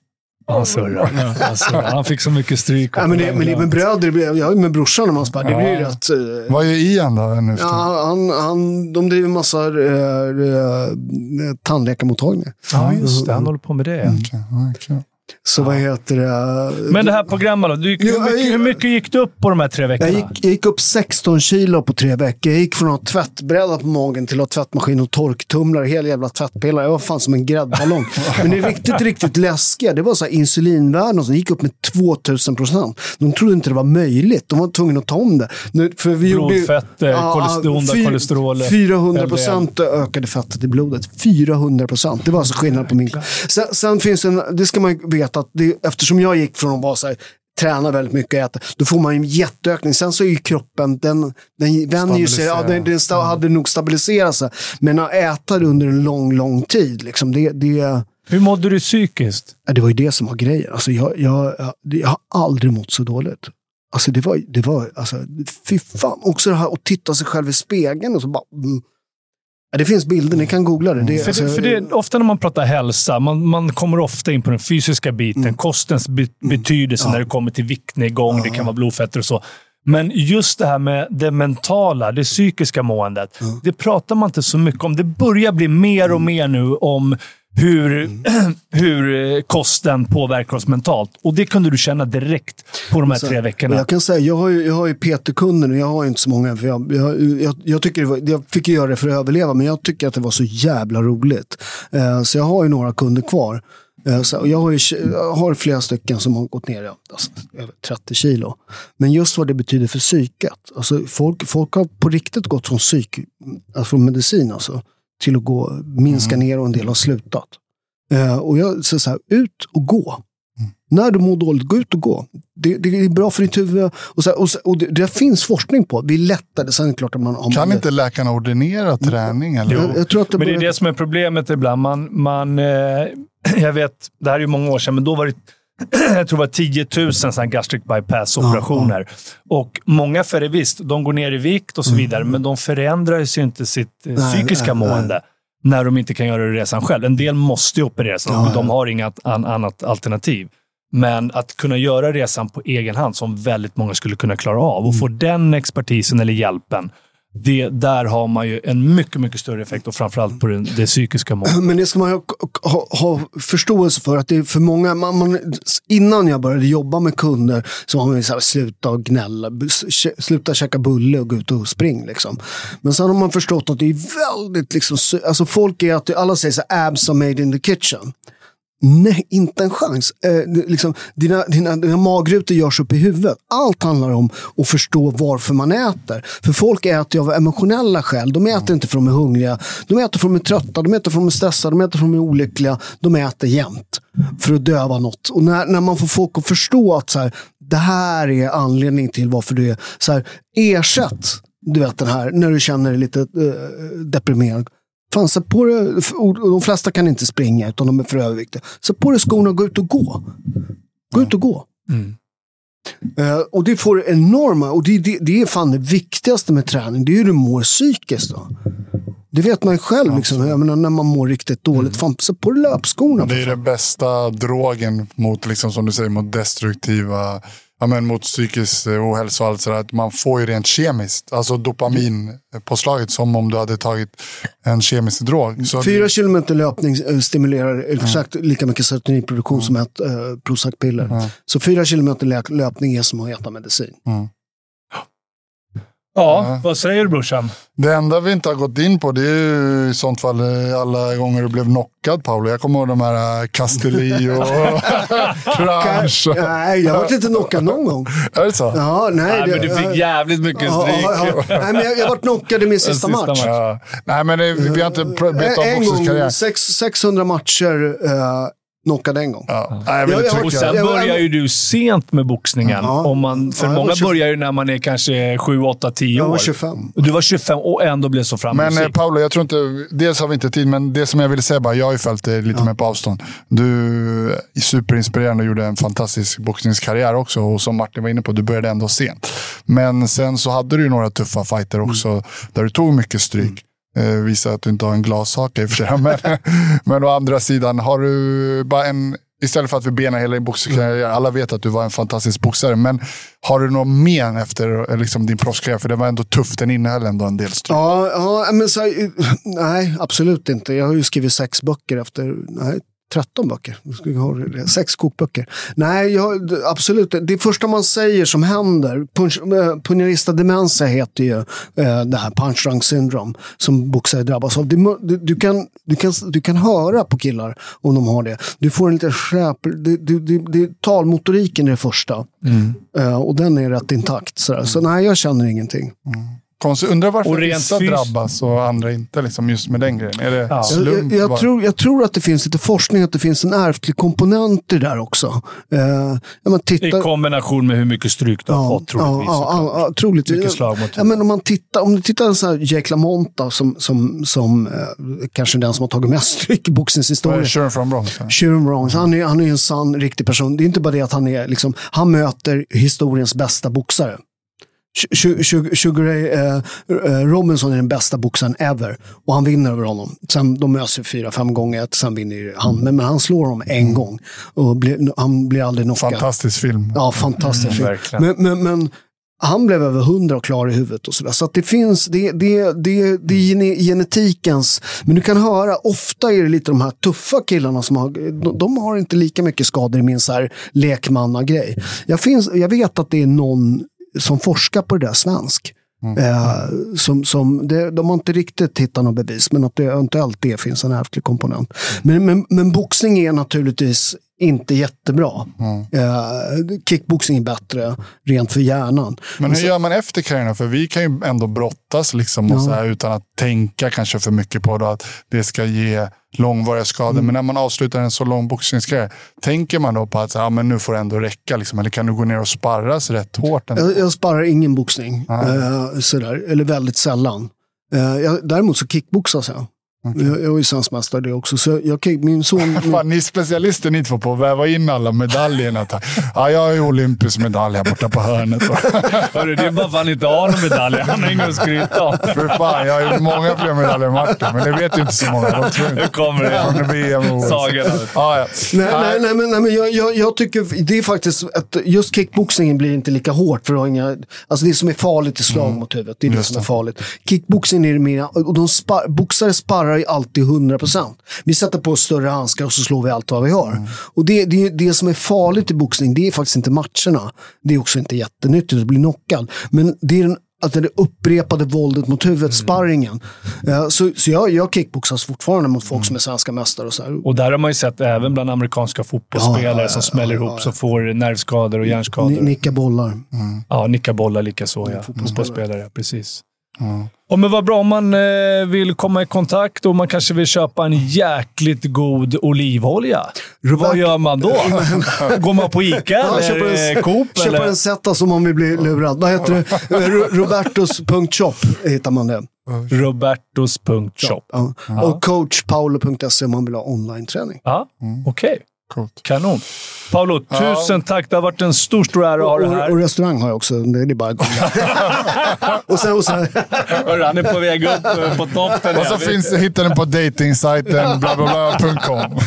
Speaker 3: Han surrade. Alltså, han fick så mycket stryk.
Speaker 1: Ja, men, det, men, det, men bröder, jag är med brorsan och man spär, det blir ju rätt... eh,
Speaker 2: Vad är Ian då nu?
Speaker 1: Ja, han, han, de driver massa äh, äh, tandläkarmottagningar.
Speaker 3: Ja, just det. Han håller på med det.
Speaker 2: Okej, ja, kul.
Speaker 1: Så vad heter det?
Speaker 3: Men det här programmet då? Du, hur, mycket, hur mycket gick du upp på de här tre veckorna?
Speaker 1: jag gick, jag gick upp 16 kilo på tre veckor. Jag gick från att ha tvättbräda på magen till att ha tvättmaskin och torktumlare. Hela jävla tvättpelare. Jag var fan som en gräddballong. Men det riktigt, riktigt läskiga, det var så här insulinvärden som gick upp med 2000 procent. De trodde inte det var möjligt. De var tvungna att ta om det. Nu, för vi gjorde ju-
Speaker 3: Blodfett, eh, kolesterol, onda
Speaker 1: fy-
Speaker 3: kolesterolet,
Speaker 1: 400 procent ökade fettet i blodet. 400 procent. Det var alltså skillnad på min... Sen, sen finns en, det ska man ju veta, att det, eftersom jag gick från att vara så här, träna väldigt mycket och äta, då får man ju en jätteökning. Sen så är ju kroppen, den, den vänjer sig, ja, den, den sta- hade nog stabiliserat sig. Men att äta under en lång, lång tid, liksom, det, det,
Speaker 3: Hur mådde du psykiskt?
Speaker 1: det var ju det som var grejen. Alltså, jag, jag, jag, jag har aldrig mått så dåligt. Alltså det var, det var, alltså, fy fan. Också det här att titta sig själv i spegeln och så bara... mm. Ja, det finns bilder, ni kan googla det. det,
Speaker 3: För,
Speaker 1: alltså,
Speaker 3: det, för det, ofta när man pratar hälsa, man, man kommer ofta in på den fysiska biten,
Speaker 1: Mm.
Speaker 3: kostens be, betydelse när det kommer till viktnedgång, det kan vara blodfetter och så. Men just det här med det mentala, det psykiska måendet, det pratar man inte så mycket om. Det börjar bli mer
Speaker 1: Mm.
Speaker 3: och mer nu om hur, hur eh, kosten påverkar oss mentalt. Och det kunde du känna direkt på de här
Speaker 1: Så-
Speaker 3: tre
Speaker 1: och
Speaker 3: veckorna.
Speaker 1: Jag kan säga, jag har ju, jag har ju PT-kunder och jag har ju inte så många. För jag, jag, jag, jag, tycker var, jag fick ju göra det för att överleva, men jag tycker att det var så jävla roligt. Eh, så jag har ju några kunder kvar. Eh, så, jag, har ju, jag har flera stycken som har gått ner alltså, över 30 kilo. Men just vad det betyder för psyket. Alltså, folk, folk har på riktigt gått från psyk, alltså från medicin alltså, till att gå, minska ner och en del har slutat. Eh, och jag säger så här, ut och gå. När du mår dåligt, gå ut och gå. Det, det är bra för ditt huvud. Och, så, här, och, så, och det, det finns forskning på. Vi är lättare. Sen är det klart att man... om
Speaker 2: Kan
Speaker 1: man,
Speaker 2: inte läkarna ordinera träning? Eller?
Speaker 1: Jag, jag tror att det
Speaker 3: Men det är
Speaker 1: börjar-
Speaker 3: det som är problemet ibland. Man, man, eh, jag vet, det här är ju många år sedan, men då var det jag tror det var 10 000 såna gastric bypass-operationer. Och många för det visst, de går ner i vikt och så vidare, men de förändrar ju inte sitt eh,
Speaker 1: Nej,
Speaker 3: psykiska
Speaker 1: nej, nej.
Speaker 3: mående när de inte kan göra resan själv. En del måste ju opereras,
Speaker 1: Ja, ja.
Speaker 3: de har inget an, annat alternativ. Men att kunna göra resan på egen hand, som väldigt många skulle kunna klara av, och få
Speaker 1: Mm.
Speaker 3: den expertisen eller hjälpen, det, där har man ju en mycket, mycket större effekt och framförallt på det, det psykiska målet.
Speaker 1: Men det ska man ha, ha, ha förståelse för. att det är för många, man, man, Innan jag började jobba med kunder så var man så här, sluta och gnälla, sluta käka bulle och gå ut och spring. Liksom. Men sen har man förstått att det är väldigt, liksom, alltså folk är att, alla säger så här, abs are made in the kitchen. Nej, inte en chans. Eh, liksom, dina, dina, dina magrutor görs upp i huvudet. Allt handlar om att förstå varför man äter. För folk äter av emotionella skäl. De äter inte för att de är hungriga. De äter för att de är trötta, de äter för att de är stressade, de äter för att de är olyckliga. De äter jämt för att döva något. Och när, när man får folk att förstå att så här, det här är anledningen till varför du är så här, ersätt du vet den här, när du känner dig lite eh, deprimerad. Fan, sätt på och de flesta kan inte springa utan de är för överviktiga. Sätt på dig skorna och gå ut och gå. Gå ut och gå.
Speaker 3: Mm.
Speaker 1: Eh, och det får enorma, och det, det, det är fan det viktigaste med träning, det är hur du mår psykiskt. Då. Det vet man ju själv, liksom. jag menar, när man mår riktigt dåligt. Fan, sätt på löpskorna.
Speaker 2: Det är den bästa drogen mot, liksom, som du säger, mot destruktiva, ja, men mot psykisk eh, ohälsa och allt sådär. Att Man får ju rent kemiskt, alltså dopaminpåslaget som om du hade tagit en kemisk drog. Så
Speaker 1: Fyra kilometer löpning eh, stimulerar exakt lika mycket serotoninproduktion som ett eh, Prozac-piller. Så fyra kilometer lö- löpning är som att äta medicin.
Speaker 3: Ja, vad säger du brorsan?
Speaker 2: Det enda vi inte har gått in på det är ju i sånt fall eh, alla gånger du blev knockad Paolo. Jag kommer ihåg de här eh, Castelli och Crunch.
Speaker 1: Nej, jag har varit lite knockad någon gång.
Speaker 2: Är det så?
Speaker 1: Ja, nej,
Speaker 3: Nej,
Speaker 1: det-
Speaker 3: men du fick jävligt mycket
Speaker 1: Ja,
Speaker 3: stryk.
Speaker 1: ja, ja. Nej, men jag, jag varit knockad i min sista,
Speaker 3: sista
Speaker 1: match.
Speaker 3: match.
Speaker 2: Ja. Nej, men det, vi har inte pr- betat av
Speaker 1: En gång,
Speaker 2: karriär.
Speaker 1: sex, 600 matcher uh, knockad en gång.
Speaker 2: Ja. Jag
Speaker 1: Ja,
Speaker 2: inte
Speaker 1: jag-
Speaker 3: Och sen
Speaker 1: Jag-
Speaker 3: börjar ju du sent med boxningen.
Speaker 1: Ja.
Speaker 3: Om man, för
Speaker 1: jag
Speaker 3: många
Speaker 1: 25.
Speaker 3: börjar ju när man är kanske 7, 8, 10
Speaker 1: Jag
Speaker 3: år.
Speaker 1: var 25.
Speaker 3: Och Du var 25 och ändå blev så
Speaker 2: Men
Speaker 3: framgångsrik.
Speaker 2: eh, Paolo, jag tror inte, dels har vi inte tid, men det som jag ville säga bara, jag har ju följt dig lite mer på avstånd. Du är superinspirerande och gjorde en fantastisk boxningskarriär också. Och som Martin var inne på, du började ändå sent. Men sen så hade du ju några tuffa fighter också, där du tog mycket stryk. Eh, visar att du inte har en glashaka i och för sig. Men, men å andra sidan, har du bara en... Istället för att vi benar hela din boxningskarriär, alla vet att du var en fantastisk boxare, men har du något men efter eh, liksom, din proffskarriär? För det var ändå tufft, den innehöll ändå en del stryk.
Speaker 1: Ja, ja men så, nej, absolut inte. Jag har ju skrivit sex böcker efter, nej, 13 böcker. Sex kokböcker. Nej, jag, absolut. Det första man säger som händer, punch, eh, punierista dementia heter ju eh, det här punch drunk syndrome som boxare drabbas av. Du, du, kan, du, kan, du kan höra på killar om de har det. Du får en liten skräp. Det, det, det, talmotoriken är det första. Eh, och den är rätt intakt. Så, så nej, jag känner ingenting.
Speaker 2: Konstigt. Undrar varför vissa
Speaker 3: fys-
Speaker 2: drabbas och andra inte, liksom, just med den grejen. Är det
Speaker 3: Ja.
Speaker 1: Jag,
Speaker 2: slump?
Speaker 1: jag, jag, tror, jag tror att det finns lite forskning, att det finns en ärftlig komponent i det där också. Eh, man
Speaker 3: I
Speaker 1: tittar,
Speaker 3: kombination med hur mycket stryk du har fått troligtvis.
Speaker 1: Ja, ja, ja, troligtvis.
Speaker 3: Mycket slag mot
Speaker 1: ja, men om, man tittar, om du tittar på så här Jake LaMonta som, som, som eh, kanske den som har tagit mest stryk i
Speaker 2: Vad är
Speaker 1: boxningshistorien.
Speaker 2: Sherman från Bronx?
Speaker 1: Sharon Bronx, han är, han är en sann, riktig person. Det är inte bara det att han är, liksom, han möter historiens bästa boxare. Sugar Ray eh, eh, Robinson är den bästa boxaren ever. Och han vinner över honom. Sen, de möts fyra, fem gånger. Sen vinner han. Men, men han slår honom en gång. Och blir, han blir aldrig knockad.
Speaker 2: Fantastisk film.
Speaker 1: Ja, fantastiskt.
Speaker 3: Mm, verkligen.
Speaker 1: men, men, men han blev över hundra och klar i huvudet och. Så att det finns, det, det, det, det är gene- genetikens, men du kan höra, ofta är det lite de här tuffa killarna som har, de, de har inte lika mycket skador i min så här lekmannagrej. Jag, finns, jag vet att det är någon som forskar på det där, svensk. Eh, som, som det, de har inte riktigt hittat något bevis, men att det eventuellt det finns en ärftlig komponent. Men, men, men boxning är naturligtvis inte jättebra. Eh, kickboxing är bättre, rent för hjärnan.
Speaker 2: Men hur gör man efter karriären? För vi kan ju ändå brottas liksom och
Speaker 1: Ja.
Speaker 2: så här, utan att tänka kanske för mycket på det, att det ska ge långvariga skador.
Speaker 1: Mm.
Speaker 2: Men när man avslutar en så lång boxningskarriär, tänker man då på att ja, men nu får det ändå räcka? Liksom, eller kan du gå ner och sparras rätt hårt?
Speaker 1: Jag, jag sparrar ingen boxning, eh, sådär, eller väldigt sällan. Eh, jag, däremot så kickboxas jag. Jag, jag är ju svensk mästare det också. Så jag, kick- min son... Min,
Speaker 2: Fan, ni är specialister ni två på att väva in alla medaljerna. Ja, jag har ju olympisk medalj här borta på hörnet.
Speaker 3: Hörru, det är bara för att han inte har någon medalj. Han har ingen att skryta om.
Speaker 2: För fan, jag har ju många fler medaljer än Martin, men det vet ju inte så många.
Speaker 3: Nu kommer det.
Speaker 2: Från VM och OS.
Speaker 3: Sagorna.
Speaker 2: Ja, ja.
Speaker 1: nej, nej, nej, men, nej, men jag, jag, jag tycker det är faktiskt att just kickboxingen blir inte lika hårt. För att inga, alltså det som är farligt är slag mot huvudet. Det är det
Speaker 2: Just
Speaker 1: som är
Speaker 2: det.
Speaker 1: farligt. Kickboxing är det mer, och de spar, boxare sparrar ju alltid 100%. Vi sätter på större handskar och så slår vi allt vad vi har. Och det, det, det som är farligt i boxning, det är faktiskt inte matcherna. Det är också inte jättenyttigt att bli knockad. Men det är den att det upprepade våldet mot huvudet, sparringen. Eh, Så, så jag, jag kickboxas fortfarande mot folk som är svenska mästare och så här.
Speaker 3: Och där har man ju sett även bland amerikanska fotbollsspelare
Speaker 1: Ja, ja, ja,
Speaker 3: som smäller ihop, som får nervskador och hjärnskador.
Speaker 1: Ni- Nicka bollar.
Speaker 3: Ja, nicka bollar likaså. Ja.
Speaker 1: fotbollsspelare.
Speaker 3: Fotbollsspelare, ja. Ja, men vad bra om man eh, vill komma i kontakt och man kanske vill köpa en jäkligt god olivolja. Vad gör man då? Går man på Ica
Speaker 1: Ja,
Speaker 3: eller
Speaker 1: köper en,
Speaker 3: Coop?
Speaker 1: köper
Speaker 3: eller?
Speaker 1: en Zeta som man vill bli lurad. Vad heter det? Ro- Robertos.shop hittar man det.
Speaker 3: Robertos.shop.
Speaker 1: Ja. Och coachpaolo.se om man vill ha online-träning.
Speaker 3: Ja, okej.
Speaker 2: Coolt.
Speaker 3: Kanon. Paolo, tusen tack. Det har varit en stor, stor ära att ha dig
Speaker 1: Och, och
Speaker 3: här.
Speaker 1: restaurang har jag också. Det är bara att googla. och sen, och sen,
Speaker 3: Hörru, Han är på väg upp eh, på toppen.
Speaker 2: Och så finns, hittar den på datingsajten blablabla.com.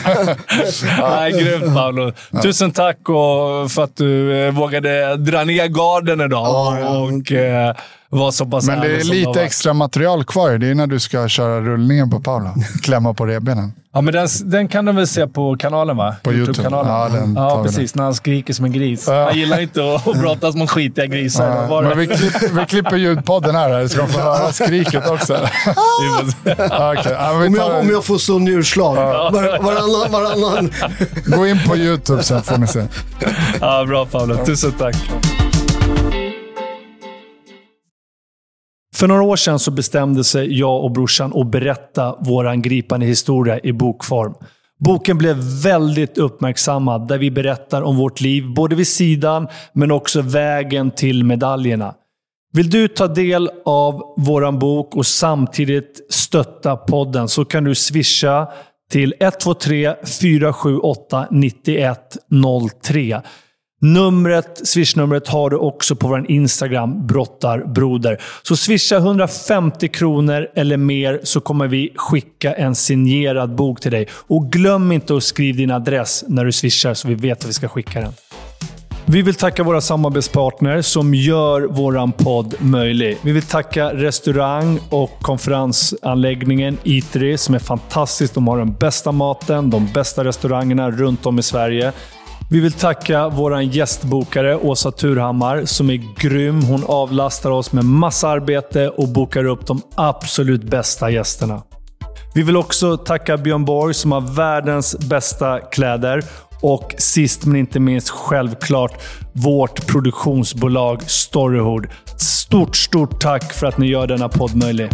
Speaker 3: Nej, grymt Paolo. Tusen tack och för att du eh, vågade dra ner garden idag
Speaker 1: Ja,
Speaker 3: och eh, vara så pass
Speaker 2: Men det är lite
Speaker 3: varit.
Speaker 2: extra material kvar. Det är när du ska köra rullningen på Paula. Klämma på revbenen.
Speaker 3: Ja, men den, den kan de väl se på kanalen, va?
Speaker 2: På YouTube.
Speaker 3: YouTube-kanalen.
Speaker 2: Ja, den
Speaker 3: ja precis. När han skriker som en gris.
Speaker 2: Ja.
Speaker 3: Han gillar inte att, brottas mot skitiga grisar. Var det?
Speaker 2: Men vi, klipp, vi klipper ljudpodden här, här så de får höra skriket också. Okej, ja,
Speaker 1: om, jag, om jag får så njurslag. Var, varannan, varannan.
Speaker 2: Gå in på YouTube sen får ni se.
Speaker 3: Ja, bra Paolo. Tusen tack. För några år sedan så bestämde sig jag och brorsan att berätta vår gripande historia i bokform. Boken blev väldigt uppmärksammad där vi berättar om vårt liv, både vid sidan men också vägen till medaljerna. Vill du ta del av våran bok och samtidigt stötta podden så kan du swisha till 123 478 9103. Numret, swishnumret har du också på vår Instagram, brottarbroder. Så swisha 150 kronor eller mer så kommer vi skicka en signerad bok till dig. Och glöm inte att skriva din adress när du swishar så vi vet att vi ska skicka den. Vi vill tacka våra samarbetspartner som gör våran podd möjlig. Vi vill tacka restaurang och konferensanläggningen Eatery som är fantastiskt. De har den bästa maten, de bästa restaurangerna runt om i Sverige. Vi vill tacka vår gästbokare Åsa Turhammar som är grym. Hon avlastar oss med massa arbete och bokar upp de absolut bästa gästerna. Vi vill också tacka Björn Borg som har världens bästa kläder. Och sist men inte minst självklart vårt produktionsbolag Storyhood. Stort, stort tack för att ni gör denna podd möjlig.